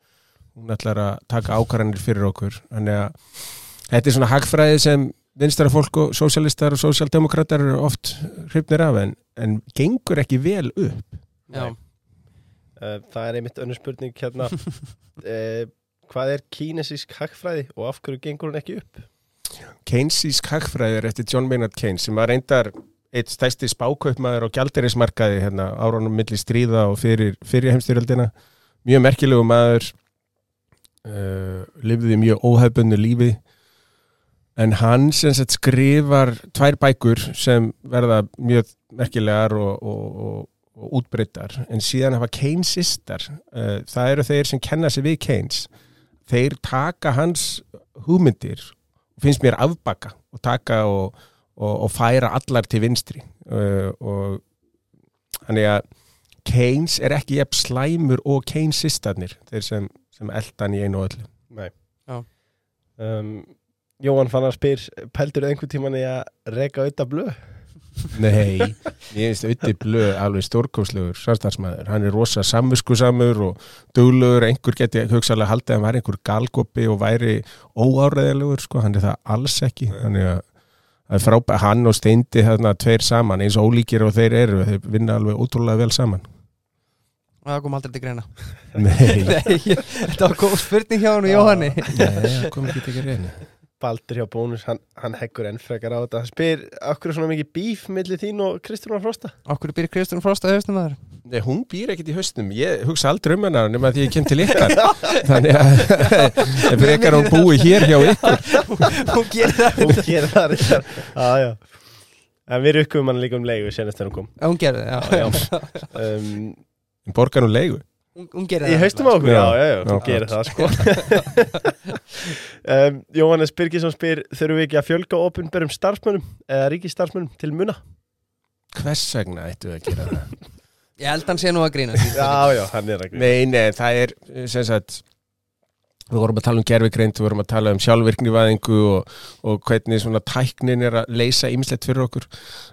Hún ætlar að taka ákvarðanir fyrir okkur. Þannig að þetta er svona hagfræði sem vinstara fólk og sósialistar og sósialdemokratar eru oft hrifnir af en, en gengur ekki vel upp. Já. Uh, það er einmitt önnur spurning hérna uh, Hvað er kínesisk hagfræði og af hverju gengur hún ekki upp? Keynesísk hagfræðir eftir John Maynard Keynes sem var reyndar eitt stæsti spákaupmaður á gjaldirismarkaði hérna, árunum milli stríða og fyrir, fyrir heimstyrjöldina mjög merkilegu maður uh, lifði mjög óhefbundu lífi en hann sem sagt skrifar tvær bækur sem verða mjög merkilegar og, og, og, og útbreyttar en síðan hafa Keynesistar uh, það eru þeir sem kenna sig við Keynes þeir taka hans hugmyndir finnst mér afbaka og taka og, og, og færa allar til vinstri uh, og þannig að Keynes er ekki jafn slæmur og Keynesistarnir þeir sem, sem eldan í einu og öllu Nei Já. um, Jóhann fann að spyr Pældur einhvern tíman í að reka auðvitað blöð? Nei, ég finnst auðvitað blöð alveg stórkómslegur samstagsmaður, hann er rosa samviskusamur og duglegur, einhver geti hugsalega haldið að hann væri einhver galgopi og væri óáreðilegur, sko, hann er það alls ekki, að það er frábæð, hann og Steindi þarna tveir saman, eins og ólíkir og þeir eru, þeir vinna alveg ótrúlega vel saman. það kom aldrei til greina. Nei, Nei, þetta var góð spurning hjá hann og Jóhanni. Nei, það kom ekki ekki reyni. Baldur hjá bónus, hann, hann heggur enn frekar á þetta. Hann spyr, okkur er svona mikið bíf millir þín og Kristrúnar Frosta? okkur byrja Kristján Frost að haustum maður? Nei, hún býr ekkert í haustum, ég hugsa aldrei um hennar nema því ég kem til ykkar, þannig að ef fyrir ykkar hún búi hér hjá ykkur. hún gerir það Hún gerir það Já, já. En við rukkum hann líka um leigu senast þegar hún kom. Hún gerði það, já, já. um, Borgar nú leigu Hún, hún gerði Í það haustum á okkur, já, Já. já, já, þú Já, gerir það sko. Um, Jóhannes Birgisson spyr þurfum við ekki að fjölga opinberum starfsmönnum eða ríkistarfsmönnum til muna? Hvers vegna ættu við að gera það? Ég held hann sé nú að grína Já, já, hann er að Nei, nei, það er sem sagt við vorum að tala um gerfigreind, við vorum að tala um sjálfvirknivæðingu og, og hvernig svona tæknin er að leysa ýmislegt fyrir okkur.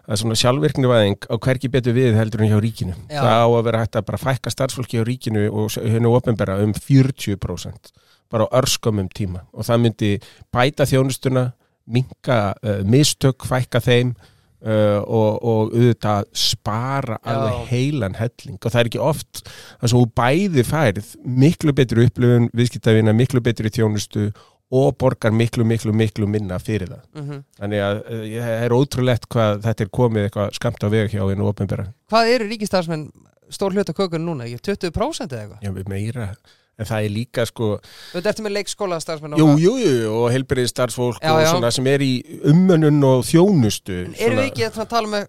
Að svona sjálfvirknivæðing á hvergi betur við heldur en hjá ríkinu. Já. það á að vera hægt að bara fækka starfsfólki hjá ríkinu og hennu opinbera um 40% bara á örskömmum tíma. Og það myndi bæta þjónustuna minka uh, mistök, fækka þeim uh, og, og auðvitað spara Já. alveg heilan helling og það er ekki oft það sem þú bæði færð miklu betri upplifun viðskiptavina, miklu betri þjónustu og borgar miklu, miklu, miklu minna fyrir það. Mhm. Þannig að uh, það er ótrúlegt hvað þetta er komið eitthvað skamt á veg hjá einu opinbera. Hvað eru ríkistarfsmenn stór hluta kökun núna? Ekki 20% eða eitthvað? Já, meira. En það er líka sko, Þú ert með leikskóla starfsmenn jú, jú, jú, og heilbyrðið starfsfólk Já, og já. svona sem er í umönnun og þjónustu. En erum við ekki að tala með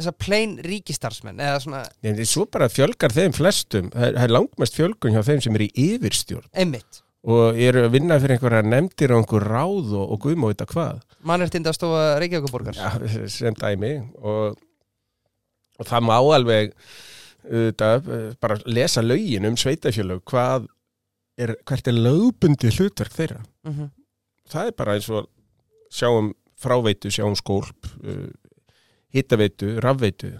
þessa plain ríkistarfsmenn eða svona Nei, en svo bara fjölgar þeim flestum. Það er, það er langmest fjölgun hjá þeim sem er í yfirstjórn einmitt og eru að vinna fyrir einhverja nefndir og einhver ráð og, og guðmá þetta hvað. mannréttindastofa Reykjavíkuborgar Já, sem dæmi og, og það má alveg auðvitað, eh, bara lesa lögin um sveitafjölög hvað er, hvert er lögbundi hlutverk þeirra Mhm. það er bara eins og sjáum fráveitu, sjáum skólp uh, hittaveitu, rafveitu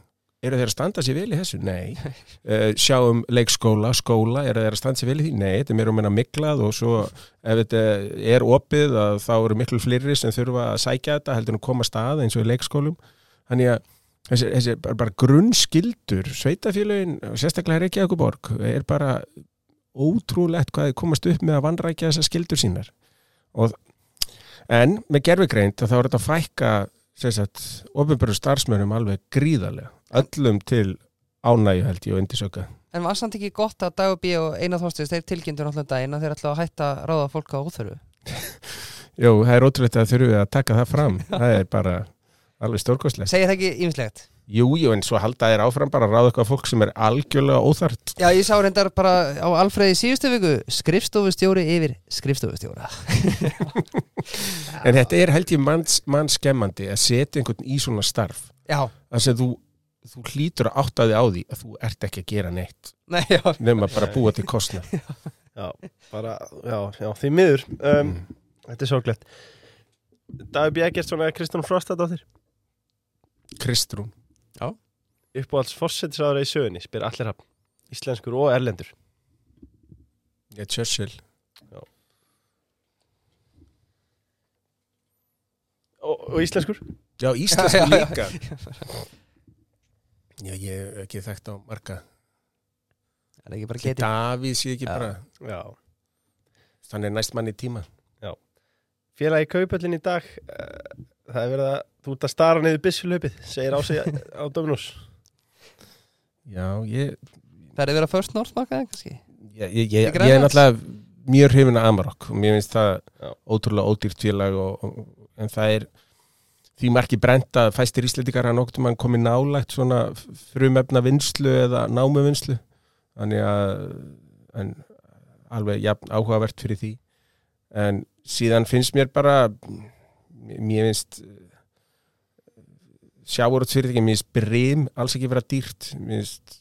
eru þeir að standa sér vel í þessu? Nei uh, sjáum leikskóla, skóla eru þeir að standa sér vel í því? Nei, þetta er mér um enn miklað og svo ef þetta er opið þá eru miklu fleiri sem þurfa að sækja þetta heldur en að koma að stað eins og í leikskólum þannig að þessi, þessi bara, bara grunnskildur sveitafélögin, og sérstaklega Reykjavíkuborg er bara ótrúlegt hvað þið komast upp með að vanrækja þessar skildur sínar. Og, en með gerfigreind þá er þetta að fækka ofinbjörðu starfsmönum alveg gríðarlega. Öllum til ánægju held ég og indisöka En var samt ekki gott að Dag og Einar Þorstins þeir tilkynntur náttúrulega daginn að þeir ætla að hætta ráða fólk á óþörfu? Jú, það er ótrúlegt að þurfum við að taka það fram. Það er bara alveg stórkostlegt. Segir það ekki ýmislegt? Jú, jú, en svo halda þér áfram bara að ráða eitthvað fólk sem er algjörlega óþart Já, ég sá reyndar bara á Alfreði síðustu viku skrifstofustjóri yfir skrifstofustjóra. En þetta er held ég manns, mannskemmandi að setja einhvern í svona starf. Já, þar sem þú, þú hlýtur að átta þig á því að þú ert ekki að gera neitt. Nei, já. Nema bara að búa til kostna Já, bara, já, já, því miður. Um, Þetta er sorglegt. Dagur B. Eggertsson eða Kristján Frostadóttir Kristrún. Uppáhalds fórsetisraður í sögunni spyr allir hafn Íslenskur og erlendur. Já, Churchill. Og, og íslenskur? Já, íslensku Já, já, já. líka. Já, ég hef ekki þekkt á marga. Það er ekki bara getið? Davíð sé ekki Já. bara Já. Þannig er næst mann í tíma. Félagi í kaupöllin í dag uh, Það er verið að þú ert að stara niður byssulöpið segir á sig á Dominus Já, ég Það er verið að first north markaði kannski? Ég, ég, ég, ég er náttúrulega mjög hrifin að Amarok og mér finnst það Já. ótrúlega ódýrt félag og, og, en það er því marki brent að fæstir íslendingar að nokkuð mann komið nálægt svona frumefna vinslu eða námu vinslu þannig að en, alveg jafn áhugavert fyrir því. En síðan finnst mér bara mér finnst sjáurútsfyrirtæki, mér finnst brim alls ekki vera dýrt mér finnst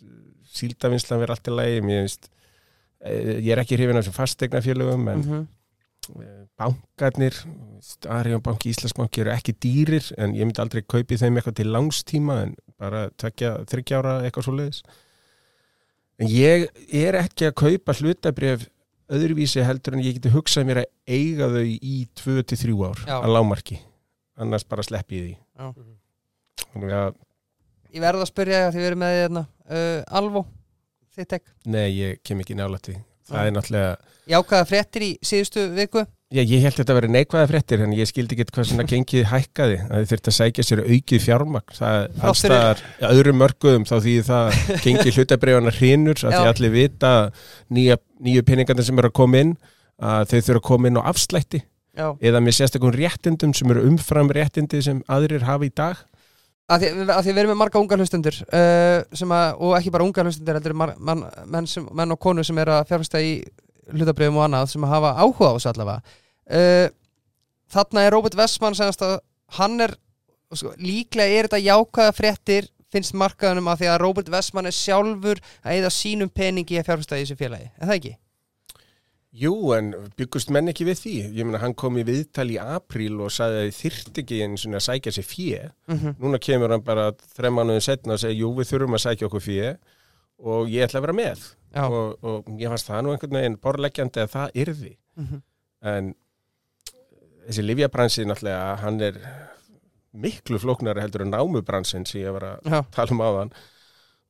síldavinslan vera allt í lagi mér finnst eh, ég er ekki hrifin af þessum fastegnafélögum en Mhm. Eh, bankarnir Arjón banki, Íslandsbanki eru ekki dýrir en ég myndi aldrei kaupi þeim eitthvað til langstíma en bara tvekja, þryggja ára eitthvað svo leiðis en ég er ekki að kaupa hlutabrif öðruvísi heldur en ég geti hugsað mér að eiga þau í 2-3 ár Já. að lámarki annars bara sleppi ég Já. því þannig að Ég verð að spyrja því við erum með því hérna uh, Alvo, þitt ekk nei, ég kem ekki nála til það er náttúrulega Jákaða fréttir í síðustu viku? Já, ég held þetta að vera neikvæða fréttir en ég skildi ekki hvað svona gengið hækkaði að þið þurfti að sækja sér aukið fjármagn. Það Þrátt alls fyrir- staðar ja, öðrum mörguðum þá því það gengið hlutabreyfana hrinur að því Já. allir vita nýja, nýju peningarnir sem eru að koma inn að þau þurfa að koma inn á afslætti. Já, eða með sérstakum réttindum sem eru umfram réttindi sem aðrir hafa í dag að því, að við erum með marga unga hlustundur uh, að, og ekki bara unga hlustundur heldur mar, man, menn, sem, menn og konu sem er að fjárfesta í hlutabriðum og annað sem hafa áhuga á þessu allavega uh, þarna er Robert Westman semast að hann er sko, líklega er þetta jákvæða fréttir finnst markaðunum að því að Robert Westman er sjálfur að eða sínum peningi að fjárfesta í þessu félagi, er það ekki? Jú, en byggust menn ekki við því. Ég meina, hann kom í viðtal í apríl og sagði að þið þyrft ekki eins og að sækja sér fjö. Mm -hmm. Núna kemur hann bara þrem mánuðin setna og segir, jú, við þurfum að sækja okkur fjö og ég ætla að vera með. Og, og ég fannst það nú einhvern veginn borleggjandi að það yrði. mm En þessi livjabransi náttúrulega, hann er miklu flóknari heldur en námubransin sem ég var að já, tala um áðan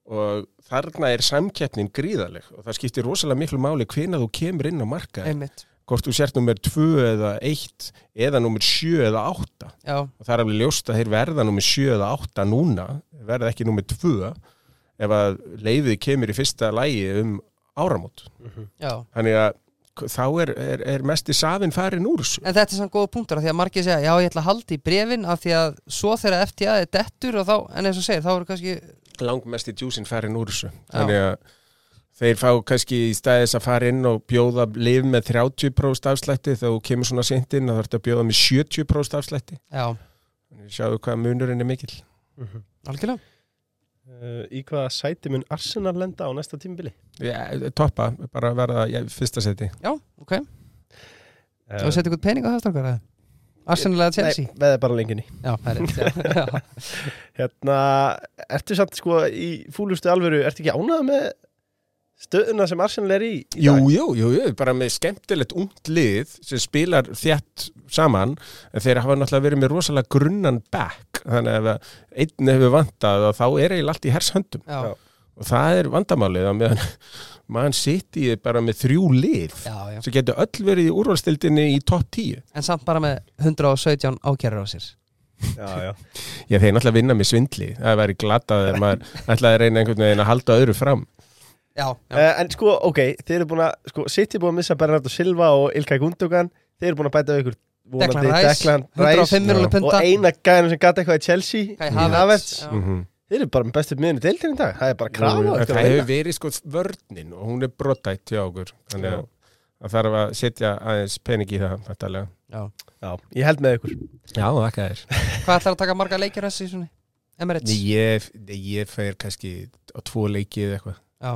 og þarna er samkeppnin gríðaleg og það skiptir rosalega miklu máli hvena þú kemur inn á marka einmitt. Hvort þú sért nummer 2 eða 1 eða nummer 7 eða 8 Já, og það er alveg ljóst að þeir verða nummer 7 eða 8 núna, verða ekki nummer 2 ef að leiðið kemur í fyrsta lægi um áramót. Já. Þannig að þá er, er, er mest í safin farin úr En þetta er svona góða punktur af því að margir segja já ég ætla að halda í brefin af því að svo þegar FTA er dettur og þá, en eins og segir, þá er kannski langmest í djúsin farin úr þessu. Þannig að þeir fá kannski í staðis að fara inn og bjóða liv með 30% afslætti þú kemur svona sent inn og það ert að bjóða með 70% afslætti. Sjáðu hvað munurinn er mikill. Algjörlega. Uh, í hvaða sæti mun Arsenal lenda á næsta tímabili? Já, toppa, bara verða í fyrsta seti Já, ok, Uh, þú setja ykkur pening á það strákar eða? Arsenal eða Chelsea? Nei, veða bara lenginni Já, það er rétt, já, já. Hérna, ertu samt sko í fúlustu alvöru, ertu ekki ánægð með stöðuna sem Arsenal er í? í Jú, dag? jú, jú, jú, bara með skemmtilegt ungt lið sem spilar þjætt saman en þeir hafa náttúrulega verið með rosalega grunnan back þannig að ef einn hefur vantað þá er eiginlega allt í hershöndum Já, Já. Og það er vandamálið að meðan mann sitt í bara með þrjú lið já, já. sem getur öll verið í úrvalstildinni í topp 10 En samt bara með 117 ákjærur á sér. Já, já. Já, þeir náttúrulega vinna með svindli. Það væri glatað þegar maður ætlaði að reyna einhvern veginn að halda öðru fram. Já, já, Uh, en sko, ok, þeir eru búin að sko, City er búin að missa Bernardo Silva og Ilkay Gundogan. Þeir eru búin að bæta við ykkur Declan vonandi Rice, Declan 105 Rice miljonar Já. punta. Og eina gæðinu sem gata eitthvað í Chelsea Havertz, mm þeir eru bara með bestu miðinu deildin í dag. Það er bara krafa það að hefur verið sko vörnin og hún er brottætt hjá okkur. Þannig að það þarf að setja aðeins pening í það þetta já. Já, ég held með ykkur. Já, það er Hvað ætlar að taka marga leikir þessi í svona? Emirates? Ég, ég fer kannski á tvo leiki eða eitthvað. Já,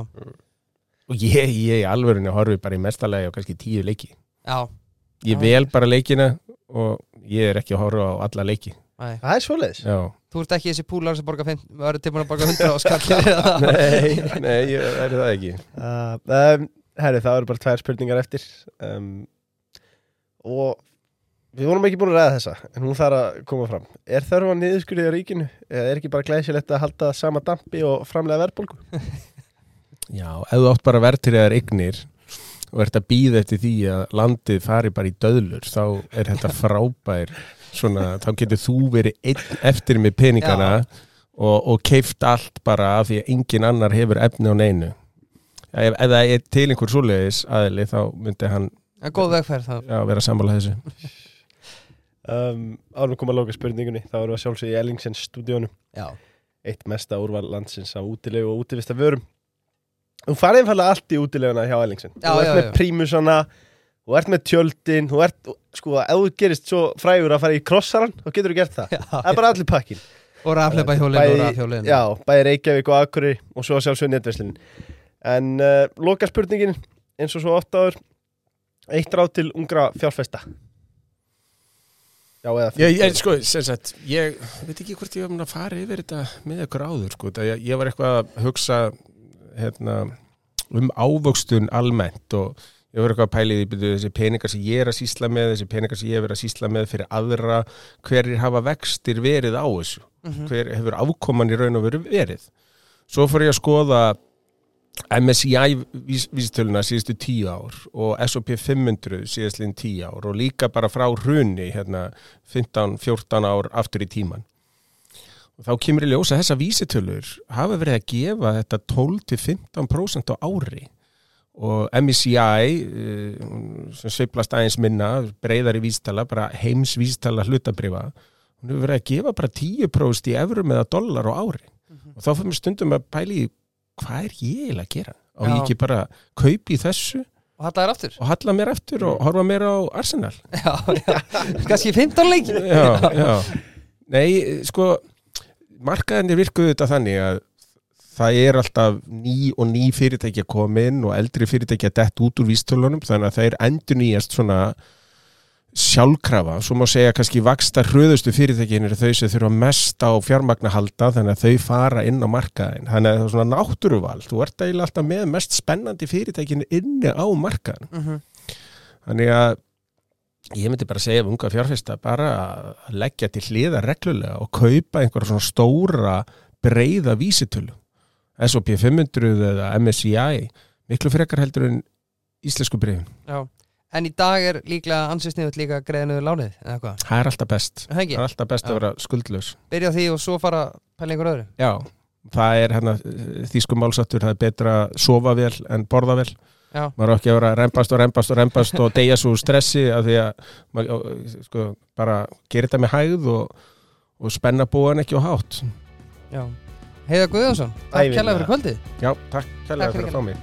og ég, ég alvörinu horfi bara í mestalagi á kannski tíu leiki. Já, Ég Já. vel bara leikina og ég er ekki að horfa á alla leiki næ það er svoleiðis. Já, Þú ert ekki þessi púlar sem borga 5 Var tilbúin að borga 100 á skallir eða nei, nei, ég er það ekki. Uh, um, Herri, það eru bara tvær spurningar eftir. Um, og við vorum ekki búin að ræða þessa en hún þarf að koma fram. Er þörf á niðurskurðið á ríkinu? Eða er ekki bara glæsilegt að halda sama dampi og framlega verðbólgu? Já, ef þú átt bara verðtriðar eignir og ert að býða eftir því að landið fari bara í döðlur þá er þetta frábær svona, þá getur þú verið eftir með peningana og, og keift allt bara af því að engin annar hefur efni á neinu. Ef, ef það er til einhver svoleiðis aðli þá myndi hann já, vera sammála þessu. Um, árum koma að lóka spurningunni þá erum við að sjálfsögja í Ellingsens stúdíónu Já, eitt mesta úrval landsins af útilegu og útivista vörum þú farið einfallega allt í útileguna hjá Ellingsen. Já, þú ert með prímusana þú ert með tjöldin þú ert, sko, ef þú gerist svo frægur að fara í krossaran, þá getur þú gert það. Já, það er bara allir pakkin og rafleipa hjólinn Bæði- og rafhjólinn já, bæði Reykjavík og Akureyri og svo sjálfsögja netverslin en uh, loka spurningin eins og svo oft áður eitt ráð til ungra fjárfesta. Já, eða ég, ég, sko, sem sagt, ég veit ekki hvort ég var að fara yfir þetta með ykkur áður sko, það, ég, ég var eitthvað að hugsa hérna, um ávöxtun almennt og ég var eitthvað að pæla í því þessi peningar sem ég er að sísla með þessi peningar sem ég verið að sísla með fyrir aðra hverjir hafa vextir verið á þessu? Mhm. hver hefur afkoman í raun og veru verið? Svo fór ég að skoða MSCI vís, vísitöluna síðustu tíu ár og S&P 500 síðastlinn tíu ár og líka bara frá hrunni hérna 15-14 ár aftur í tíman og þá kemur í ljósa þessa vísitölur hafa verið að gefa þetta 12-15% á ári og MSCI eh, sem sveiplast aðeins minna breyðari vísitala, bara heims vísitala hlutabrifa hún hefur verið að gefa bara 10% í evrum eða dollar á ári. Og þá fyrir mér stundum að pæli í hvað er ég að gera? Og ég ekki bara kaupi í þessu? Og þetta er aftur? Og halla mér eftir og horfa mér á Arsenal. Já, já. kannski 15 leiki. Já, já. Nei, sko markaðinni virkuðu þetta þannig að það er alltaf ný og ný koma inn og eldri fyrirtæki að dett út úr vístölunum þannig að þeir endur nýjast svona sjálfkrafa, svo má segja kannski vaksta hröðustu fyrirtækin eru þau sem þurfa mest á fjármagna halda þannig að þau fara inn á markaðin þannig að það er svona náttúruval, þú ert eiginlega alltaf með mest spennandi fyrirtækin inni á markaðin Mhm. Þannig að ég myndi bara segja um unga fjárfesta bara að leggja til hliða reglulega og kaupa einhverja svona stóra breyða vísitölu S&P 500 eða MSCI miklu frekar heldur en íslensku breyfin. Já. en í dag er líklega ansið sniðut líka greiða niður lánið eða hvað, Það er alltaf best. Er það er alltaf best Já. að vera skuldlaus. byrja því og svo fara pæla einhver öðru Já, það er hérna þýskum málsattur, það er betra að sofa vel en borða vel. Já. Maður á ekki að vera að rempast og rempast og rempast og deyja svo stressi af því að maður sko, bara gerir þetta með hægð og, og spenna búan ekki á hátt. Já. Heiða Guðjónsson, takk kærlega fyrir kvöldið. Já, takk kærlega fyrir að fá mig.